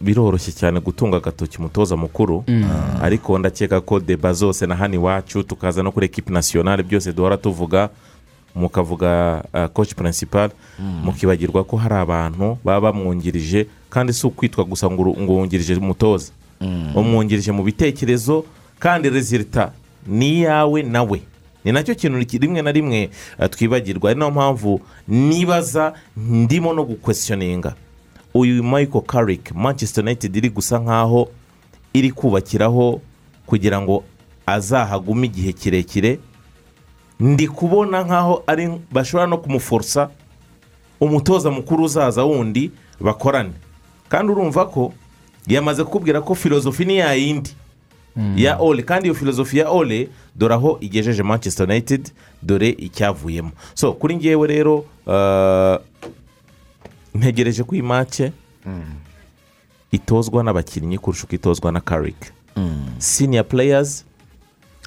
biroroshye cyane gutunga agatoki umutoza mukuru. Mm. ariko ndakeka ko deba zose na hano iwacu tukaza no kuri ekipi nasiyonari byose duhora tuvuga mukavuga koci purinsipari mukibagirwa ko hari abantu baba bamwungirije kandi si ukwitwa gusa ngo wungirije umutoza. Umwungirije mu bitekerezo kandi rezilita ni iyawe nawe ni na cyo kintu ki- rimwe na rimwe eh, twibagirwa ari na yo mpamvu nibaza ndimo no gukwesiyoninga uyu michael carrick manchester united iri gusa nkaho iri kubakiraho kugira ngo azahagume igihe kirekire. Ndi kubona nkaho ari bashobora no kumuforosa umutoza mukuru uzaza wundi bakorane. Kandi urumva ko yamaze kukubwira ko filozofi ni yayindi ya ole kandi iyo filozofi ya ole dore aho igejeje manchester united dore icyavuyemo. So kuri ngewe rero uh, ntegereje ko iyi make itozwa n'abakinnyi kurusha uko itozwa na karike siniya pureyazi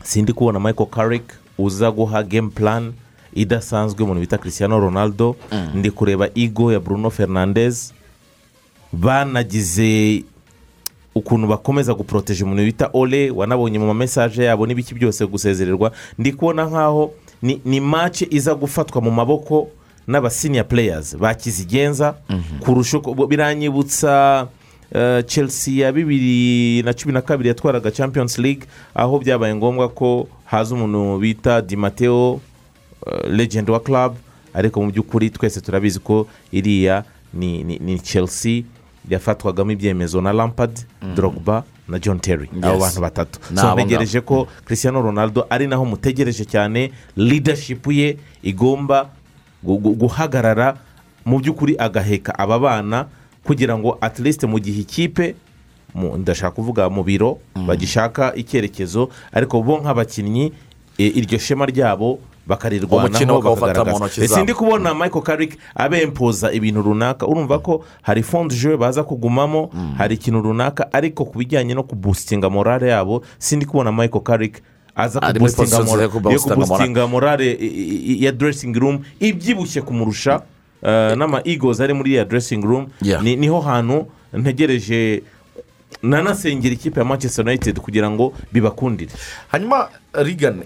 sindi kubona michael carrick uza guha game plan idasanzwe umuntu bita christiano ronaldo. Ndi kureba igo ya bruno fernandez banagize ukuntu bakomeza guporoteje umuntu bita ole wanabonye mu mamesaje yabo n'ibiki byose gusezererwa ndi kubona nkaho ni, ni mace iza gufatwa mu maboko n'abasiniya pureyazi bakizigenza kurusha uko biranyibutsa eh, chelsea ya bibiri na cumi na kabiri yatwaraga champions league aho byabaye ngombwa ko haza umuntu bita di mateo eh, legend wa club ariko mu by'ukuri twese turabizi ko iriya ni, ni, ni chelsea. Yafatwagamo ibyemezo na lampard drogba na john terry. Abo bantu batatu. Ntegereje ko christiano ronaldo ari naho mutegereje cyane leadership ye igomba gu- gu- guhagarara mu by'ukuri agaheka aba bana kugira ngo at least mu gihe ikipe ndashaka kuvuga mu biro bagishaka icyerekezo ariko bo nk'abakinnyi e, iryo shema ryabo bakarirwanaho bakawufata mu ntoki bakagaragaza zabo. sindi kubona michael carrick abempoza ibintu runaka urumva ko hari fonde je baza kugumamo hari ikintu runaka ariko ku bijyanye no kubusitinga morale yabo sindi kubona michael carrick aza position morale. ya dressing room ibyibushye kumurusha eh, n'ama eagles ari muri ya dressing room. Yeah. ni- ni ho hantu ntegereje nanasengera ikipe ya manchester united kugira ngo bibakundire. Hanyuma rigane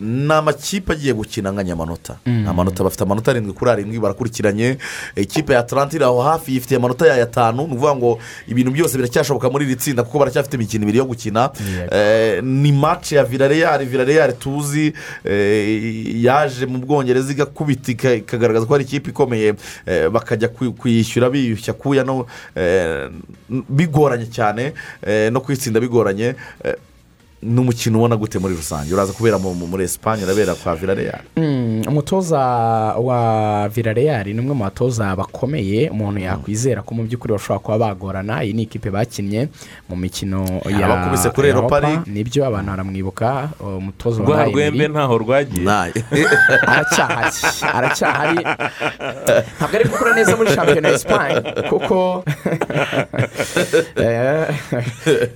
ni amakipe agiye gukina anganya amanota amanota bafite amanota arindwi kuri arindwi barakurikiranye. Ikipe ya atalanta iri aho hafi yifitiye amanota yayo atanu ni ukuvuga ngo ibintu byose biracyashoboka muri iri tsinda kuko baracyafite imikino ibiri yo gukina. Eh, ni mace ya virareyari virareyari tuzi eh, yaje mu bwongereza igakubita ika- ikagaragaza ko ari ikipe ikomeye. Eh, bakajya ku- kuyishyura biyushya kuya bigoranye cyane. No kuyitsinda bigoranye. Eh, ni umukino ubona gute muri rusange? Uraza kubera mu- mu- muri esipanye urabera kwa villarreal? Mm, umutoza wa Villarreal ni umwe mu batoza bakomeye. Umuntu yakwizera ko mu by'ukuri bashobora kuba bagorana. Iyi ni ikipe bakinnye mu mikino ya Europa ni byo abantu baramwibuka. Umutoza wabaye rwembe ntaho rwagiye. Aracyahari. Aracyahari. Ntabwo ari gukora neza muri shampiyona ya esipanye kuko eh,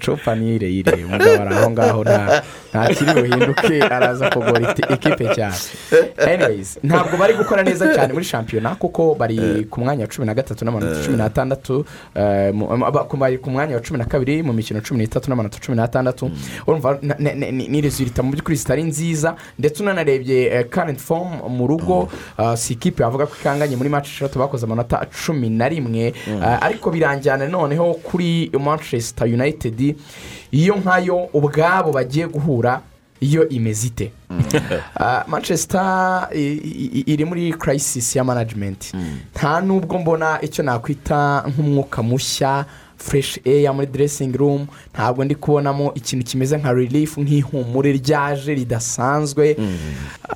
cupa ni ireyire umugabo ari aho ngaho nta nta kiri buhinduke araza kugura ikipe cyane anyways ntabwo bari gukora neza cyane muri shampiyona kuko bari ku mwanya wa cumi na gatatu n'amanota cumi n'atandatu eh, bari ku mwanya wa cumi na kabiri mu mikino cumi n'itatu n'amanota cumi n'atandatu. Urumva na- na- na- ni rezilita mu by'ukuri zitari nziza ndetse unanarebye karenti fomu mu rugo ah, si ikipe wavuga ko ikanganye muri match eshatu bakoze amanota cumi na rimwe. Ah, ariko birangira noneho kuri manchester united iyo nkayo ubwabo bagiye guhura iyo imeze ite? Ah, manchester iri muri crisis ya management. Nta nubwo mbona icyo nakwita nk'umwuka mushya fresh air muri dressing room. Ntabwo ndi kubonamo ikintu kimeze nka relief nk'ihumure ryaje ridasanzwe.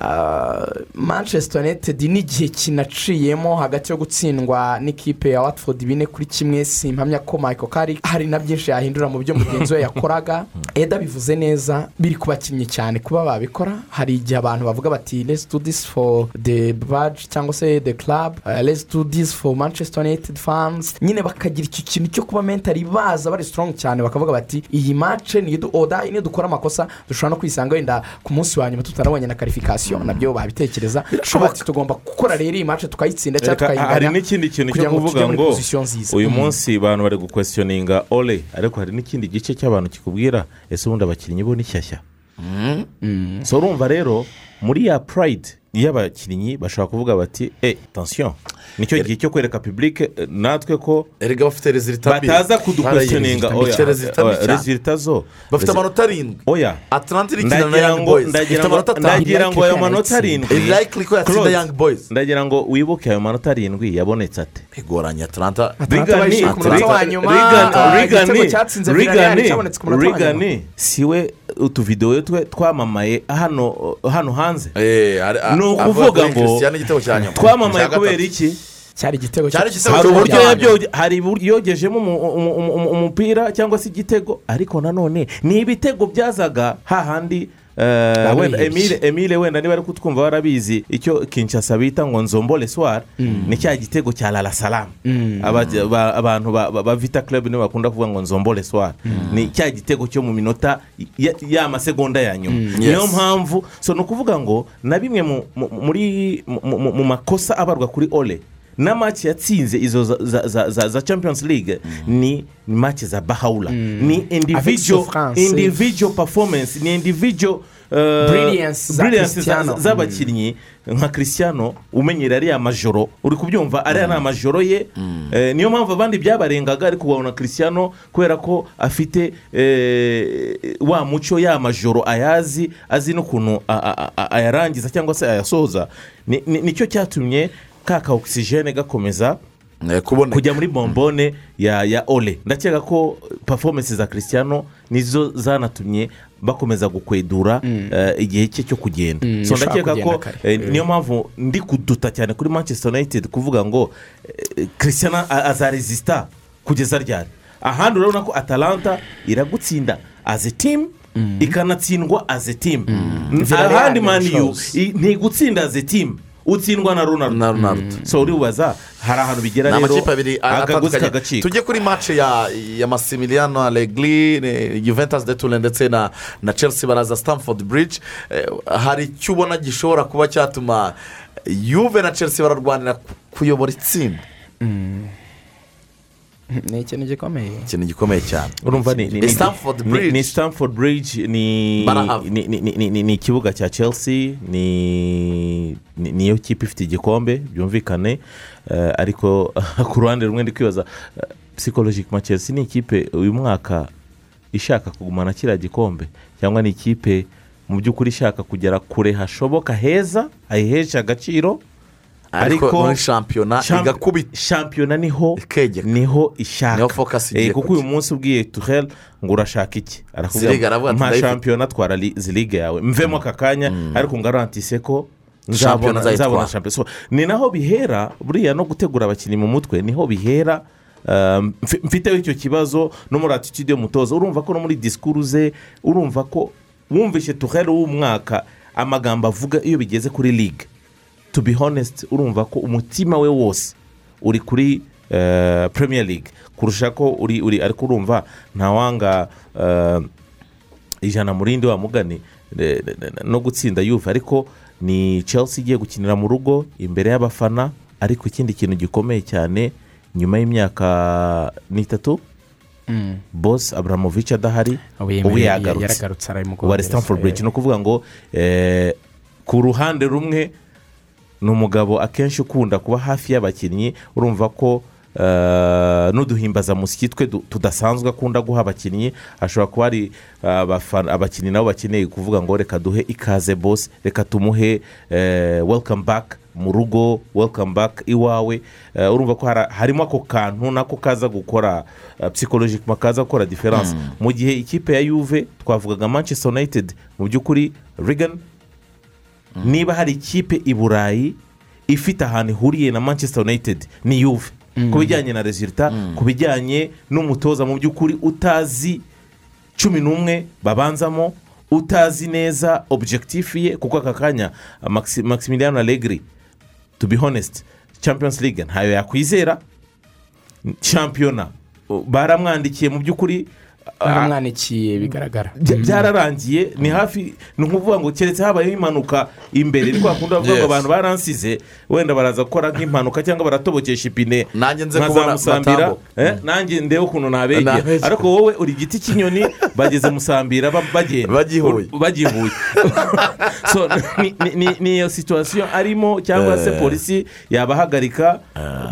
Ah, manchester united n'igihe kinaciyemo hagati yo gutsindwa n'ikipe ya watford bine kuri kimwe simpamya ko michael kari hari na byinshi yahindura mu byo mugenzi we yakoraga. Eda bivuze neza biri ku bakinnyi cyane kuba babikora. Hari igihe abantu bavuga bati let's do this for the badge cyangwa se the club. Uh, let's do this for manchester united fans. Nyine bakagira icyo kintu cyo kuba mentally baza bari strong cyane bakavuga bati iyi niyo du- oda niyo dukora amakosa dushobora no kwisanga wenda ku munsi wa nyuma tutanabonye na karifikasiyo na byo babitekereza. Bati tugomba gukora rero iyi match tukayitsinda cyangwa Reka, hari n'ikindi kintu cyo kuvuga ngo uyu Mm. munsi abantu bari gukwesiyoninga ole ariko hari n'ikindi gice cy'abantu kikubwira ese ubundi abakinnyi bo ni shyashya? So urumva rero muri ya purayidi y'abakinnyi bashobora kuvuga bati e tansiyo ni cyo gihe cyo kwereka pibulike natwe ko bafite bataza kudukwesiyoninga Bafite rezilita zo. Bafite amanota arindwi. Oya. Gukina na ndagira ifite ngo amanota atanu ndagira ngo ayo manota arindwi. ndagira ngo wibuke ayo manota arindwi yabonetse ate? Igoranye atlanta. Munota wa nyuma. rigani siwe utuvidewo twe twamamaye hano hano hanze. Ni ukuvuga ngo twamamaye kubera iki? Cyari igitego Cyari hari uburyo hari yogejemo umu- umu- umu- umu- umupira cyangwa se igitego? Ariko nanone ni ibitego byazaga hahandi eh, wenda bihebye. emile emile wenda niba ari kutwumva barabizi icyo kinshasa bita ngo nzombole swari ni cya gitego cya rara salamu Mm. Aba- ba- abantu ba- vita club nibo bakunda kuvuga ngo nzombole swari ni cya gitego cyo mu minota ya- ya masegonda ya nyuma Mm. niyo mpamvu so ni ukuvuga ngo na bimwe mu- mu- muri mu- makosa abarwa kuri ole. Na match yatsinze izo za- za- za- za za champions league ni match za bahawura ni individual individual performance ni individual uh, z'abakinnyi nka christiano umenyera ariya majoro. Uri kubyumva ariya ni amajoro ye. Eh, niyo mpamvu abandi byabarengaga ariko ubona christiano kubera ko afite eh, wa muco ya majoro ayazi azi n'ukuntu ayarangiza cyangwa se ayasoza. Ni- ni- ni cyo cyatumye ka ka ogisijene gakomeza kujya muri bombone ya ya ole. Ndakeka ko performance za christiano nizo zanatumye bakomeza gukwedura eh, igihe cye cyo kugenda. Mm, so ndakeka ko kare. eh, niyo mpamvu ndi kuduta cyane kuri manchester united kuvuga ngo eh, christiano a- azaresisita kugeza ryari. Ahandi urabona ko atalanta iragutsinda as a team ikanatsindwa as a team. Villarreal ahandi maniyu shows. ntigutsinda as a team. Utsindwa na ronaldo so uribaza hari ahantu bigera rero atandukanye kagacika tujye kuri match ya ya masimiliano alegri juventus de Turin ndetse na na chelsea baraza stamford bridge. Eh, hari icyo ubona gishobora kuba cyatuma yuve na chelsea bararwanira ku- kuyobora itsinda? ni ikintu gikomeye ikintu gikomeye cyane urumva ni stamford bridge ni stamford bridge ni Barahava. ni- ni- ni- ni- ni ikibuga cya chelsea ni ni- niyo kipe ifite igikombe byumvikane eh, ariko ku ruhande rumwe ndi kwibaza psikologike chelsea ni ikipe uyu mwaka ishaka kugumana kiriya gikombe? Cyangwa ni ikipe mu by'ukuri ishaka kugera kure hashoboka heza ayihesha agaciro? Ariko muri shampiyona igakubita shampiyona ni ho ni ho ishaka. Eh, kuko uyu munsi ubwiye tuhel ngo urashaka iki? Mpa "Ndayifite." shampiyona twara ziliga yawe. Mvemo aka kanya ariko ngarantise ko nzabona shampiyona ni naho bihera buriya no gutegura abakinnyi mu mutwe ni ho bihera um, mfi- mfiteho icyo kibazo no muri atitude y'umutoza. Urumva ko no muri disikuru ze urumva ko wumvishe tuhel w'umwaka amagambo avuga iyo bigeze kuri ligue to be honest urumva ko umutima we wose uri kuri eh, premier league. Kurusha ko uri uri ariko urumva ntawanga eh, ijana mu rindi wa mugani eh, no gutsinda yuve ariko ni chelsea igiye gukinira mu rugo imbere y'abafana ariko ikindi kintu gikomeye cyane nyuma y'imyaka n'itatu Mm. bosi aburamovici adahari Ubu yemerewe- ubu yagarutse. ari stamford bridge. Ni ukuvuga ngo eh, ku ruhande rumwe ni umugabo akenshi ukunda kuba hafi y'abakinnyi urumva ko eh, n'uduhimbazamusyi twe tudasanzwe akunda guha abakinnyi ashobora kuba ari eh, abakinnyi nabo bakeneye kuvuga ngo reka duhe ikaze bosi reka tumuhe eh, welcome back mu rugo welcome back iwawe. Urumva ko harimo ako kantu nako kaza gukora psikologikima kaza gukora diferanse mu gihe ikipe ya yuve twavugaga manchester united mu by'ukuri rigani niba hari ikipe i burayi ifite ahantu ihuriye na manchester united ni yuve Mm. ku bijyanye na rezilita ku bijyanye n'umutoza mu by'ukuri utazi cumi n'umwe babanzamo utazi neza objekitifu ye kuko aka kanya Maxi- maximilian allegri to be honest champions league ntayo yakwizera. Shampiyona baramwandikiye mu by'ukuri baramwandikiye bigaragara. Bya- byararangiye ni hafi ni ukuvuga ngo keretse habayeho impanuka imbere ni kwa kundi bavuga ngo abantu baransize wenda baraza gukora nk'impanuka cyangwa baratobokesha ipine Nanjye nze kubona nkazamusambira Matambo. eh, nanjye ndebe ukuntu nabegera. Ariko wowe uri igiti cy'inyoni bageze musambira ba- bagenda Bagihuye. ni- ni- ni- ni iyo situwasiyo arimo cyangwa se Eh. polisi yabahagarika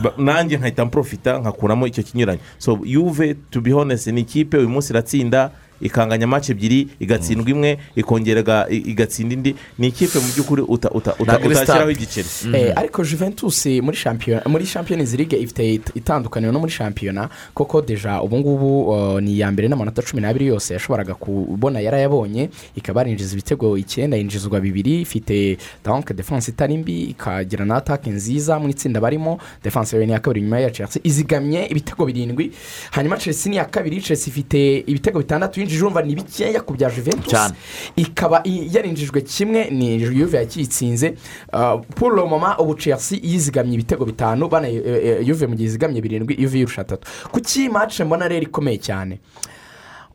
ba- nanjye nkahita mprofita nkakuramo icyo kinyuranye so yuve to be honest ni ikipe uyu munsi iratsinda ikanganya amace ebyiri igatsindwa imwe ikongera igatsinda indi. Ni ikipe mu by'ukuri uta- uta- uta- Ntabwo iri utashyiraho igiceri Eh, ariko juventus muri shampiyona muri champions league ifite it- itandukaniro no muri shampiyona koko deja ubu ngubu uh, ni iya mbere n'amanota cumi n'abiri yose yashoboraga kubona yarayabonye ikaba yarinjiza ibitego icyenda yinjizwa bibiri ifite donc defense itari mbi ikagira na atake nziza mu itsinda barimo. Defense yawe ni iya kabiri nyuma ya chelsea izigamye ibitego birindwi. Hanyuma chelsea ni iya kabiri chelsea ifite ibitego bitandatu yinjije urumva ni bikeya ku bya juventus. Ikaba yarinjijwe kimwe ni yuve yakitsinze Uh, le moment ubu chelsea yizigamye ibitego bitanu bana eh, eh, yuve mu gihe izigamye birindwi yuve yirusha atatu. Kuki mace mbona rero ikomeye cyane.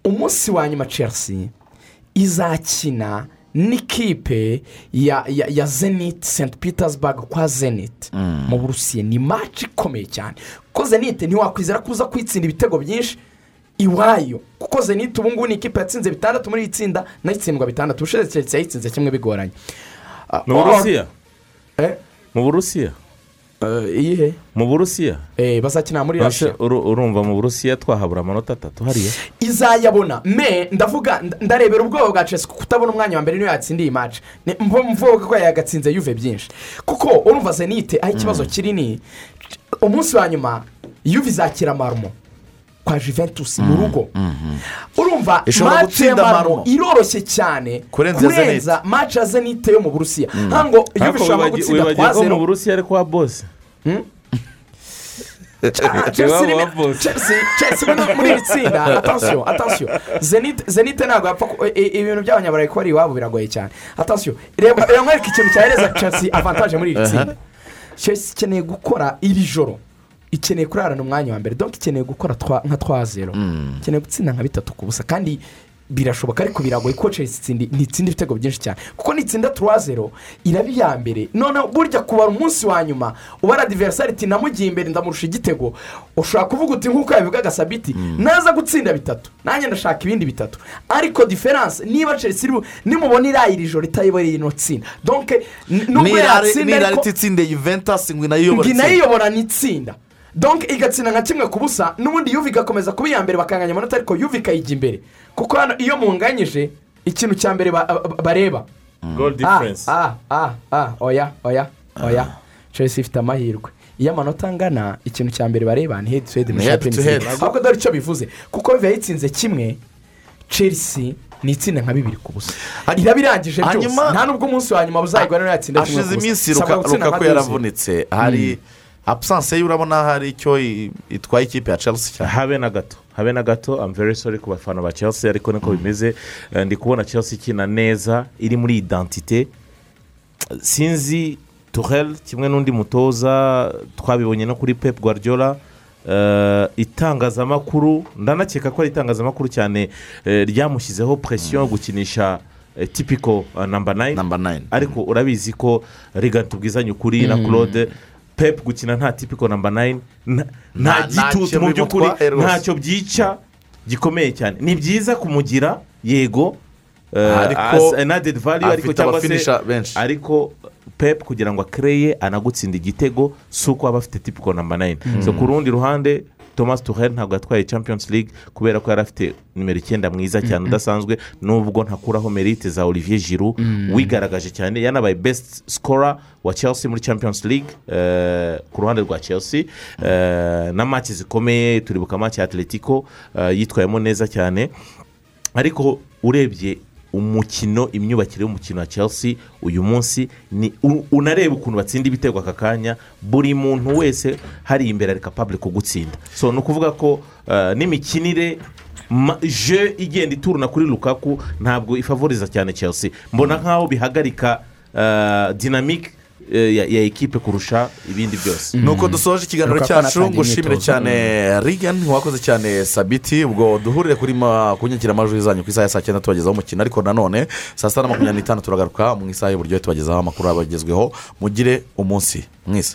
Umunsi wa nyuma chelsea izakina n'ikipe ya ya ya zenit st petersburg kwa zenit mu burusiya. Ni mace ikomeye cyane. Kuko zenit ntiwakwizera ko uza kwitsinda ibitego byinshi? Iwayo. Kuko zenit ubu ngubu ni ikipe yatsinze bitandatu muri iri tsinda na yo itsindwa bitandatu. Ubushize chelsea yayitsinze kimwe bigoranye. Mu burusiya? Eh? mu burusiya? Iyihe? Mu burusiya? Eh, bazakina muri rasha uru- urumva mu burusiya twahabura amanota atatu hariya. Izayabona. Me ndavuga nda- ndarebera ubwoba bwa chelsea kuko utabona umwanya wa mbere niyo yatsindiye iyi maci mvuga ko yagatsinze yuve byinshi. Kuko urumva zenite aho ikibazo kiri ni umunsi wa nyuma yuve izakira marumo kwa juventus mu rugo. Urumva Ishobora maci ya gutsinda marumo Marumo. iroroshye cyane Kurenza maci ya zenite yo mu burusiya. Ntabwo yuve ariko ishobora wibagi- gutsinda kwa ko mu zero. Burusiya ari kwa bose muri- iri tsinda. Atansiyo atansiyo zenite ntabwo yapfa ibintu by'abanyaburayi ko ari iwabo biragoye cyane. Atansiyo reba nkwereka ikintu cyahereza chelsea avantaje muri iri tsinda. Chelsea ikeneye gukora iri joro. Ikeneye kurarana umwanya wa mbere. Donc ikeneye gukora nka twa zero. Ikeneye gutsinda nka bitatu ku busa. Kandi birashoboka ariko biragoye ko chelsea ntitsinda ibitego byinshi cyane. Kuko nitsinda turuwa zero iraba iya mbere. Noneho burya kubara umunsi wa nyuma ubara diverisari iti namugiye imbere ndamurusha igitego. Ushobora kuvuga uti nk'uko yabivugaga sabiti naza gutsinda bitatu. Nanjye ndashaka ibindi bitatu. Ariko diferanse niba chelsea nimubona irayi iri joro itayibereye ino tsinda donke nubwo yatsinda ariko ngo itsinda. inayiyobora ni itsinda. Donke igatsinda nka kimwe ku busa n'ubundi yuve igakomeza kuba iya mbere bakanganya amanota ariko yuve ikayijya imbere. Kuko hano iyo munganyije ikintu cya mbere ba- ba- bareba. Goal ah difference. ah ah ah oya oya oya. Chelsea ifite amahirwe. Iyo amanota angana ikintu cya mbere bareba ni to head. league. ahubwo dore icyo bivuze. Kuko biba yitsinze kimwe chelsea ni itsinda nka bibiri ku busa. Iraba irangije byose. nta n'ubwo umunsi wa nyuma buzayigwa rero yatsinda kimwe ku busa. iminsi gutsinda lukaku nka yaravunitse. Hari apusanse ye urabona hari icyo itwaye ikipe ya chelsea cyane? Habe na gato. Habe na gato. I'm very sorry ku bafana ba chelsea ariko niko bimeze. Eh, ndi kubona chelsea ikina neza iri muri identite sinzi tuhel kimwe n'undi mutoza twabibonye no kuri pep guardiola. Eh, itangazamakuru ndanakeka ko ari itangazamakuru cyane eh, ryamushyizeho presiyo yo gukinisha uh, number nine. Ariko urabizi ko riga tubwizanye ukuri na claude pep gukina nta typical number nine. Nta- gitutu mu by'ukuri ntacyo byica gikomeye cyane. Ni byiza kumugira yego eh, Ariko cyangwa se ariko pep kugira ngo akereye anagutsinda igitego si uko aba afite nine. Mm. so ku rundi ruhande thomas tuhel ntabwo yatwaye champions league kubera ko yari afite nimero icyenda mwiza cyane udasanzwe. Nubwo ntakuraho merite za olivier giroud Mm. wigaragaje cyane yanabaye best scorer wa chelsea muri champions league eh, ku ruhande rwa chelsea. Eh, na match zikomeye turibuka match ya atletico eh, yitwayemo neza cyane. Ariko urebye umukino imyubakire y'umukino wa chelsea uyu munsi ni unareba ukuntu batsinda ibitego aka kanya buri muntu wese hari imbere ari kapabure kugutsinda so ni ukuvuga ko eh, n'imikinire je igenda ituruna kuri lukaku ntabwo ifavoriza cyane chelsea. Mbona nk'aho bihagarika eh, dinamike ya ekipe kurusha ibindi byose nuko dusoje ikiganiro cyacu ngushimire cyane rigani wakoze cyane sabiti ubwo duhurire kuri ma ku nyakiramajwi zanyu ku isaha ya saa cyenda tubagezaho umukino ariko nanone saa sita na makumyabiri n'itanu turagaruka mu isaha y'uburyo tubagezaho amakuru abagezweho mugire umunsi mwiza